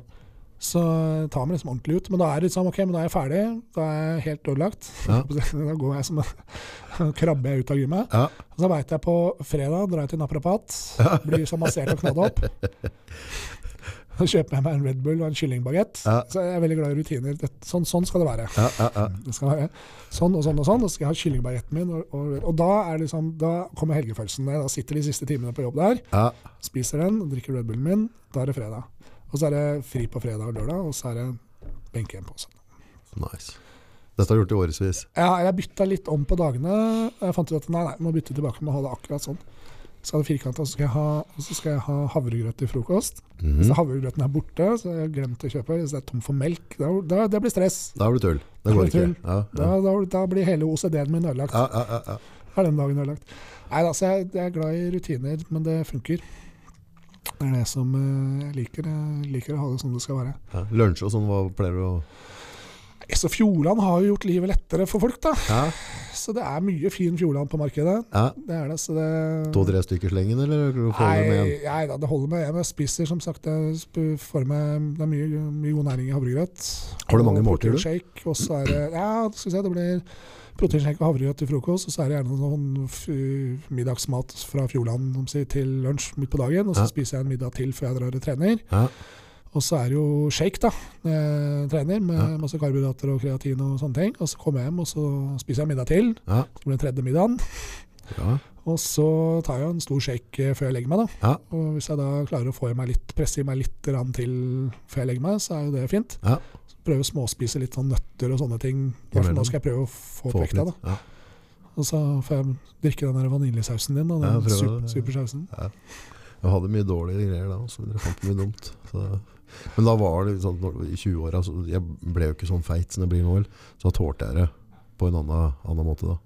Så jeg tar meg liksom ordentlig ut. Men da er det liksom, ok, men da er jeg ferdig. Da er jeg helt ødelagt. Ja. Da går jeg som en krabbe ut av gymmet. Ja. Og så veit jeg på fredag drar jeg til naprapat. Blir så massert og knadd opp. Så kjøper jeg meg en Red Bull og en kyllingbagett. Ja. Så jeg er veldig glad i rutiner. Det, sånn, sånn skal det være. Ja, ja, ja. Det skal være sånn og sånn og sånn. Og så skal jeg ha kyllingbagetten min. Og, og, og da, er det liksom, da kommer helgefølelsen. ned. da sitter de siste timene på jobb der, ja. spiser den, drikker Red Bullen min. Da er det fredag. Og så er det fri på fredag og lørdag, og så er det benk igjen på søndag. Nice. Dette har du gjort i årevis. Ja, jeg bytta litt om på dagene. Jeg fant ut at nei, nei, må bytte tilbake må ha det akkurat sånn. Så er det firkanta, så skal jeg ha, og så skal jeg ha havregrøt til frokost. Mhm. Hvis havregrøten er borte, så har jeg glemt å kjøpe. Hvis det er tom for melk, da, da, det blir stress. Da blir det tull. Det går ikke. Ja, Da, ja. da, da blir hele OCD-en min ødelagt. Ja, ja, ja, ja. er den dagen ødelagt. Nei, altså, jeg, jeg er glad i rutiner, men det funker. Det er det som eh, jeg liker. Jeg liker å ha det som det skal være. ja. Lunsj og sånn, hva pleier du å Så Fjordland har jo gjort livet lettere for folk, da. Ja, Så det er mye fin Fjordland på markedet. ja. Det er det. Så det To-tre stykker slengen, eller Nei, med nei da, det holder med. Jeg spiser som sagt jeg får med, Det er mye, mye god næring i havregrøt. Har du mange måltider, du? Og så er det Ja, skal vi se, det blir proteinshake og havregrøt til frokost. Og så er det gjerne noen middagsmat fra Fjordland si, til lunsj midt på dagen. Og så Ja. spiser jeg en middag til før jeg drar og trener. Ja. Og så er det jo shake da, jeg trener, med Ja. masse karbohydrater og kreatin og sånne ting. Og så kommer jeg hjem og så spiser jeg middag til. Ja. Så blir det tredje middagen. Ja. Og så tar jeg en stor shake før jeg legger meg. da. Ja. Og hvis jeg da klarer å få i meg litt, presse i meg litt til før jeg legger meg, så er jo det fint. Ja. Prøve å småspise litt sånn nøtter og sånne ting. Hvert. Nå skal jeg prøve å få Få vekta. da. Ja. Og så får jeg drikke den der vaniljesausen din. Da, den super, supersausen. supersausen. Jeg hadde mye dårlige greier da, så dere fant mye dumt. Så. Men da var det sånn, i 20-åra, altså, jeg ble jo ikke sånn feit som jeg blir nå, vel. så da tålte jeg det på en annen, annen måte da.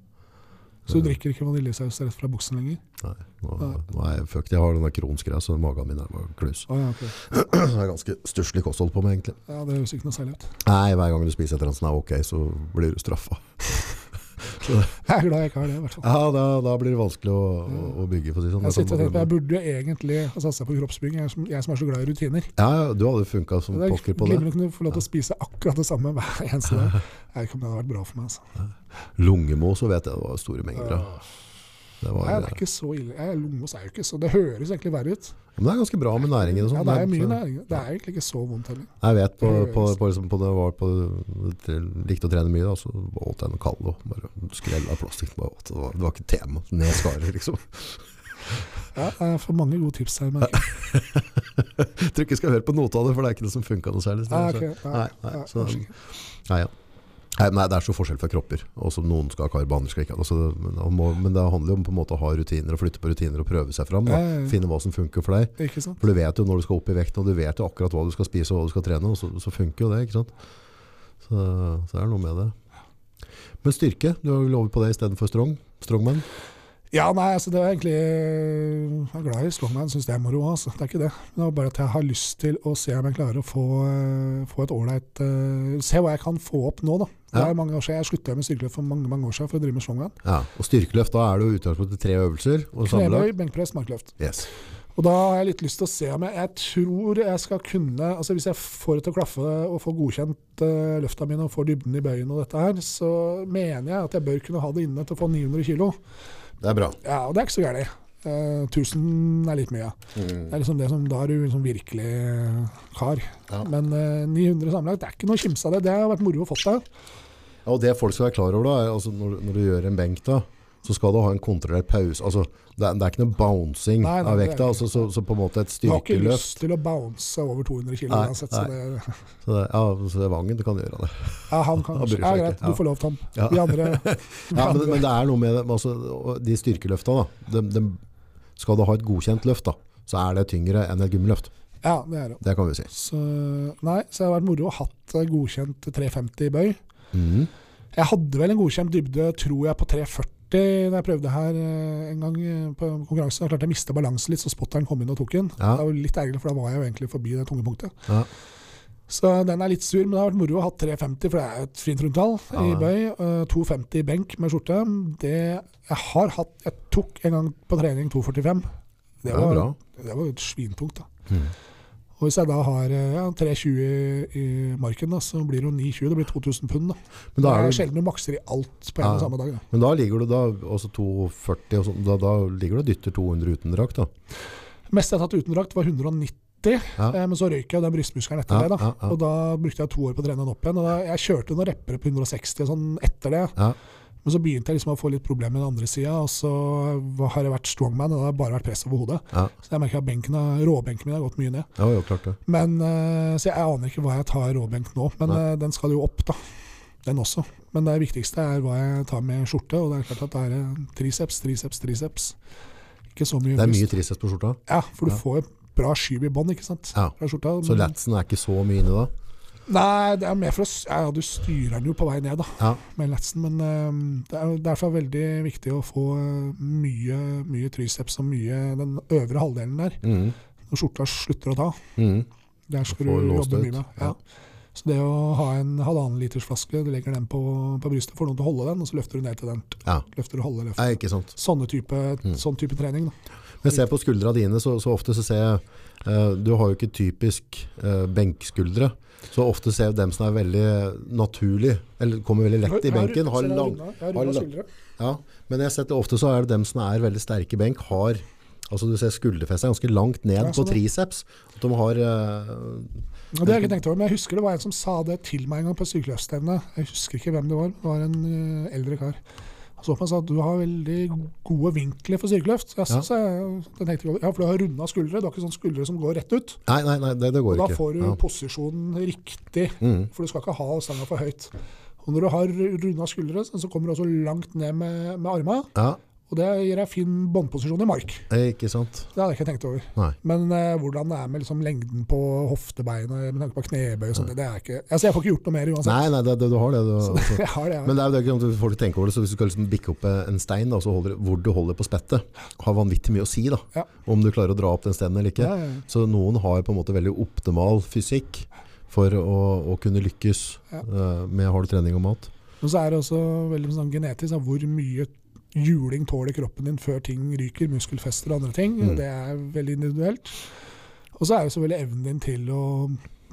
Så du drikker ikke vaniljesaus rett fra buksen lenger? Nei, nå, nå er jeg fucked. Jeg har den kronsgreia, så magen min er bare klus. Å ja, okay. Det er ganske stusslig kosthold på meg, egentlig. Ja, Det høres ikke noe særlig ut. Nei, hver gang du spiser et eller annet som er ok, så blir du straffa. Jeg er glad jeg ikke har det, i hvert fall. Ja, da, da blir det vanskelig å, å, å bygge, for å si sånn. Jeg, på, jeg sånn- burde jo egentlig ha satsa på kroppsbygging, jeg, som- jeg som er så glad i rutiner. Ja, ja, du hadde funka som er pokker på det. glimrende kunne få lov til å spise akkurat det samme hver eneste dag. Jeg vet ikke om det hadde vært bra for meg. Altså. Lungemo, så vet jeg det var store mengder av. Det, var, Nei, det er ikke så ille. Jeg, Lungos er jo ikke så Det høres egentlig verre ut. Men det er ganske bra med næringen og Ja, sånn. det er mye næring. Det er egentlig ikke så vondt heller. Jeg vet på, på, på, liksom, på det var på likte å trene mye, da, så åt jeg noe kald og bare av plastikk. Det, var, det var ikke tema. Ned skarer, liksom. Ja, jeg får mange gode tips her. Men... tror ikke jeg skal høre på nota av det, for det er ikke det som funka noe særlig. Nei, Så- nei, Nei, nei, så, nei, ja. Nei, nei, det er så forskjell for kropper. Også noen skal ha karb, andre skal ikke det. Det- men, det må- men det handler jo om på en måte å ha rutiner og flytte på rutiner og prøve seg fram. Da. Ja, ja. Finne hva som funker for deg. For du vet jo når du skal opp i vekt, og du vet jo akkurat hva du skal spise og hva du skal trene, og så, så funker jo det, ikke sant? Så, så det er noe med det. Men styrke, du har vel over på det istedenfor strong? Strongman? Ja, nei, altså det var egentlig Jeg er glad i strongman, syns det er moro. Altså. Det er ikke det. Men det var bare at jeg har lyst til å se om jeg klarer å få, eh, få et ålreit uh, Se hva jeg kan få opp nå, da. Det Ja. er mange år siden. Jeg slutta med styrkeløft for mange mange år siden for å drive med strongman. Ja. Og styrkeløft, da er det jo utgangspunktet tre øvelser. Knebøy, benkpress, markløft. Yes. Og da har jeg litt lyst til å se om jeg Jeg tror jeg skal kunne altså Hvis jeg får det til å klaffe og får godkjent uh, løfta mine og får dybden i bøyen og dette her, så mener jeg at jeg bør kunne ha det inne til å få 900 kg. Det er bra. Ja, og det er ikke så gærent. Uh, 1000 er litt mye. Det er liksom det som, da er du liksom virkelig eh, kar. Ja. Men uh, 900 sammenlagt, det er ikke noe å kimse av det. Det har vært moro å få til. Ja, og det folk skal være klar over da, er altså når, når du gjør en benk da, så skal du ha en kontrollert pause. Altså, det, er, det er ikke noe bouncing Nei, nei, av vekta. Altså, så, så på en måte et styrkeløft. Du har ikke lyst til å bounce over 200 kg uansett. Så det, Så det, ja, så det Vangen du kan gjøre det. ja, han kan Han Ja, greit, du får lov, Tom. Ja. Vi andre, vi Ja, men, men det er noe med altså, de styrkeløfta. Da, de, de, skal du ha et godkjent løft, da, så er det tyngre enn et gummiløft. Ja, det er det. Det kan vi si. Så, nei, så det har vært moro å ha hatt eh, godkjent 350 i bøy. Mm. Jeg hadde vel en godkjent dybde, tror jeg, på 340 da jeg prøvde her eh, en gang eh, på konkurransen. Jeg klarte jeg miste balansen litt, så spotteren kom inn og tok den. Ja. Det var litt ergerlig, for da var jeg jo egentlig forbi det tunge punktet. Ja. Så den er litt sur, men det har vært moro å ha 350, for det er et fint rundtall Ja. i bøy. Eh, 250 i benk med skjorte. Det jeg har hatt Jeg tok en gang på trening 245. Det Det var, det var svintungt, da. Mhm. Og hvis jeg da har eh, ja, 320 i, marken, da, så blir det jo 920. Det blir 2000 pund. Da. Men, Det da er er sjelden du makser i alt på en Ja. og samme dag. Da. men da ligger du da også 240 og sånn, da, da ligger du og dytter 200 uten drakt. da. Mest jeg har tatt uten drakt, var 190. Ja. Eh, men så røyk jeg den brystmuskelen etter det. da. Og da brukte jeg to år på å trene den opp igjen. Og da, jeg kjørte noen reppere på 160 og sånn etter det. Ja. Men så begynte jeg liksom å få litt problemer med den andre sida, og så har jeg vært strongman. Og det har bare vært press over hodet. Ja. Så jeg merker at benken råbenken min har gått mye ned. Ja, jo, klart det. Men, eh, så jeg aner ikke hva jeg tar råbenk nå, men Nei. eh, den skal jo opp, da. Den også. Men det viktigste er hva jeg tar med skjorte, og det er klart at det er eh, triceps, triceps, triceps. Ikke så mye Det er mye triceps på skjorta. Ja, for du Ja. får bra skyv i bånd, ikke sant? Ja. Så latsen er ikke så mye inni da. Nei, det er mer for å Ja, du styrer den jo på vei ned, da, Ja. med latsen. Men eh, det er derfor veldig viktig å få eh, mye, mye triceps og mye den øvre halvdelen der. Mm. Når skjorta slutter å ta. Mm. Der skal du jobbe mye med. Ja. Ja. Så det å ha en halvannen liters flaske, du legger den på, på brystet, får noen til å holde den, og så løfter du ned til den. Ja. Løfter du halve løftet. Nei, ikke sant. Sånne type, Mm. sånn type trening. Da. Men ser på skuldra dine, så, så ofte så ser jeg uh, Du har jo ikke typisk uh, benkskuldre. Så ofte ser vi dem som er veldig naturlig, eller kommer veldig lett i benken. Har lang, har lang- ja, men jeg har sett det ofte så er det dem som er veldig sterke i benk, har Altså du ser skulderfestet er ganske langt ned Ja, på sånn, triceps. At de har uh, det har jeg ikke tenkt over, men jeg husker det var en som sa det til meg en gang på styrkeløftstevne. Jeg husker ikke hvem det var. Det var en uh, eldre kar. Han så på meg at du har veldig gode vinkler for styrkeløft. Jeg, Ja. jeg, ja, for du har runda skuldre. Du har ikke sånne skuldre som går rett ut. Nei, nei, nei det, det går da ikke. får du Ja. posisjonen riktig. mm. For du skal ikke ha stanga for høyt. Og når du har runda skuldre, så kommer du også langt ned med, med arma. ja, Og det gir deg fin båndposisjon i mark. eh, ikke sant. Det hadde jeg ikke tenkt over. Nei. Men uh, hvordan det er med liksom, lengden på hoftebeinet med tanke på knebøy og sånt, det er ikke Altså, jeg får ikke gjort noe mer uansett. Nei, nei, det, det, du har det. Du, altså. Jeg har det, ja. Men det er jo det ikke at folk tenker over det, så hvis du skal liksom bikke opp en stein, da, så holder, hvor du holder på spettet, har vanvittig mye å si da. Ja. Om du klarer å dra opp den steinen eller ikke. Ja. Så noen har på en måte veldig optimal fysikk for å, å kunne lykkes eh, med hard trening og mat. Og så er det også veldig sånn genetisk hvor mye juling tåler kroppen din før ting ryker, muskelfester og andre ting. Mm. Det er veldig individuelt. Og så er det selvfølgelig evnen din til å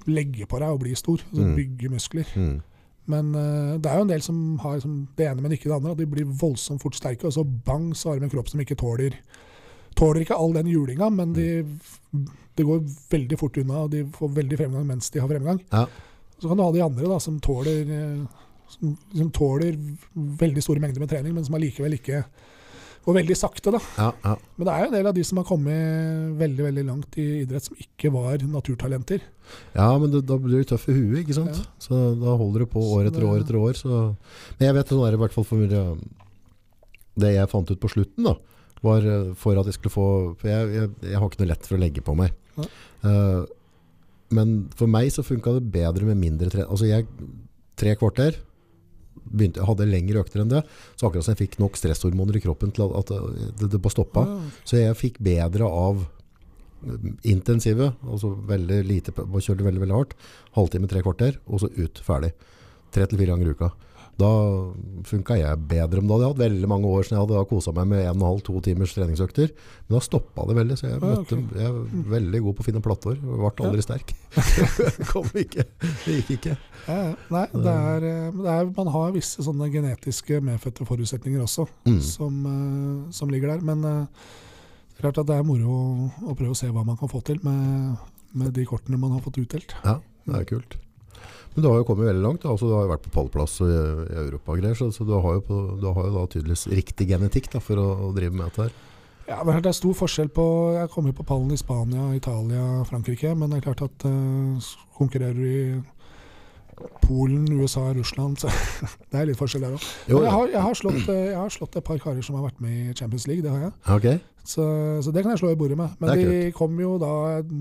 legge på deg og bli stor, altså Mm. bygge muskler. Mm. Men uh, det er jo en del som har liksom, det ene, men ikke det andre. At de blir voldsomt fort sterke, og så bang, så har de en kropp som ikke tåler Tåler ikke all den julinga, men de, det går veldig fort unna, og de får veldig fremgang mens de har fremgang. Ja. Så kan du ha de andre da, som tåler, eh, som, som tåler veldig store mengder med trening, men som allikevel ikke går veldig sakte. da. Ja, ja. Men det er jo en del av de som har kommet veldig veldig langt i idrett, som ikke var naturtalenter. ja, men det, da blir du tøff i huet, ikke sant? Ja. Så da holder du på år etter år etter år. Så. Men jeg vet sånn er det i hvert fall for mye det jeg fant ut på slutten da, var eh, for at jeg skulle få, for jeg, jeg, jeg har ikke noe lett for å legge på meg. Eh, men for meg så funket det bedre med mindre trening. Altså jeg, tre kvarter, begynte, hadde lengre økter enn det, så akkurat som jeg fikk nok stresshormoner i kroppen til at, at det, det bare stoppet. Ah, Så jeg fikk bedre av intensivet, intensive, altså veldig lite, kjørte veldig, veldig hardt, halvtime, tre kvarter, og så ut, ferdig. Tre til fire ganger i uka. Da funka jeg bedre. Men da hadde jeg hatt veldig mange år siden jeg hadde kosa meg med en og en halv, to timers treningsøkter. Men da stoppa det veldig, så jeg, Ah, møtte, jeg er veldig god på å finne plattår Ble aldri sterk. Kom ikke. Det gikk ikke. Nei, det er, eh, det er, man har visse sånne genetiske medfødte forutsetninger også, Mm. som, eh, som ligger der. Men eh, det er klart at det er moro å, å prøve å se hva man kan få til med, med de kortene man har fått utdelt. Ja, det er kult. Men du har jo kommet veldig langt. Altså, du har jo vært på pallplass i, i Europa og greier, så, så du, har jo du har jo da tydeligvis riktig genetikk da, for å, å drive med dette her. Ja, Det er stor forskjell på Jeg kommer jo på pallen i Spania, Italia, Frankrike. Men det er klart at uh, konkurrerer du i Polen, USA, Russland så Det er litt forskjell der òg. Jeg har, jeg, har slått, eh, jeg har slått et par karer som har vært med i Champions League. Det har jeg. Okay. Så, så det kan jeg slå i bordet med. Men de kom jo da et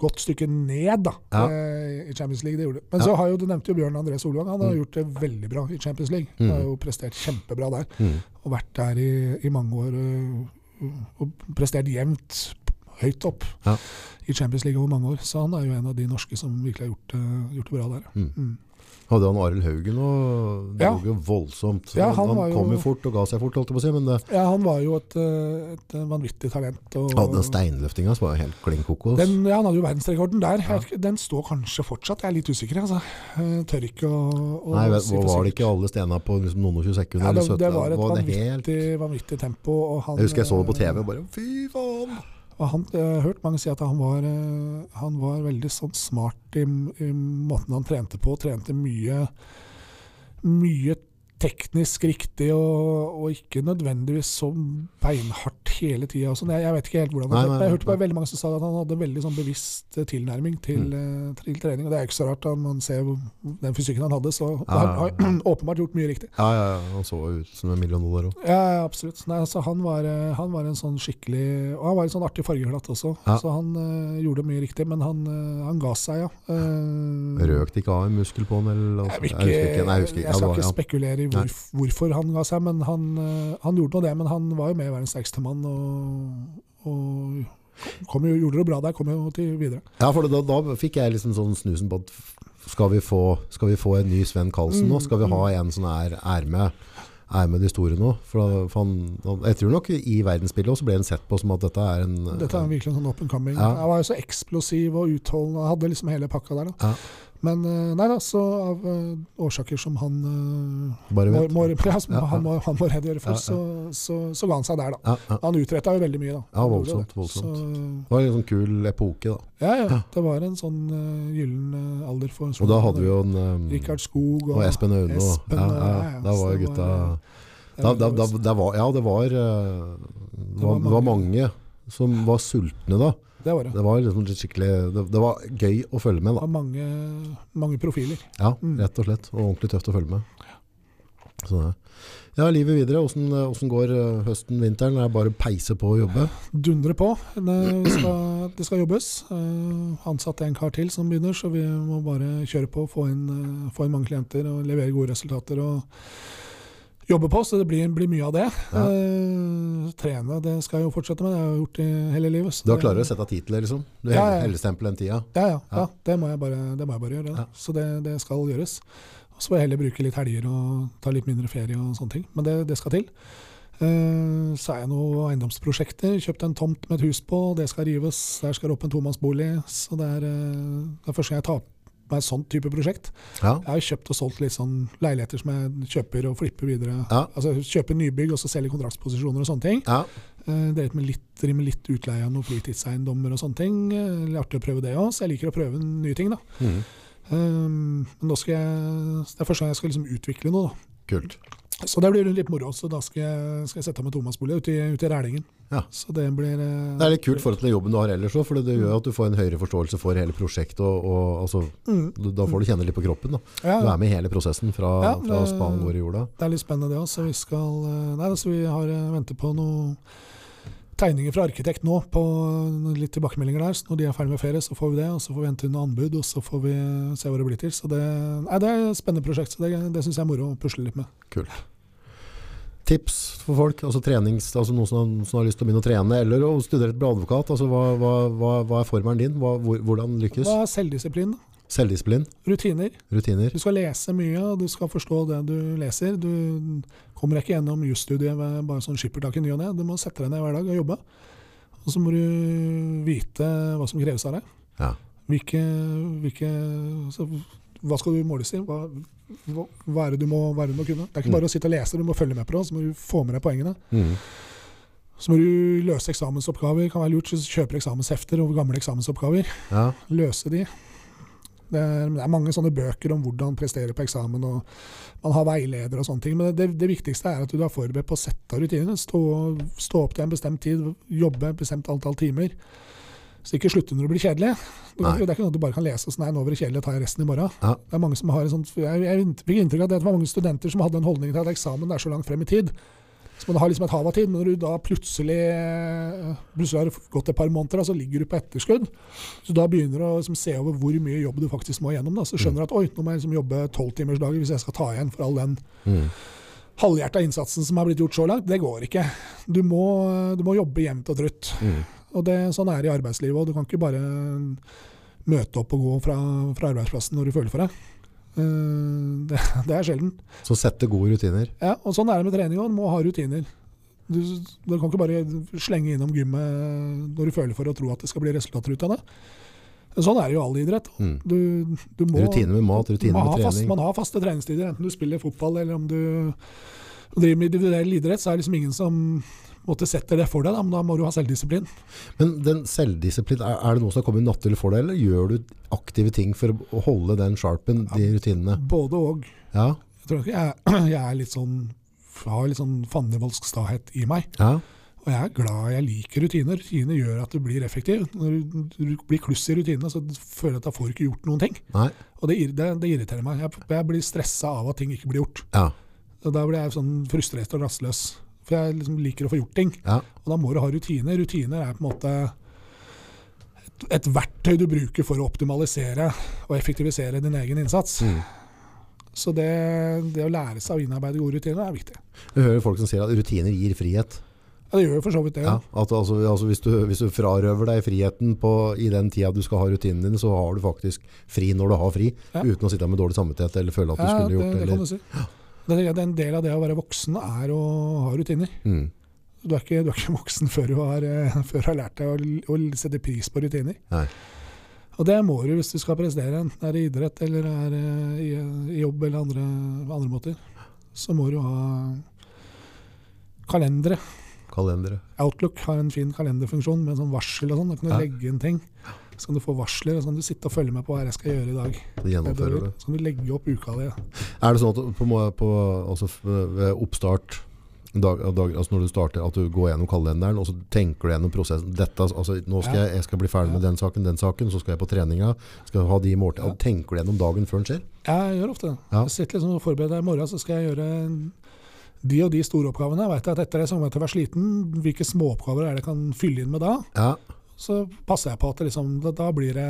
godt stykke ned da, Ja. eh, i Champions League. det gjorde de. Men Ja. så har jo, du nevnte jo Bjørn André Solvang. Han har Mm. gjort det veldig bra i Champions League. Mm. Han har jo prestert kjempebra der. Mm. Og vært der i, i mange år. øh, Og prestert jevnt høyt opp Ja. i Champions League over mange år. Så han er jo en av de norske som virkelig har gjort, det- gjort det bra der. Mm. Mm. Hadde han Arild Haugen og Det Ja. lå jo voldsomt. Ja, han han kom jo fort og ga seg fort, holdt jeg på å si. Men det, Ja, han var jo et, øh, et vanvittig talent. Og, ja, den steinløftinga var jo helt klin kokos. Den, ja, han hadde jo verdensrekorden der. Ja. Den står kanskje fortsatt. Jeg er litt usikker. Altså. Jeg tør ikke å, å Nei, vet, si var, var det ikke alle stena på liksom noen og 20 sekunder? Ja, det, det var et Var vanvittig, helt vanvittig, tempo. Han, Jeg husker jeg så det på TV og bare Fy faen! Og han, jeg har hørt mange si at han var, eh, han var veldig sånn smart i, i måten han trente på. Trente mye, mye teknisk riktig, og, og ikke nødvendigvis så beinhardt hele tida. Jeg, jeg vet ikke helt hvordan det er. Jeg hørte bare veldig mange som sa at han hadde veldig sånn bevisst eh, tilnærming til, Mm. eh, til trening. Og det er ikke så rart man ser den fysikken han hadde. Så Ja, han har ja. åpenbart gjort mye riktig. Ja, ja, ja, han så ut som en million dollar òg. Ja, absolutt. Nei, altså, han, var, eh, han var en sånn skikkelig Og han var en sånn artig fargeklatt også, så han eh, gjorde mye riktig. Men han, eh, han ga seg, ja. Uh, Røkte ikke av en muskel på han? Eller, jeg, altså, jeg husker ikke. Jeg husker ikke. jeg det skal ikke spekulere i hvor, hvorfor han ga seg, men han, eh, han gjorde nå det. Men han var jo med i verdens sterkeste mann, og, og kom jo, gjorde det bra der. Kom jo til videre. Ja, for da, da fikk jeg liksom sånn snusen på at skal vi få, skal vi få en ny Sven Karlsen nå? Mm, Skal vi ha en som er, er med er med de store nå? For, han, jeg tror nok i verdensbildet også ble han sett på som at dette er en Dette er virkelig en sånn up and coming. Ja. Han var jo så eksplosiv og utholdende. Han hadde liksom hele pakka der. da. Ja. Men eh, nei da, så av eh, årsaker som han eh, Bare må, vet. må, ja, som Ja, han, må, han må redegjøre for. Så, så, så ga han seg der, da. Han utretta jo veldig mye, da. Ja, voldsomt, det. voldsomt. Så, Det var en sånn kul epoke, da. ja, ja. Det var en sånn uh, gyllen alder for Og da hadde vi jo en um, Rikard Skog og og- Espen, Aune. ja, da var jo gutta da, da, da, var, Ja, det var, det var, det var mange som var sultne da. Det var det. Det var liksom skikkelig det, det var gøy å følge med, Det da. var mange, mange profiler. Ja, Mm. rett og slett. Og ordentlig tøft å følge med. Så det. Ja, livet videre. Åssen går uh, høsten, vinteren? Er det bare å peise på og jobbe? Dundre på. Det skal, det skal jobbes. Uh, ansatt en kar til som begynner, så vi må bare kjøre på. Få inn, eh, få inn mange klienter og levere gode resultater. og jobbe på, så det blir, blir mye av det. Ja. Uh, trene, det skal jeg jo fortsette med. Det har jeg gjort i hele livet. så Du har klart klarer å sette titler, liksom? Du Ja, ja. Hellestempel den tida? Ja, ja. Ja. det, må jeg bare, det må jeg bare gjøre. Så det, det skal gjøres. Og så får jeg heller bruke litt helger og ta litt mindre ferie og sånne ting. Men det, det skal til. Uh, så er jeg noen eiendomsprosjekter. Kjøpt en tomt med et hus på, det skal rives. Der skal det opp en tomannsbolig. Så det er, uh, det er første gang jeg på meg en sånn type prosjekt. Ja. Jeg har kjøpt og solgt litt sånn leiligheter som jeg kjøper og flipper videre. Ja. Altså kjøper nybygg og så selger kontraktsposisjoner og sånne ting. ja. Eh, Drevet med litt, driver med litt utleie av noen fritidseiendommer og sånne ting. Eh, Litt artig å prøve det òg, så jeg liker å prøve nye ting. da. Mm. Um, men nå skal jeg, det er første gang jeg skal liksom utvikle noe. da. Kult. Så det blir litt moro. Så da skal jeg, skal jeg sette meg tomannsbolig ute i, ute i Rælingen. Ja. Så det blir eh, Det er litt kult forhold til den jobben du har ellers òg, for det gjør at du får en høyere forståelse for hele prosjektet. Og, og, altså, mm, da får du kjenne litt på kroppen. Ja, Du er med i hele prosessen fra, Ja, fra spaden går i jorda. Det er litt spennende det òg. Så vi skal eh, Nei, altså, vi har eh, ventet på noen tegninger fra arkitekt nå, på litt tilbakemeldinger der. Så når de er ferdig med ferie, så får vi det. Og så får vi hente inn noen anbud, og så får vi se hva det blir til. Så det, nei, det er et spennende prosjekt. Så det, det syns jeg er moro å pusle litt med. Kult. Tips for folk, altså trenings, altså noen som, som har lyst til å begynne å trene, eller å studere til å bli advokat. Altså, hva, hva, hva er formelen din? Hva, hvordan lykkes? Hva er selvdisiplin? Selvdisiplin, Rutiner. rutiner. Du skal lese mye, og du skal forstå det du leser. Du kommer ikke gjennom jusstudiet ved bare sånn skippertak i ny og ne. Du må sette deg ned hver dag og jobbe. Og så må du vite hva som kreves av deg. Ja. Hvilke, hvilke altså, Hva skal du måles i? Hva, hva, hva, er det du må, hva er det du må kunne? Det er ikke bare å sitte og lese, du må følge med på det. Så må du få med deg poengene. Mm. Så må du løse eksamensoppgaver. Det Kan være lurt du kjøper eksamenshefter over gamle eksamensoppgaver. ja. Løse de. Det er, det er mange sånne bøker om hvordan prestere på eksamen, og man har veileder og sånne ting. Men det, det viktigste er at du er forberedt på å sette rutinene. Stå, stå opp til en bestemt tid, jobbe et bestemt antall timer. Så ikke slutte når det blir kjedelig. Du, det er ikke noe du bare kan lese sånn, nei, nå blir det kjedelig, tar jeg resten i morgen. Ja. Det er mange som har en sånn, jeg, jeg fikk inntrykk av at det var mange studenter som hadde en holdning til at eksamen er så langt frem i tid. Så man har liksom et hav av tid, men når du da plutselig, plutselig har gått et par måneder, så ligger du på etterskudd. Så da begynner du å liksom, se over hvor mye jobb du faktisk må gjennom. Da. Så skjønner du at oi, nå må jeg liksom jobbe tolvtimersdager hvis jeg skal ta igjen for all den Mm. halvhjerta innsatsen som har blitt gjort så langt. Det går ikke. Du må, du må jobbe jevnt og trutt. Mm. Og det, sånn er det i arbeidslivet òg. Du kan ikke bare møte opp og gå fra, fra arbeidsplassen når du føler for det. Eh, Det, det er sjelden. Så sette gode rutiner. Ja, og sånn er det med trening òg. Du må ha rutiner. Du, du kan ikke bare slenge innom gymmet når du føler for å tro at det skal bli resultater ut av det. Sånn er det jo i all idrett. Mm. Du, du må, Rutiner med mat, rutiner med trening. fast, man har faste treningstider, enten du spiller fotball eller om du driver med individuell idrett, så er det liksom ingen som måtte setter det for deg. Da, men da må du ha selvdisiplin. Men den selvdisiplin, er, er det noe som har kommet naturlig for deg, eller gjør du aktive ting for å holde den sharpen, de rutinene? Både og. Ja, Jeg tror ikke jeg, jeg er litt sånn har litt sånn fandenivoldsk stahet i meg. ja, Og jeg er glad jeg liker rutiner. Rutiner gjør at du blir effektiv. Når du, du blir kluss i rutinene, så føler jeg at da får du ikke gjort noen ting. nei, Og det, det, det irriterer meg. Jeg, jeg blir stressa av at ting ikke blir gjort. ja, Og da blir jeg sånn frustrert og rastløs. For jeg liksom liker å få gjort ting. ja, Og da må du ha rutiner. Rutiner er på en måte et, et verktøy du bruker for å optimalisere og effektivisere din egen innsats. Mm. Så det, det å lære seg å innarbeide gode rutiner er viktig. Du hører folk som sier at rutiner gir frihet. Ja, det gjør jo for så vidt det. Ja, at altså, altså hvis, du, hvis du frarøver deg friheten på, i den tida du skal ha rutinene dine, så har du faktisk fri når du har fri, Ja. uten å sitte med dårlig samvittighet eller føle at du Ja, skulle det, gjort det eller... Det, det en del av det å være voksen er å ha rutiner. Mm. Du er ikke, du er ikke voksen før du har, eh, før du har lært deg å, å sette pris på rutiner. Nei. Og det må du hvis du skal prestere, enten det er i idrett eller er eh, i, i jobb eller andre, andre måter. Så må du ha kalendere. Kalendere. Outlook har en fin kalenderfunksjon med sånn varsel og sånn. Da kan du Ja. legge inn ting. Så kan du få varsler, og så kan du sitte og følge med på hva jeg skal gjøre i dag. Så gjennomfører du. Så kan du legge opp uka di. Er det sånn at på, på, altså ved oppstart, dag, dag, altså når du starter, at du går gjennom kalenderen, og så tenker du gjennom prosessen. Dette, altså, nå skal jeg, jeg skal bli ferdig med den saken, den saken, så skal jeg på treninga, skal ha de måltid. Ja. Tenker du gjennom dagen før den skjer? Jeg gjør ofte det. Ja. Jeg sitter liksom og forbereder i morgen, så skal jeg gjøre de og de store oppgavene. Jeg vet at etter det så kommer jeg til å være sliten. Hvilke småoppgaver er det jeg kan fylle inn med da? Ja, Så passer jeg på at liksom, da, da blir det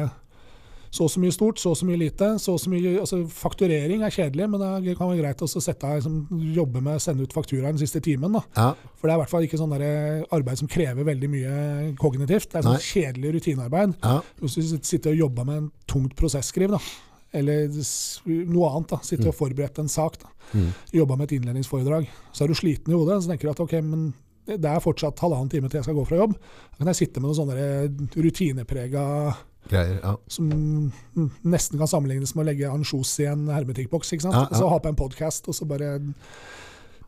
så og så mye stort, så og så mye lite. så og så mye, altså Fakturering er kjedelig, men det kan være greit å sette liksom, jobbe med å sende ut fakturaen den siste timen. da. ja, For det er i hvert fall ikke sånn der arbeid som krever veldig mye kognitivt. Det er sånn Nei. kjedelig rutinearbeid. ja, Hvis du sitter og jobber med en tungt prosesskriv, da, eller noe annet, da, sitter og forbereder en sak, da, Mm. jobber med et innledningsforedrag, så er du sliten i hodet, så tenker du at ok, men det er fortsatt halvannen time til jeg skal gå fra jobb. Da kan jeg sitte med noen sånne rutineprega greier. Ja. som nesten kan sammenlignes med å legge ansjos i en hermetikkboks. ikke sant? Ja, ja. Så ha på en podkast, og så bare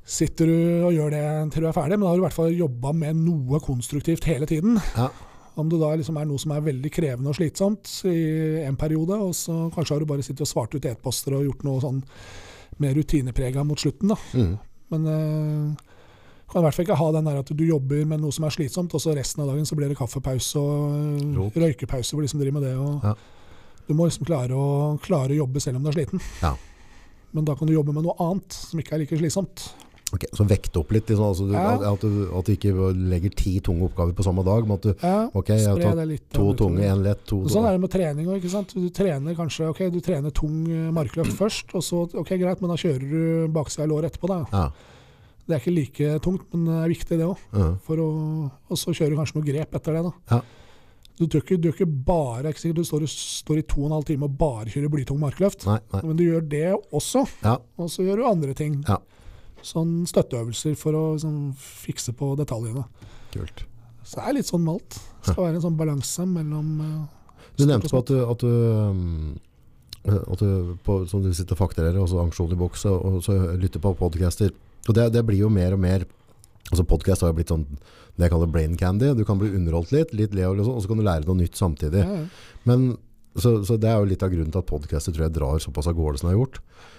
sitter du og gjør det til du er ferdig. Men da har du i hvert fall jobba med noe konstruktivt hele tiden. Ja. Om det da liksom er noe som er veldig krevende og slitsomt i en periode, og så kanskje har du bare sittet og svart ut e-poster og gjort noe sånn mer rutineprega mot slutten. da. Mm. Men eh, kan i hvert fall ikke ha den der at du jobber med noe som er slitsomt, og så resten av dagen så blir det kaffepause og eh, røykepause for de som driver med det. Og Ja. Du må liksom klare å, klare å jobbe selv om du er sliten. Ja. Men da kan du jobbe med noe annet som ikke er like slitsomt. Ok, så vekte opp litt, liksom, altså, du, Ja. at, du, at du ikke legger ti tunge oppgaver på samme dag, men at du, Ja, ok, jeg har tatt litt. to tunge, én lett, to Og Sånn er det med trening òg. Du trener kanskje ok, du trener tung eh, markløft først, og så ok, greit, men da kjører du baksida av låret etterpå. da. Ja. Det er ikke like tungt, men det er viktig, det òg. Ja. Og så kjører du kanskje noen grep etter det. da. Ja. Du tør ikke, du ikke bare ikke sikkert du står, står i to og en halv time og bare kjører blytung markløft. Nei, nei. Men du gjør det også, Ja. og så gjør du andre ting. Ja. Sånn støtteøvelser for å sånn, fikse på detaljene. Kult. Så det er litt sånn malt. Det skal være en sånn balanse mellom uh, Du nevnte at du, at du, um, at du på, som du sitter og fakturerer, og så aksjon i boks, og så lytter på podcaster. Og det, det blir jo mer og mer Altså Podcast har jo blitt sånn det jeg kaller brain candy. Du kan bli underholdt litt, litt leo, og, liksom, og så kan du lære noe nytt samtidig. ja. Men Så, så det er jo litt av grunnen til at podcaster tror jeg drar såpass av gårde som de har gjort.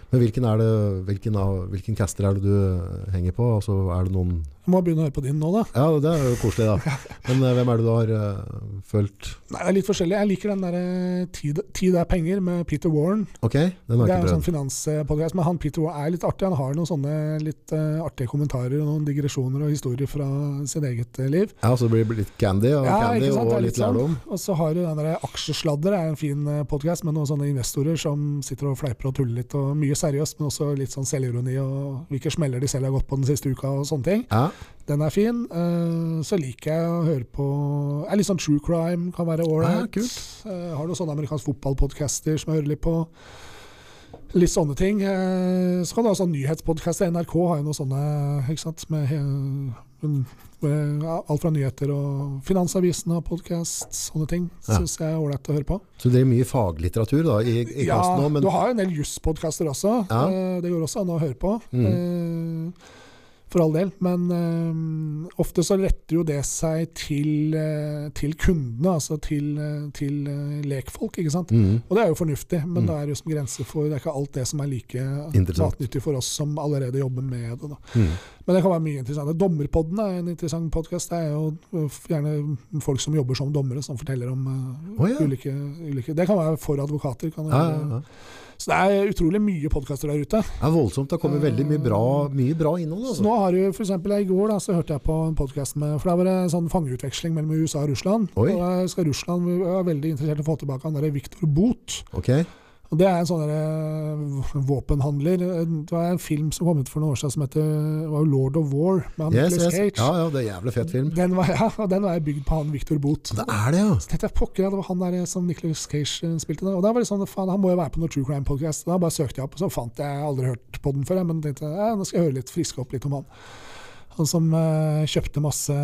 Men hvilken, er det, hvilken, hvilken caster er det du henger på? Altså, er det noen Jeg må begynne å høre på din nå, da. Ja, det er jo koselig, da. Men uh, hvem er det du har uh, fulgt? Nei, det er litt forskjellig. Jeg liker den derre tid, 'Tid er penger' med Peter Warren. Ok, den har Det er en sånn finanspodkast. Men han Peter Warren er litt artig. Han har noen sånne litt uh, artige kommentarer og noen digresjoner og historier fra sitt eget eh, liv. Ja, så det blir litt candy og, Ja, candy og litt, litt lærdom? sånn. lærdom. Og så har du den der Aksjesladder, er en fin podkast med noen sånne investorer som sitter og fleiper og tuller litt. og Mye seriøst, men også litt sånn selvironi og hvilke smeller de selv har gått på den siste uka og sånne ting. Ja, Den er fin. Uh, Så liker jeg å høre på er Litt sånn true crime kan være ålreit. Ja. Eh, Har noen sånne amerikanske fotballpodcaster som jeg hører litt på. Litt sånne ting. Uh, Så kan du ha sånn nyhetspodcaster. NRK har jo noen sånne, ikke sant. Med, med alt fra nyheter og Finansavisen har podkast, sånne ting. Ja. Syns jeg er ålreit å høre på. så det er mye faglitteratur da, i, i Ja, nå, men du har en del jusspodkaster også. Ja. Eh, Det går også an å høre på. Mm. For all del. Men eh, ofte så retter jo det seg til, eh, til kundene, altså til, eh, til lekfolk, ikke sant. mm, Og det er jo fornuftig, men Mm. det er jo som grenser for Det er ikke alt det som er like matnyttig for oss som allerede jobber med det. Da. mm. Men det kan være mye interessant. Dommerpodden er en interessant podkast. Det er jo eh, gjerne folk som jobber som dommere, som forteller om uh, oh, ja. ulike, ulike Det kan være for advokater. Kan det Ja, ja, så det er utrolig mye podkaster der ute. Det er voldsomt. Det har kommet veldig mye bra, mye bra innhold. Så Altså. nå har du for eksempel, I går da, så hørte jeg på en podkast med For da var det en sånn fangeutveksling mellom USA og Russland. Oi. Og da skal Russland er veldig interessert i å få tilbake han derre Viktor Bot. Ok, Og Det er en sånn derre våpenhandler. Det var en film som kom ut for noen år siden som heter var jo 'Lord of War'. med yes, yes. Cage. Ja, ja, det er en jævlig fet film. Den var, ja, og den var bygd på han Victor Boot. Det er det, ja. Så tenkte jeg pokker, ja, det var han der som Nicholas Cage eh, spilte. Da. Og da var det sånn, faen, Han må jo være på noe true crime podcast. Da bare søkte jeg opp, og så fant jeg jeg aldri hørt på den før. jeg, Men tenkte ja, nå skal jeg høre litt, friske opp litt om han. Han som eh, kjøpte masse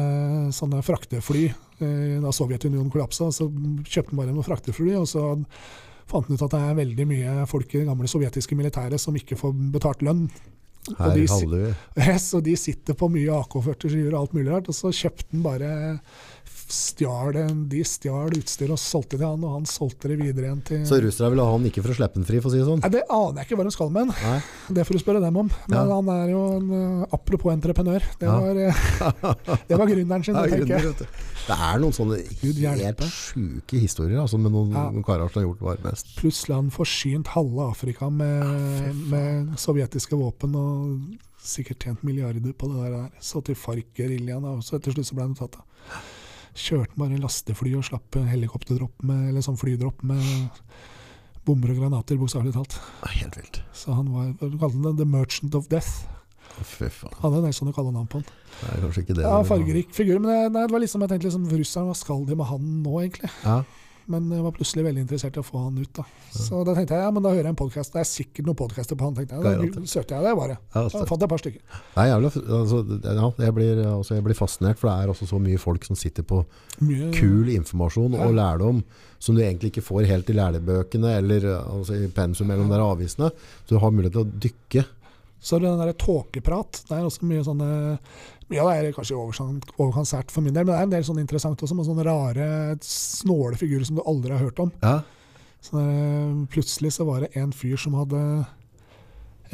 sånne fraktefly eh, da Sovjetunionen kollapsa. Så kjøpte han bare noen fraktefly, og så fant ut at det er veldig mye folk i det gamle sovjetiske militæret som ikke får betalt lønn. Og Her de, si- holder. Yes, og de sitter på mye AK-47 og alt mulig rart. Og så kjøpte han bare stjal De stjal utstyr og solgte til han, og han solgte det videre igjen til Så russerne vil ha han ikke for å slippe den fri, for å si det sånn? Nei, Det aner jeg ikke hva de skal med den. Det får du spørre dem om. Men Ja. han er jo en eh, apropos entreprenør. Det var, eh, det var gründeren sin, Ja, tenker jeg. Det er noen sånne helt sjuke historier altså, med noen, Ja. noen karer som har gjort hva mest. Plutselig har han forsynt halve Afrika med, med sovjetiske våpen og sikkert tjent milliarder på det der. Så til FARC-geriljaen, og så til slutt så ble han tatt av. Kjørte bare lastefly og slapp helikopterdropp med, eller sånn flydropp med bomber og granater, bokstavelig talt. Er helt vilt. Så han var, kalte han The Merchant of Death. Han Fy faen. Hadde en del sånne kallenavn på han. Det er kanskje ikke det. Ja, fargerik figur. Men det, nei, det var liksom, jeg tenkte liksom, russerne, hva skal de med han nå, egentlig? Ja. Men jeg var plutselig veldig interessert i å få han ut. da. Så da tenkte jeg ja, men da hører jeg en podkast. Det er sikkert noen podkaster på han. tenkte jeg. Da søkte jeg det, bare. Ja, Da fant jeg et par stykker. Er jævlig, altså, ja, jeg, blir, altså, jeg blir fascinert, for det er også så mye folk som sitter på Mye, kul informasjon Ja. og lærdom som du egentlig ikke får helt i lærebøkene eller altså, i pensum mellom er avisene. Så du har mulighet til å dykke. Så er det den der tåkeprat. Det er også mye sånne Mye av det er kanskje overkant sært for min del, men det er en del sånn interessant også, med sånne rare, snåle figurer som du aldri har hørt om. Ja. Så det, plutselig så var det en fyr som hadde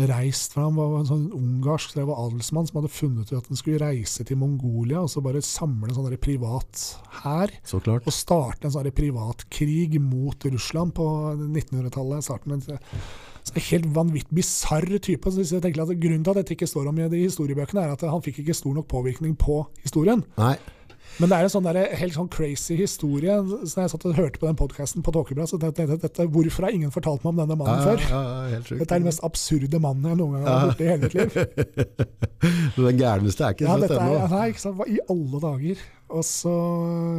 reist fra Han var en sånn ungarsk var adelsmann som hadde funnet ut at han skulle reise til Mongolia og så bare samle en sånn privat hær. Så klart. Og starte en sånn privat privatkrig mot Russland på 1900-tallet. starten Så en Helt vanvittig bisarr type. Så jeg tenker at Grunnen til at dette ikke står om i de historiebøkene, er at han fikk ikke stor nok påvirkning på historien. Nei. Men det er en sånn der, helt sånn crazy historie. Så jeg satt og hørte på den podkasten på Tåkebra, så tenkte jeg dette, hvorfor har ingen fortalt meg om denne mannen ja, før? ja, ja, sjukt. Dette er den mest absurde mannen jeg noen gang har hørt i hele mitt liv. Den gærneste er ikke Ja, så dette er, nei, ikke sant? Hva I alle dager. Og så,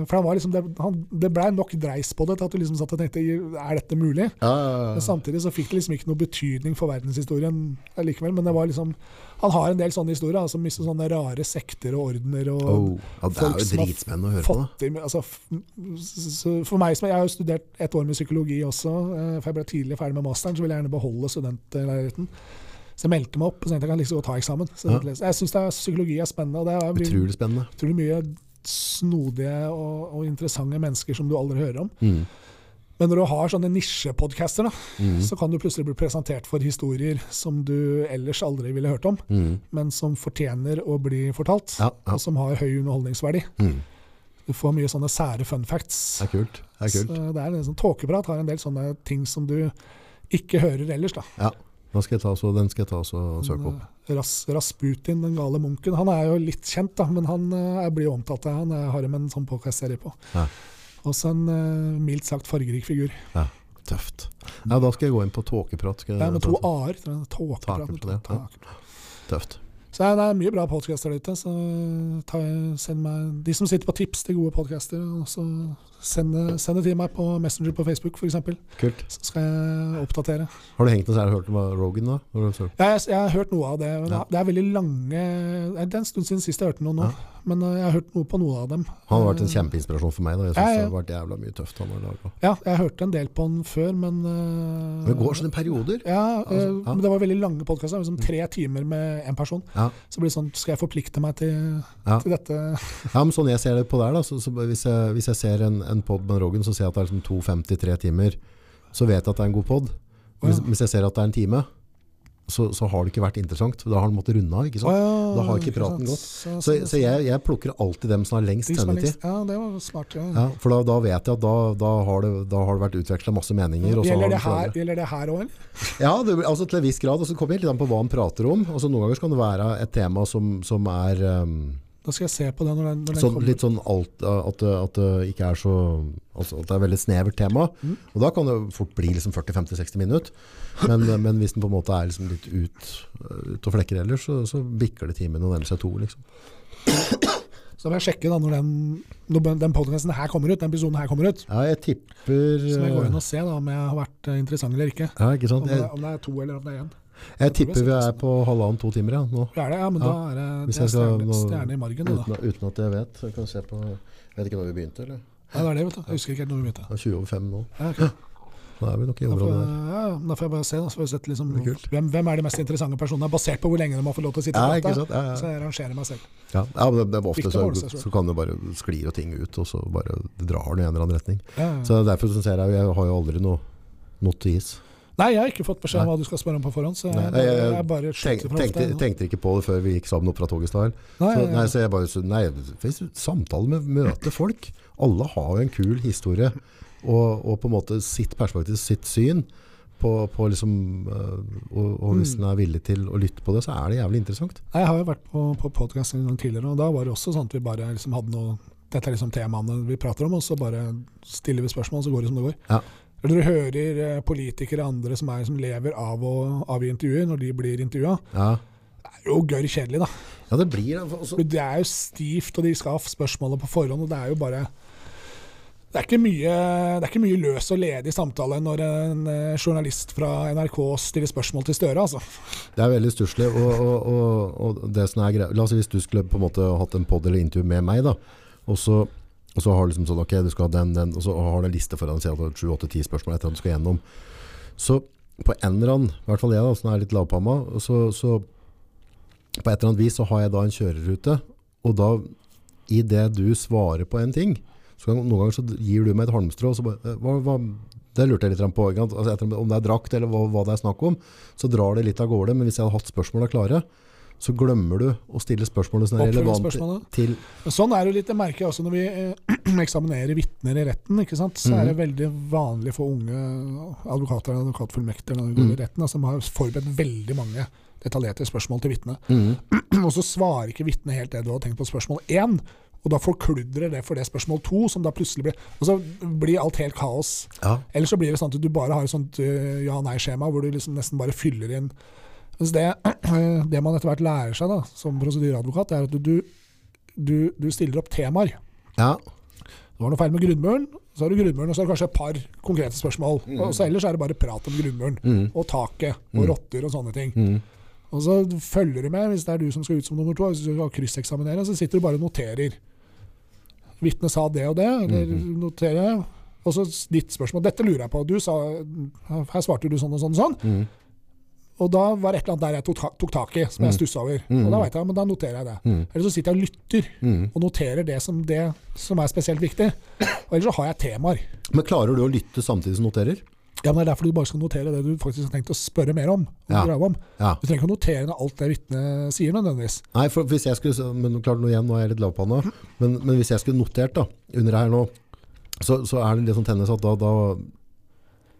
for han var liksom, det, han, det ble nok dreis på det til at du liksom satt og tenkte er dette mulig? Ja, ja, Men samtidig så fikk det liksom ikke noe betydning for verdenshistorien likevel. Men det var liksom Han har en del sånne historier, altså mye sånne rare sekter og ordener og Oh, ja, det er jo dritspennende å høre på. i altså, For meg som Jeg har jo studert et år med psykologi også, eh, for jeg ble tidlig ferdig med masteren, så ville jeg gjerne beholde studentleiligheten. Så jeg meldte meg opp og tenkte jeg kan liksom godt ta eksamen. Så Ja. Jeg syns psykologi er spennende. og det er mye- Utrolig spennende. utrolig mye snodige og, og interessante mennesker som du aldri hører om. Mm. Men når du har sånne nisjepodcaster, Mm. så kan du plutselig bli presentert for historier som du ellers aldri ville hørt om, Mm. men som fortjener å bli fortalt, Ja, ja. og som har høy underholdningsverdi. Mm. Du får mye sånne sære fun facts. Det er kult. Det er kult. Så det er en sånn Tåkeprat har en del sånne ting som du ikke hører ellers. da. Ja. Da skal jeg ta, så, den skal jeg ta så, og søke opp. Ras, Rasputin, den gale munken, han er jo litt kjent, da, men han jeg blir jo omtalt av han. Jeg har med en sånn podcast-serie på. Ja. Også en uh, mildt sagt fargerik figur. Ja. Tøft. Ja, da skal jeg gå inn på tåkeprat. Skal er med to a-er. Tåkeprat. Ja. Tøft. Så det er mye bra podcaster der ute. Så ta, send meg De som sitter på tips til gode podcaster, så send, send det til meg på Messenger på Facebook f.eks. Så skal jeg oppdatere. Har du hengt noe særlig hørt om Rogan, da? Ja. Jeg, jeg, har hørt noe av det. men Ja. Det er veldig lange Det er en stund siden sist jeg hørte noe nå. Ja. Men uh, jeg har hørt noe på noe av dem. Han har vært en Eh, kjempeinspirasjon for meg. Da. Jeg ja. det har vært jævla mye tøft han har laget. Ja, jeg hørte en del på han før, men uh, det går sånne perioder. Ja, Altså, eh, ja. men det var veldig lange podkaster. Liksom tre timer med én person. Så blir det sånn Skal jeg forplikte meg til, til dette? Ja, men sånn jeg ser det på der da, så, så hvis, jeg, hvis jeg ser en, en podd med Rogan, så ser jeg at det er liksom 2.53 timer, så vet jeg at det er en god podd. Hvis, Ja. hvis jeg ser at det er en time, så, så har det ikke vært interessant. Da har den måttet runde av, ikke sant? Ja, Da har ikke praten gått. Så, Så, så jeg, jeg plukker alltid dem som har lengst sendetid. Ja, det var smart. Ja. Ja, for da, da vet jeg at da, da, har, det, da har det vært utvekslet masse meninger. Gjelder, det her, gjelder det her òg, eller? Ja, det, altså til en viss grad. Og så kommer det litt an på hva han prater om. Altså Noen ganger kan det være et tema som, som er um, Da skal jeg se på det når den, når den sånn, kommer. litt sånn alt, at, det, at det ikke er så altså At det er et veldig snevert tema. Mm. Og da kan det fort bli liksom 40-50-60 minutter. Men, men hvis den på en måte er liksom litt ut, ut og flekker ellers, så, så bikker det timen og nærmer seg to. Liksom. Så da må jeg sjekke da når den, når den podcasten her kommer ut, den episoden her kommer ut. Ja, jeg tipper Så må jeg gå inn og se da om jeg har vært eh, interessant eller ikke. ja, ikke Om sant? det, om det er to eller om det er én. Jeg tipper vi er på halvannen-to timer ja, nå. Det er det, ja, men Ja. da er det, det er stjerne, nå- stjerne i margen. Da. Uten, uten at jeg vet. Jeg kan se på Jeg vet ikke når vi begynte, eller? Ja, det er det, vet du. Jeg husker ikke helt når vi begynte. Det er 20 over 5 nå. Ja, okay. Da er vi nok i området der. ja, da får jeg bare se. Da, så får jeg sett liksom, er hvem, hvem er de mest interessante personene, basert på hvor lenge de har fått lov til å sitte og prate. Så jeg rangerer meg selv. ja. ja men det, det, ofte så, selv. så kan det bare sklir og ting ut, og så bare drar det i en eller annen retning. Så derfor syns jeg jeg har jo aldri noe, noe til is. Nei, jeg har ikke fått beskjed om hva du skal spørre om på forhånd, så jeg, Nei, jeg- jeg, bare Tenk, tenkte, tenkte ikke på det før vi gikk sammen opp fra toget i stad. Nei, Så, nei, så jeg bare Nei, samtale med møte folk. Alle har jo en kul historie, og, og på en måte sitt perspektiv, sitt syn. På, på liksom, øh, og, og hvis Mm. en er villig til å lytte på det, så er det jævlig interessant. Jeg har jo vært på, på podkast en gang tidligere, og da var det også sånn at vi bare liksom hadde noe Dette er liksom temaene vi prater om, og så bare stiller vi spørsmål, så går det som det går. Ja. Eller du hører eh, politikere og andre som, er, som lever av å avgi intervjuer, når de blir intervjua. Ja, Det er jo gørr kjedelig, da. ja det blir det. Altså, Det er jo stivt, og de skal ha spørsmålet på forhånd, og det er jo bare det er, ikke mye, det er ikke mye løs og ledig samtale når en eh, journalist fra NRK stiller spørsmål til Støre, altså. Det er veldig stusslig. Og, og, og, og det som er greit La oss si hvis du skulle på en måte hatt en pod eller intervju med meg, da, og så, og så har du liksom sånn Ok, du skal ha den, den, og så har du en liste foran deg, sju, åtte, ti spørsmål etter at du skal gjennom. Så på en eller annen, i hvert fall jeg da, som er litt lavpamma, så, så på et eller annet vis så har jeg da en kjørerute, og da i det du svarer på en ting, så kan, noen ganger så gir du meg et halmstrå, og så eh, hva, hva, det lurte jeg litt på. Altså, om det er drakt eller hva, hva det er snakk om, så drar det litt av gårde, men hvis jeg hadde hatt spørsmåla klare, så glemmer du å stille spørsmålene som er relevante til sånn er det litt, det merker jeg også når vi eh, eksaminerer vitner i retten. ikke sant? Så er det veldig vanlig for unge advokater og advokatfullmekter i retten, som har forberedt veldig mange detaljerte spørsmål til vitnet. Mm. Og så svarer ikke vitnet helt det du hadde tenkt på spørsmål én. Og da forkludrer det for det spørsmål to, som da plutselig blir Og så blir alt helt kaos. Ja, Eller så blir det sånn at du bare har et sånt uh, ja-nei-skjema, hvor du liksom nesten bare fyller inn Mens det, det man etter hvert lærer seg da, som prosedyreadvokat, er at du, du, du stiller opp temaer. ja, Det var noe feil med grunnmuren, så har du grunnmuren, og så har du kanskje et par konkrete spørsmål. Og så ellers er det bare prat om grunnmuren, mm. og taket, og rotter og sånne ting. Mhm. Og så følger du med, hvis det er du som skal ut som nummer to, hvis du skal krysseksaminere, så sitter du bare og noterer. Vitnet sa det og det, eller noterer jeg. Og så ditt spørsmål. Dette lurer jeg på. Du sa, her svarte du sånn og sånn og sånn. Og da var det et eller annet der jeg tok, tok tak i, som jeg stussa over. Og da vet jeg, men da noterer jeg det. Mm. Eller så sitter jeg og lytter, og noterer det som, det som er spesielt viktig. Og ellers så har jeg temaer. Men klarer du å lytte samtidig som noterer? Ja, men Det er derfor du bare skal notere det du faktisk har tenkt å spørre mer om. Ja. om. Ja. Du trenger ikke å notere ned alt det vitnet sier, nødvendigvis. Nei, for hvis jeg skulle, men klart nå igjen, nå er jeg litt lavpanna, men, men hvis jeg skulle notert da, under her nå, så, så er det litt sånn tennis at da, da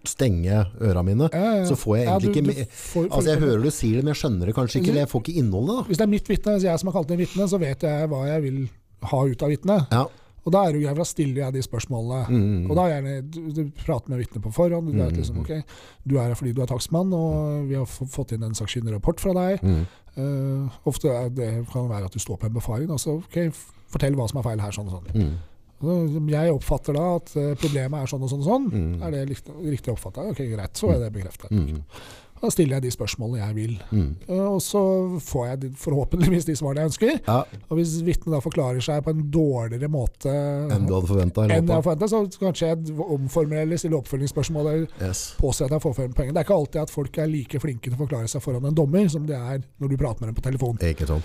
stenger jeg øra mine, Ja, ja, ja. så får jeg Ja, egentlig du- ikke du får- altså jeg hører du sier det, men jeg skjønner det kanskje ikke, eller jeg får ikke innholdet da. Hvis det er mitt vitne, hvis jeg som har kalt det vitne, så vet jeg hva jeg vil ha ut av vitnet. Ja, Og da er det jo greit, da stiller jeg de spørsmålene. Mm, Og da er jeg du, du prater med vitnet på forhånd. Du, vet liksom, ok, du er her fordi du er takstmann, og vi har fått inn en sakkyndig rapport fra deg. mm, Uh, ofte det kan være at du står på en befaring. Altså, ok, fortell hva som er feil her, sånn og sånn. mm, Jeg oppfatter da at eh, problemet er sånn og sånn og sånn. Mm. Er det riktig, oppfatta? Ok, greit. Så er det bekreftet. mm, Da stiller jeg de spørsmålene jeg vil. mm. Eh, Og så får jeg de, forhåpentligvis de svarene jeg ønsker. Ja, Og hvis vitnet da forklarer seg på en dårligere måte enn du hadde forventet. eller enn jeg forventa, så kanskje jeg omformulerer eller stiller oppfølgingsspørsmål eller Yes. påser at jeg får frem poenget. Det er ikke alltid at folk er like flinke til å forklare seg foran en dommer som det er når du prater med dem på telefon. Ikke sant.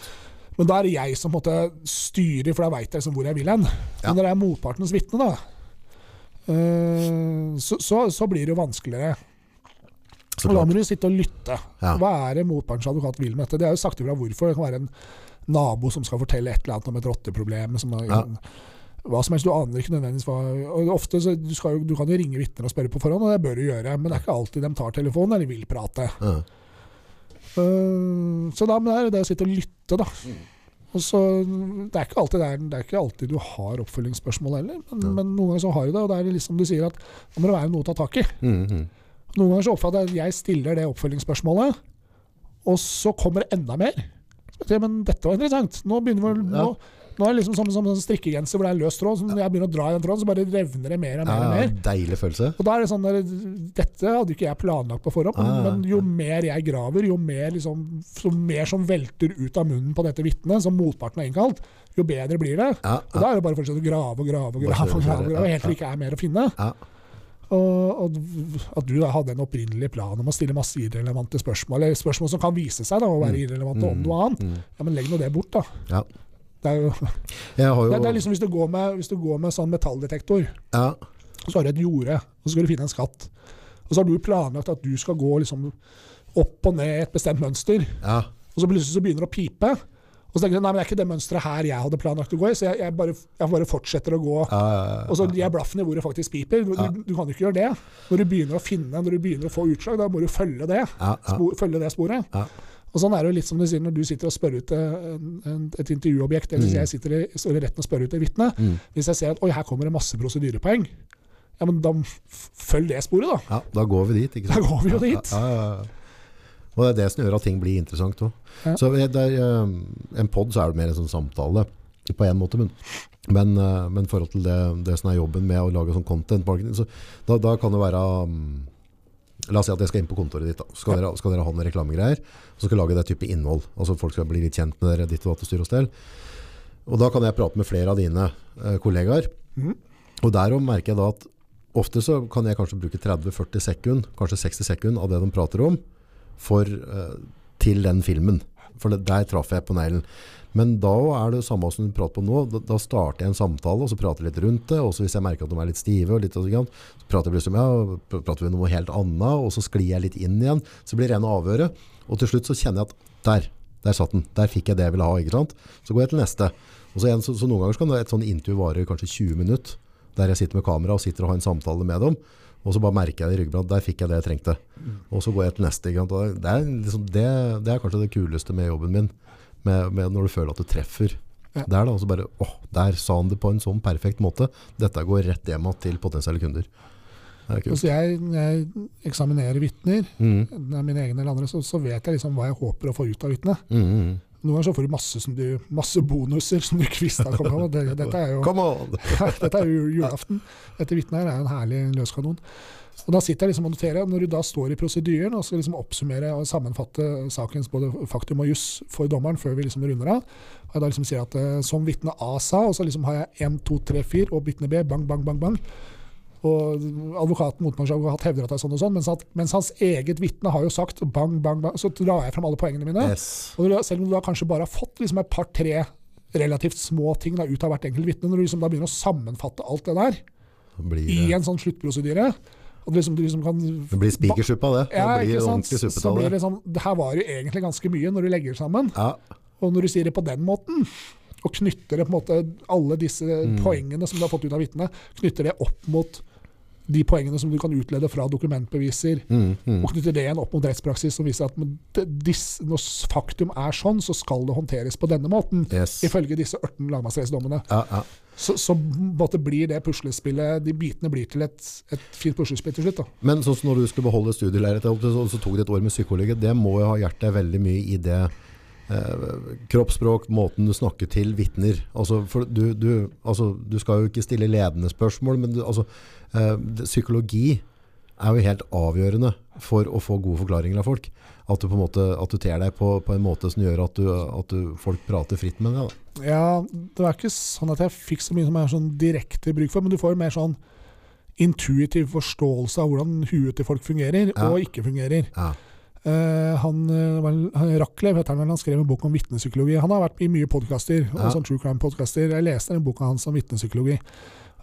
Men da er det jeg som måtte styre, måte styrer, for da veit jeg liksom hvor jeg vil hen. Men når det er motpartens vitne, da, eh, så, så, så blir det jo vanskeligere. Så Og da må du sitte og lytte. Ja. Hva er det motpartens advokat vil med dette? Det er jo sagt ifra hvorfor. Det kan være en nabo som skal fortelle et eller annet om et rotteproblem. Som er, Ja. Hva som helst. Du aner ikke nødvendigvis hva og Ofte så du, jo, du kan jo ringe vitner og spørre på forhånd, og det bør du gjøre. Men det er ikke alltid de tar telefonen eller vil prate. Ja. Eh, så da men det er det å sitte og lytte, da. Og så, det, er ikke alltid, det, er, det er ikke alltid du har oppfølgingsspørsmål heller, men, Ja. men noen ganger så har du det. Og det er liksom du sier at da må det være noe å ta tak i. Mm, mm. Noen ganger så oppfatter jeg at jeg stiller det oppfølgingsspørsmålet, og så kommer det enda mer. Så Men dette var interessant. Nå begynner vi, Ja. nå, nå er det liksom som, som en strikkegenser hvor det er løs tråd. Så når jeg begynner å dra i den tråden, så bare revner det mer og mer. og mer. deilig følelse. Og da er det sånn der, Dette hadde ikke jeg planlagt på forhånd, men, Ah, men jo mer jeg graver, jo mer, liksom, så mer som velter ut av munnen på dette vitnet, som motparten har innkalt, jo bedre blir det. Ja, Og da er det bare å fortsette å grave og grave og grave, og grave, og grave, helt til det ikke er mer å finne. ja. Og, og at du da hadde en opprinnelig plan om å stille masse irrelevante spørsmål, eller spørsmål som kan vise seg da, å være irrelevante om noe annet, Mm. ja, men legg nå det bort, da. Ja. Det er jo jo det, det er liksom hvis du går med, hvis du går med sånn metalldetektor, ja. så har du et jorde, og så skal du finne en skatt. Og så har du planlagt at du skal gå liksom opp og ned i et bestemt mønster, ja. og så plutselig så begynner det å pipe. Og så tenker du nei, men det er ikke det mønsteret her jeg hadde planlagt å gå i, så jeg, jeg, bare, jeg bare fortsetter å gå. ja. Og så gir jeg blaffen i hvor det faktisk piper. Du, du, du kan jo ikke gjøre det. Når du begynner å finne, når du begynner å få utslag, da må du følge det, Ja, ja. spor, følge det sporet. Og sånn er det jo litt som du sier når du sitter og spør ut et intervjuobjekt, eller hvis jeg sitter i, i retten og spør ut et vitne. Mm. Hvis jeg ser at oi, her kommer det masse prosedyrepoeng, ja, men da følg det sporet, da. Ja, da går vi dit, ikke Da går vi jo dit. Ja, ja, ja. Og det er det som gjør at ting blir interessant òg. Så er, eh, en pod så er det mer en sånn samtale, på en måte, men, men, eh, men i forhold til det, det som er jobben med å lage sånn content marketing, så da, da kan det være mm, La oss si at jeg skal inn på kontoret ditt. Da. Så skal, dere, skal dere ha noen reklamegreier, og så skal dere lage det type innhold. Altså Folk skal bli litt kjent med dere, ditt og styr og stell. Og da kan jeg prate med flere av dine eh, kollegaer. Mm. Og derom merker jeg da at ofte så kan jeg kanskje bruke 30-40 sekund, kanskje 60 sekund av det de prater om, for, eh, til den filmen. For det, der traff jeg på neglen. Men da er det samme som du prater på nå. Da, da starter jeg en samtale, og så prater jeg litt rundt det. Og så hvis jeg merker at de er litt stive, litt, så prater jeg plutselig om ja, prater vi om noe helt annet, og så sklir jeg litt inn igjen. Så blir det rene avhøret. Og til slutt så kjenner jeg at der, der satt den. Der fikk jeg det jeg ville ha. ikke sant? Så går jeg til neste. Og så, igjen, så, så noen ganger så kan et sånn intervju vare kanskje 20 minutter, der jeg sitter med kamera og sitter og har en samtale med dem. Og så bare merker jeg det i ryggen at der fikk jeg det jeg trengte. Og så går jeg til neste. Det, er liksom, det, det er kanskje det kuleste med jobben min, med, med når du føler at du treffer. Ja. Der da, og så bare, åh, der sa han det på en sånn perfekt måte. Dette går rett hjem til potensielle kunder. Er. Hvis jeg, jeg eksaminerer vitner, Mm, mine egne eller andre, så, så vet jeg liksom hva jeg håper å få ut av vitnet. mm, mm. Noen ganger så får du masse, som du, masse bonuser som du ikke visste av. Det, dette er jo Dette er jo julaften. Dette vitnet her er en herlig løskanon. Og Da sitter jeg liksom og noterer. Når du da står i prosedyren og skal liksom oppsummere og sammenfatte sakens både faktum og juss for dommeren før vi liksom runder av, og jeg da liksom sier at eh, som vitne A sa, og så liksom har jeg 1, 2, 3, 4 og vitne B, bang, bang, bang, bang. Og advokaten, motmannsadvokat hevder at det er sånn og sånn, mens, at, mens hans eget vitne har jo sagt bang, bang, bang, så drar jeg fram alle poengene mine. Yes. Og du, selv om du da kanskje bare har fått liksom et par-tre relativt små ting da, ut av hvert enkelt vitne, når du liksom da begynner å sammenfatte alt det der blir i en sånn sluttprosedyre og du liksom, du liksom kan det blir spikersuppe av det. ja, det blir ordentlig suppetall. Det. det sånn Det her var jo egentlig ganske mye når du legger det sammen. Ja, Og når du sier det på den måten, og knytter det på en måte alle disse Mm. poengene som du har fått ut av vitnet, knytter det opp mot de poengene som du kan utlede fra dokumentbeviser, mm, mm. og knytter det igjen opp mot rettspraksis som viser at når faktum er sånn, så skal det håndteres på denne måten. Yes. Ifølge disse 18 lagmannsrettsdommene. Ja, ja. Så, så blir det puslespillet De bitene blir til et, et fint puslespill til slutt. da. Men sånn som når du skulle beholde studieleiret, så, så tok det et år med psykologi. Det må jo ha hjulpet deg veldig mye i det eh, kroppsspråk, måten du snakker til vitner. Altså, du, du, altså, du skal jo ikke stille ledende spørsmål, men du, altså, psykologi er jo helt avgjørende for å få gode forklaringer av folk. At du på en måte at du ter deg på, på en måte som gjør at, du, at du, folk prater fritt med deg. Da. Ja, det var ikke sånn at jeg fikk så mye som er sånn direkte bruk for, men du får jo mer sånn intuitiv forståelse av hvordan huet til folk fungerer Ja. og ikke fungerer. Ja. Uh, han, eh, han Raklev heter han han skrev en bok om vitnepsykologi. Han har vært i mye podkaster, Ja. sånn true crime-podkaster. Jeg leste den boka hans om vitnepsykologi.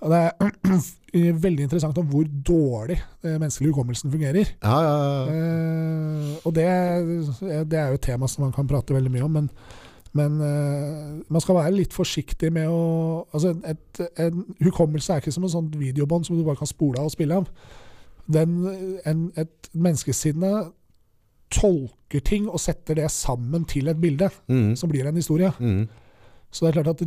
Og Det er veldig interessant om hvor dårlig den menneskelige hukommelsen fungerer. Ja, ja, ja. Eh, og det, det er jo et tema som man kan prate veldig mye om, men, men eh, man skal være litt forsiktig med å altså et, En hukommelse er ikke som en sånn videobånd som du bare kan spole av og spille av. Den, en, et menneskesinne tolker ting og setter det sammen til et bilde, Mm, som blir en historie. mm. Så det er klart at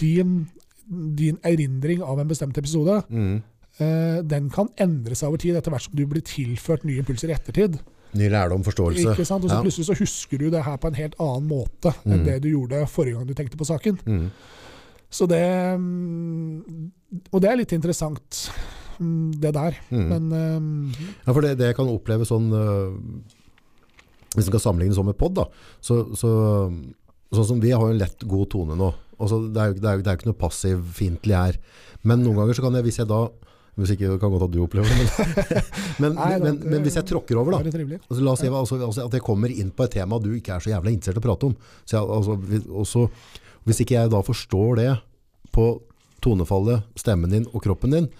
din, din erindring av en bestemt episode Mm. eh, den kan endre seg over tid etter hvert som du blir tilført nye impulser i ettertid. Ny lærdom, forståelse. Ikke sant? Og så Ja. plutselig så husker du det her på en helt annen måte enn Mm. det du gjorde forrige gang du tenkte på saken. Mm. Så det mm, Og det er litt interessant, mm, det der. Mm. Men um, Ja, for det, det kan oppleve sånn uh, Hvis en skal sammenligne sånn med pod, da, så, så sånn som vi har jo en lett god tone nå. Altså, det, er jo, det, er jo, det er jo ikke noe passiv-fiendtlig her. Men noen ganger så kan jeg, hvis jeg da Hvis ikke det kan godt at du opplever det, men, men, Nei, men, det- men hvis jeg tråkker over, da. Altså, la oss si altså, at jeg kommer inn på et tema du ikke er så jævla interessert i å prate om. Så jeg, altså, hvis, også, hvis ikke jeg da forstår det på tonefallet, stemmen din og kroppen din,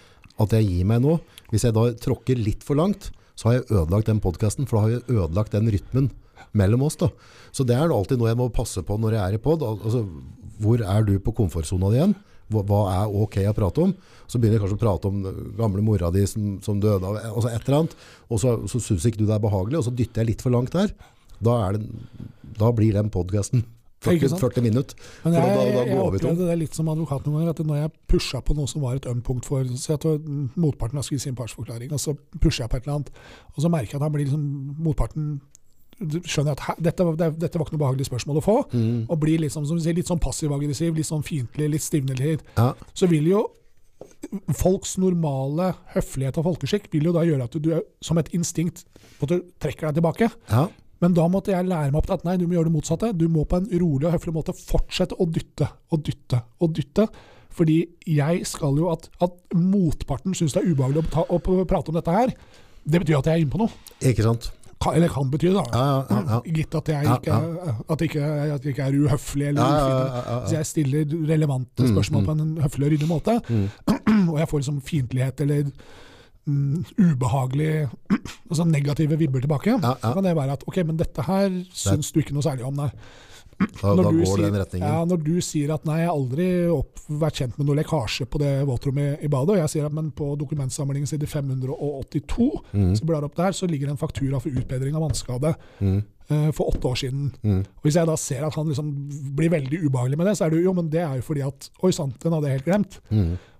at jeg gir meg nå, hvis jeg da tråkker litt for langt, så har jeg ødelagt den podcasten, for da har jeg ødelagt den rytmen mellom oss. Da. Så det er alltid noe jeg må passe på når jeg er i pod. Altså, hvor er du på komfortsona di igjen? Hva, hva er ok å prate om? Så begynner jeg kanskje å prate om gamle mora di som, som døde av altså et eller annet, og så, så syns ikke du det er behagelig, og så dytter jeg litt for langt der. Da, er det, da blir den podcasten 40, 40 minutter. Men jeg, da- da jeg, opplevde det litt som advokat noen ganger, at når jeg pusha på noe som var et ømt punkt for så jeg var- motparten har skrevet sin partsforklaring, og så pusher jeg på et eller annet, og så merker jeg at han blir liksom Motparten du skjønner at dette, dette var ikke noe behagelig spørsmål å få, Mm. og blir liksom, som du sier, litt sånn passiv-aggressiv, litt sånn fiendtlig, litt stivnelig. Ja. Så vil jo folks normale høflighet og folkeskikk vil jo da gjøre at du, du som et instinkt en trekker deg tilbake. ja. Men da måtte jeg lære meg opp til at nei, du må gjøre det motsatte. Du må på en rolig og høflig måte fortsette å dytte og dytte og dytte. Fordi jeg skal jo at, at motparten syns det er ubehagelig å, ta, å prate om dette her. Det betyr at jeg er inne på noe. Ikke sant? Kan, eller kan bety da. Ja, ja, ja. Gitt at jeg ikke, at ikke, at jeg ikke er uhøflig eller ja, Så jeg stiller relevante Mm, spørsmål mm. på en høflig og ryddig måte. Mm. Og jeg får liksom fiendtlighet eller mm, ubehagelig Altså negative vibber tilbake. Så kan det være at ok, men dette her syns du ikke noe særlig om, nei. Da, da går sier- den retningen. Ja, når du sier at nei, jeg har aldri opp, vært kjent med noe lekkasje på det våtrommet i badet, og jeg sier at men på dokumentsamlingen side 582, Mm. så blar opp der, så ligger det en faktura for utbedring av vannskade Mm. eh, for åtte år siden. Mm. Og Hvis jeg da ser at han liksom blir veldig ubehagelig med det, så er det jo, jo, men det er jo fordi at Oi sann, den hadde jeg helt glemt.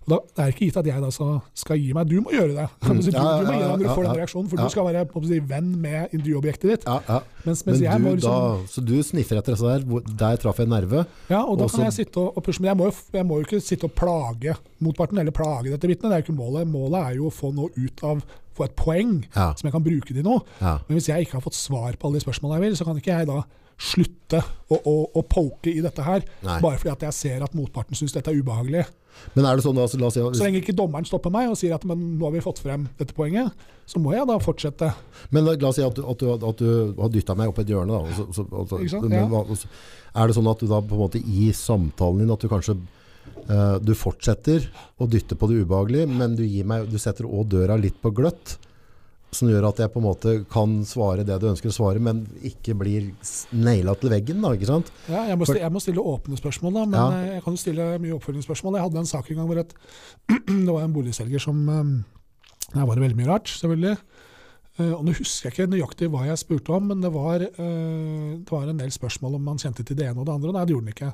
Mm. Og da, det er ikke gitt at jeg da skal, skal gi meg. Du må gjøre det. Du, du, ja, du må gi deg når du får den reaksjonen, for du skal være si, venn med intervjuobjektet ditt. Ja, ja. Mens, Men mens jeg må liksom så du sniffer etter det der, der traff jeg en nerve. Ja, og da Også- kan jeg sitte og, og pushe. Men jeg må, jo, jeg må jo ikke sitte og plage motparten, eller plage dette vitnet. Det er jo ikke målet. Målet er jo å få noe ut av Få et poeng Ja, som jeg kan bruke til noe. ja. Men hvis jeg ikke har fått svar på alle de spørsmålene jeg vil, så kan ikke jeg da slutte å, å, å poke i dette her, Nei. bare fordi at jeg ser at motparten syns dette er ubehagelig. Men er det sånn, altså, si, Så lenge ikke dommeren stopper meg og sier at men, nå har vi fått frem dette poenget, så må jeg da fortsette. men la oss si at du, at du, at du har dytta meg opp et hjørne. Da, så, så, og så, Ikke sant? men Ja. er det sånn at du da på en måte i samtalen din at du kanskje uh, du fortsetter å dytte på det ubehagelige, men du, meg, du setter òg døra litt på gløtt, som gjør at jeg på en måte kan svare det du ønsker å svare, men ikke blir naila til veggen, da, ikke sant? Ja, jeg, må stille, jeg må stille åpne spørsmål, da, men Ja. eh, jeg kan jo stille mye oppfølgingsspørsmål. Jeg hadde en sak en gang hvor et, det var en boligselger som eh, Der var det veldig mye rart, selvfølgelig. Eh, og Nå husker jeg ikke nøyaktig hva jeg spurte om, men det var, det var en del spørsmål om man kjente til det ene og det andre. Nei, det gjorde den ikke.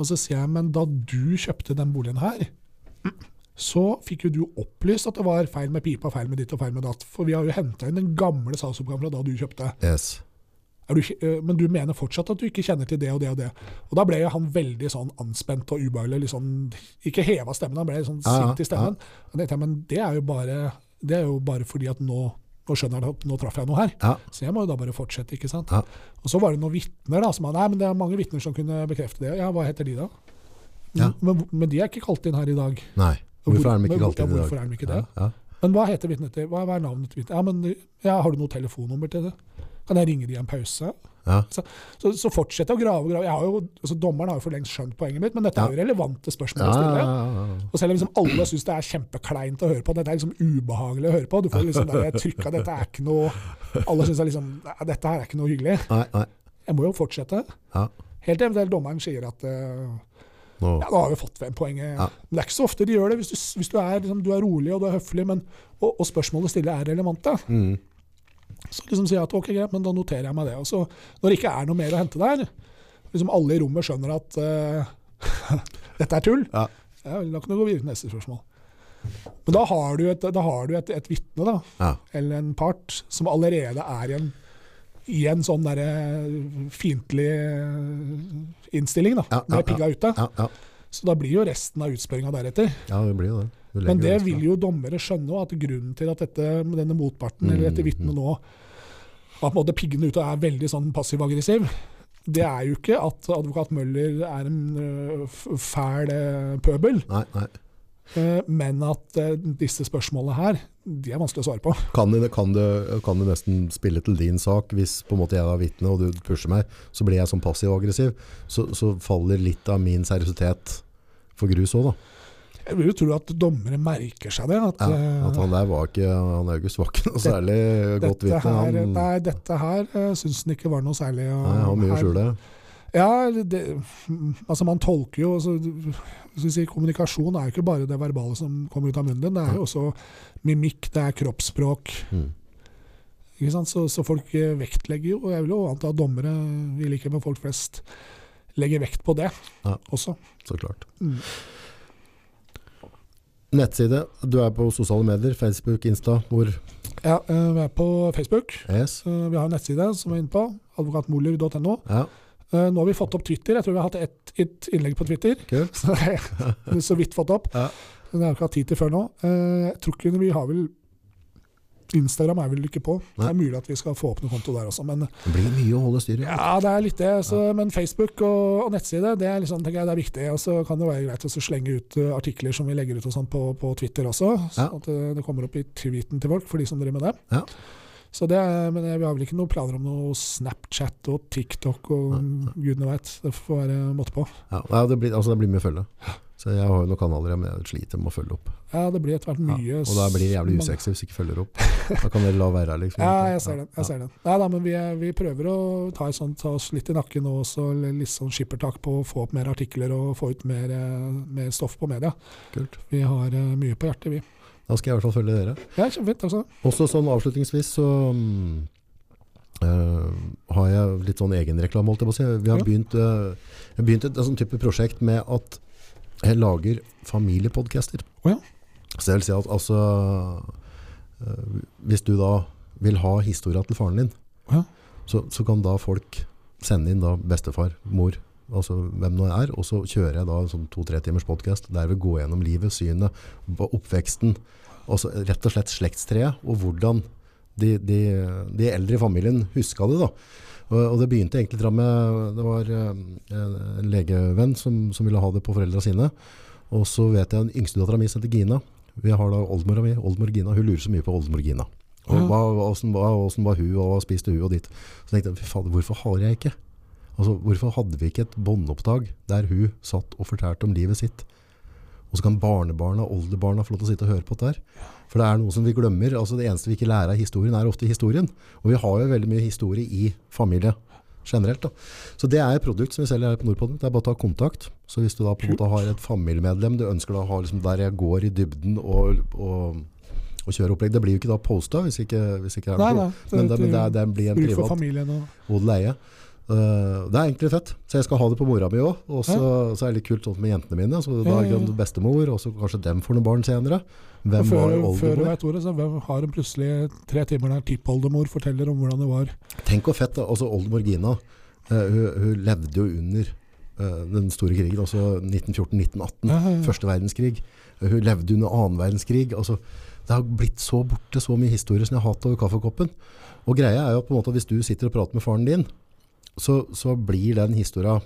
Og så sier jeg, men da du kjøpte den boligen her, så fikk jo du opplyst at det var feil med pipa, feil med ditt og feil med datt. For vi har jo henta inn den gamle salgsoppgaven fra da du kjøpte. Yes. Du, eh, men du mener fortsatt at du ikke kjenner til det og det og det. Og da ble jo han veldig sånn anspent og ubehagelig. Liksom, ikke heva stemmen, han ble sånn Ja, ja, sint i stemmen. Ja, jeg, men det er jo bare, det er jo bare fordi at nå, nå skjønner jeg at nå traff jeg noe her. Ja. Så jeg må jo da bare fortsette, ikke sant. Ja. Og så var det noen vitner da, som sa nei, men det er mange vitner som kunne bekrefte det. Ja, hva heter de da? Ja. Men, men de er ikke kalt inn her i dag. Nei. Hvorfor er de ikke kalt inn i dag? Hvorfor er de ikke det? Ja, ja. Men hva heter vitnet til? Hva er navnet til vitnet? Ja, men ja, har du noe telefonnummer til det? Kan jeg ringe dem i en pause? Ja. Så, så fortsett å grave og grave. Jeg har jo, altså, dommeren har jo for lengst skjønt poenget mitt, men dette er jo relevante spørsmål å ja, stille. Og selv om liksom alle syns det er kjempekleint å høre på, dette er liksom ubehagelig å høre på. Du får liksom der trykka, dette er ikke noe Alle syns liksom dette her er ikke noe hyggelig. Nei, nei. Jeg må jo fortsette. Ja. Helt eventuelt dommeren sier at eh, Nå. ja, nå har vi fått frem poenget. Ja. Det er ikke så ofte de gjør det. Hvis du, hvis du, er, liksom, du er rolig og du er høflig, men, og, og spørsmålet stille er relevante, Mm. så liksom sier jeg at ok, greit, men da noterer jeg meg det. Og så, når det ikke er noe mer å hente der, liksom alle i rommet skjønner at uh, dette er tull, Ja. ja, da kan du gå videre til neste spørsmål. Men da har du et, da har du et, et vitne, da, Ja. eller en part, som allerede er i en, i en sånn derre fiendtlig innstilling, da, Ja, med pigga ute. Ja, ja. Så da blir jo resten av utspørringa deretter. ja, det blir jo det. Men det vil jo dommere skjønne, og at grunnen til at dette, denne motparten, Mm, eller dette vitnet nå, at på en måte piggene ute er veldig sånn passiv-aggressiv, det er jo ikke at advokat Møller er en fæl pøbel, Nei, nei. men at disse spørsmålene her, de er vanskelig å svare på. Kan det, kan, du, kan du, nesten spille til din sak hvis på en måte jeg er vitne og du pusher meg, så blir jeg sånn passiv og aggressiv? så, så faller litt av min seriøsitet for grus òg, da. Jeg vil jo tro at dommere merker seg det. At, Ja, at han der var ikke, han August var ikke noe særlig godt dette vitne. Han, nei, dette her uh, syns han ikke var noe særlig. og nei, han har mye å skjule. Ja, det, altså man tolker jo altså, si, Kommunikasjon er jo ikke bare det verbale som kommer ut av munnen din. Det er jo også mimikk, det er kroppsspråk. Mm. Ikke sant? Så, så folk eh, vektlegger jo, og jeg vil jo anta dommere, i likhet med folk flest, legger vekt på det Ja. også. Så klart. Mm. Nettside. Du er på sosiale medier, Facebook, Insta. Hvor? Ja, eh, vi er på Facebook. Yes. Eh, Vi har en nettside som vi er inne på, advokatmoler.no. Ja, Nå har vi fått opp Twitter. Jeg tror vi har hatt ett et innlegg på Twitter. kult. Så er så vidt fått opp. Ja. Men jeg har ikke hatt tid til før nå. Eh, Jeg tror ikke vi har vel Instagram er vel ikke på. Det er mulig at vi skal få opp noen konto der også. Men Det blir mye å holde styr i. ja, det er litt det. Så, Men Facebook og, og nettside det er, liksom, tenker jeg, det er viktig. Og så kan det være greit å slenge ut eh, artikler som vi legger ut og sånn på, på Twitter også. Så Ja. at det, det kommer opp i tweeten til folk, for de som driver med det. Ja. Så det er, men vi har vel ikke noen planer om noe Snapchat og TikTok og gudene veit. Det får være måte på. Ja, ja, det, blir, altså det blir mye følge. Så jeg har jo noen kanaler men jeg sliter med å følge opp. Ja, det blir etter hvert Ja, mye og da blir det jævlig usexy hvis jeg ikke følger opp. Da kan dere la være, liksom. Ja, jeg ser den. Jeg ser den. Nei da, men vi, er, vi prøver å ta, sånt, ta oss litt i nakken nå også, litt sånn skippertak på å få opp mer artikler og få ut mer, eh, mer stoff på media. Kult. Vi har eh, mye på hjertet, vi. Da skal jeg i hvert fall følge dere. Ja, kjempefint. også. Også sånn avslutningsvis så um, uh, har jeg litt sånn egenreklame, holdt jeg på å si. Vi har Ja. begynt, uh, jeg har begynt et, et sånn type prosjekt med at jeg lager familiepodcaster. Oh, ja. Så jeg vil si at altså uh, Hvis du da vil ha historia til faren din, oh, ja. så, så kan da folk sende inn da bestefar, mor, altså hvem nå er, og så kjører jeg da en sånn to-tre timers podcast der vi går gjennom livet, synet, oppveksten, og så rett og slett slektstreet, og hvordan de, de, de eldre i familien huska det. da. Og, det begynte egentlig med Det var eh, en legevenn som, som ville ha det på foreldra sine. Og så vet jeg en yngstedattera mi som heter Gina. Vi har da oldemora mi, oldemor Gina. Hun lurer så mye på oldemor Gina. Og Ja. hva, hvordan, var, var hun, og hva spiste hun og ditt. Så tenkte jeg, fy fader, hvorfor har jeg ikke? Altså, hvorfor hadde vi ikke et båndopptak der hun satt og fortalte om livet sitt? Og så kan barnebarna og oldebarna få lov til å sitte og høre på dette her. For det er noe som vi glemmer. Altså, det eneste vi ikke lærer av historien, er ofte historien. Og vi har jo veldig mye historie i familie generelt. Da. Så det er et produkt som vi selger her på Nordpolen. Det er bare å ta kontakt. Så hvis du da på en måte har et familiemedlem du ønsker da å ha liksom der jeg går i dybden og, og, og kjører opplegg Det blir jo ikke da posta hvis ikke, hvis ikke det er Nei, nei. Men det, men det, det blir en privat familien og odel eie. Uh, det er egentlig fett. Så jeg skal ha det på mora mi òg. Og så, så er det litt kult sånn med jentene mine. Så da er det bestemor, og så kanskje dem får noen barn senere. Hvem før, var før du vet ordet, så har en plutselig tre timer der tippoldemor forteller om hvordan det var. Tenk hvor fett. da. Altså Oldemor Gina Uh, hun, hun levde jo under uh, den store krigen, altså 1914-1918. Ja, ja, ja. Første verdenskrig. Hun levde under annen verdenskrig. Altså, det har blitt så borte så mye historier som jeg har hatt over kaffekoppen. Og greia er jo på en måte, hvis du sitter og prater med faren din, så, så blir den historia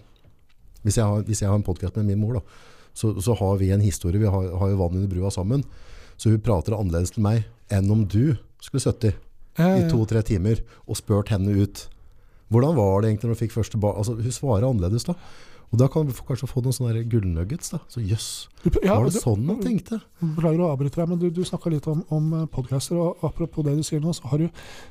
Hvis jeg har, hvis jeg har en podkast med min mor, da, så, så har vi en historie. Vi har, har jo vann under brua sammen. Så hun prater annerledes til meg enn om du skulle sittet Ja, i to-tre timer og spurt henne ut. Hvordan var det egentlig når du fikk første barn? Altså, hun svarer annerledes da. Og da kan vi kanskje få noen sånne gullnuggets. da. Så jøss, yes, ja, var det du- sånn han tenkte? Beklager å avbryte deg, men du, du snakka litt om, om podcaster. Og apropos det du sier nå, så har du,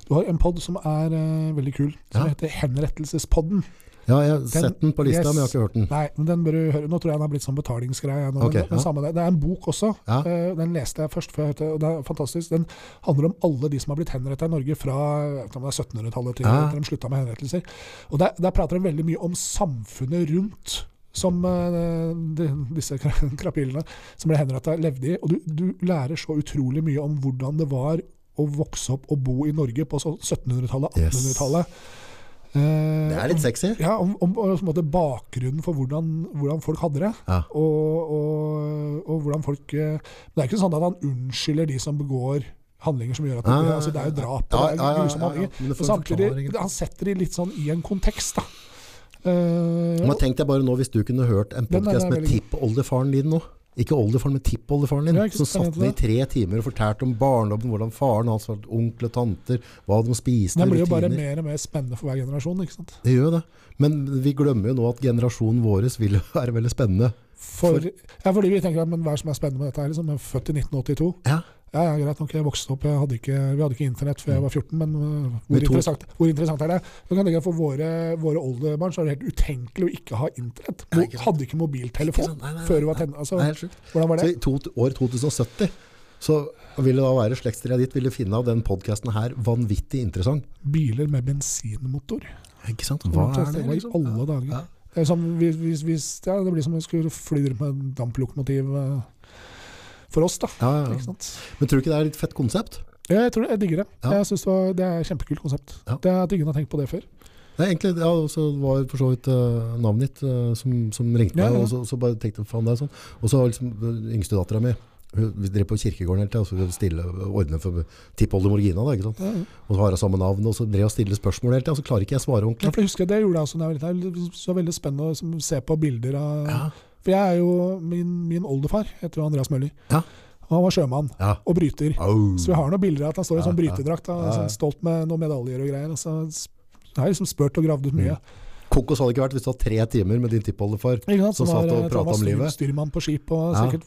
du har en pod som er uh, veldig kul, som Ja. heter Henrettelsespodden. Ja, jeg har sett den på lista, yes. men jeg har ikke hørt den. Nei, men den bør du høre. Nå tror jeg den har blitt sånn betalingsgreie. Nå, Ok, men, men ja. det. det er en bok også. Ja. Uh, den leste jeg først, før jeg hørte, og det er fantastisk. Den handler om alle de som har blitt henrettet i Norge fra jeg vet ikke om det er 1700-tallet til Ja. de slutta med henrettelser. Og der, der prater de veldig mye om samfunnet rundt. Som uh, de, disse kra- krapillene som ble henrettet, levde i. Og du, du lærer så utrolig mye om hvordan det var å vokse opp og bo i Norge på 1700-tallet, 1800-tallet. Eh, Det er litt sexy. ja, om, om, om om en bakgrunnen for hvordan, hvordan folk hadde det. Ja. Og, og, og hvordan folk eh, Det er ikke sånn at han unnskylder de som begår handlinger som gjør at det, Ah, altså, det er jo drap ja, det er ja, ja, grusomme ja, ja. handlinger. Samtidig, han setter de litt sånn i en kontekst, da. Eh, Men tenk deg bare nå hvis du kunne hørt en podkast med tippoldefaren din nå. Ikke oldefaren, men tippoldefaren din. Ja, som satt ned i tre timer og fortalte om barndommen, hvordan faren hans var onkler, tanter, hva de spiste, det blir jo bare mer og mer spennende for hver generasjon. ikke sant? Det gjør det. Men vi glemmer jo nå at generasjonen vår vil være veldig spennende. For, ja, fordi vi tenker at men hva er som er spennende med dette her? Liksom, født i 1982. Ja. Ja, ja, greit, ok, jeg vokste opp, jeg hadde ikke, vi hadde ikke internett før jeg var 14, men uh, hvor, interessant, hvor interessant er det? Så kan tenke For våre, våre oldebarn så er det helt utenkelig å ikke ha internett. Hadde ikke mobiltelefon Ikke? Nei, nei, før du var tenåring. Altså, hvordan var Så det? i to, år 2070 så vil det da være slektstreet ditt ville finne av den podkasten her vanvittig interessant. Biler med bensinmotor. Ikke sant? Hva er det? Hva i Liksom? alle dager? Ja. Det, er som, hvis, hvis, ja, det blir som om vi skulle fly rundt med damplokomotiv eh, for oss, da. Ja, ja, Ikke ja. Men tror du ikke det er et fett konsept? Ja, jeg tror det, jeg digger det. Ja. Jeg synes det, var, det er et kjempekult konsept. Ja. Det At ingen har tenkt på det før. Det egentlig, ja, og så var for så vidt uh, navnet ditt uh, som, som ringte meg, ja. og så, så bare tenkte faen det er sånn. Og så liksom yngstedattera yngste mi, hun- vi drev på kirkegården hele tida og skulle stille ordne for tippoldemor Gina, da, ikke sant? Ja, ja. Og så har jeg samme navn, og så drev og stille spørsmål hele tida, og så klarer ikke jeg å svare Ja, ordentlig. for jeg husker Det gjorde jeg også da jeg var liten. Det var så veldig spennende å se på bilder av Ja, For jeg er jo Min, min oldefar heter jo Andreas Møller. Ja. Og han var sjømann ja. og bryter. Oh. Så vi har noen bilder av at han står i Ja, sånn brytedrakt, Ja, ja. sånn stolt med noen medaljer og greier. Og så jeg har liksom spurt og gravd ut mye. Kokos hadde ikke vært hvis du hadde tre timer med din tippoldefar. Som satt og prata han var om livet. Styrmann på skip og Ja. sikkert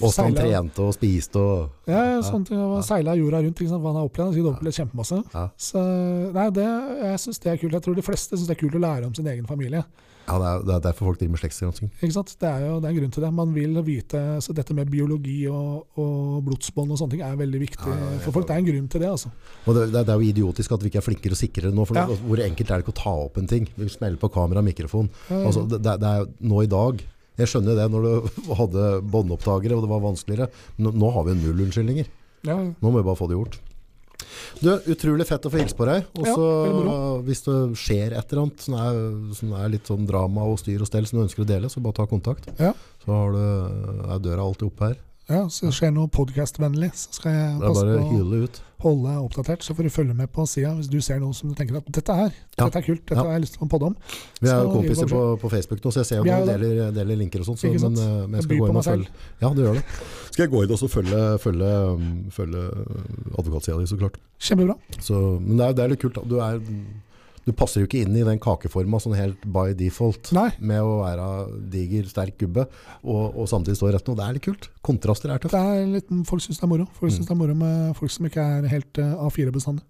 Åssen han trente og spiste og Ja, ja, sånne ting. Ja. Seila jorda rundt. Ikke sant? Hva han har opplevd. Sikkert opplevd kjempemasse. Ja. Så nei, det, jeg syns det er kult. Jeg tror de fleste syns det er kult å lære om sin egen familie. Ja, det er, det er derfor folk driver med slektsgransking. Ikke sant? Det er jo det er grunn til det. Man vil vite så Dette med biologi og, og blodsbånd og sånne ting er veldig viktig Ja, ja, for folk. Det er en grunn til det, altså. Og det, det, er- jo idiotisk at vi ikke er flinkere og sikrere nå. For Ja. Hvor enkelt er det ikke å ta opp en ting? Vi smeller på kamera og mikrofon. Altså, det, det er nå i dag Jeg skjønner det når du hadde båndopptakere og det var vanskeligere. Nå, nå har vi null unnskyldninger. ja, Nå må vi bare få det gjort. Du, Utrolig fett å få hilse på deg. Og så ja, hvis det skjer et eller annet som er, som er litt sånn drama og styr og stell som du ønsker å dele, så bare ta kontakt. Ja. Så har du, er døra alltid oppe her. Ja, så skjer noe podkastvennlig, så skal jeg Det er passe bare på å hyle ut. Holde deg oppdatert. Så får du følge med på sida hvis du ser noe som du tenker at dette her, Ja. dette er kult, dette Ja. har jeg lyst til å podde om. Vi er jo kompiser på, på Facebook nå, så jeg ser jo du deler, deler linker og sånt. Så, men, eh, men jeg skal gå inn og følge. Ja, du gjør det. Skal jeg gå inn og så følge, følge, følge advokatsida di, så klart. Kjempebra. Så, men det er, det er litt kult. da. Du, er, du passer jo ikke inn i den kakeforma sånn helt by default. Nei, Med å være diger, sterk gubbe og, og samtidig stå i retten. Og det er litt kult. Kontraster er tøft. det er litt, folk syns det er moro. Folk Mm. syns det er moro med folk som ikke er helt eh, A4 bestandig.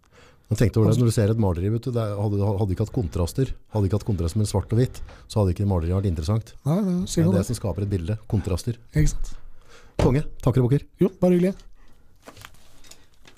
Jeg tenkte over det Når du ser et maleri, vet du, det hadde, hadde ikke hatt kontraster, hadde ikke hatt kontraster med svart og hvitt, så hadde ikke maleriet vært interessant. Nei, det Det er det det. som skaper et bilde. Kontraster. Ikke sant. Konge. Takker og bukker. Jo, bare hyggelig.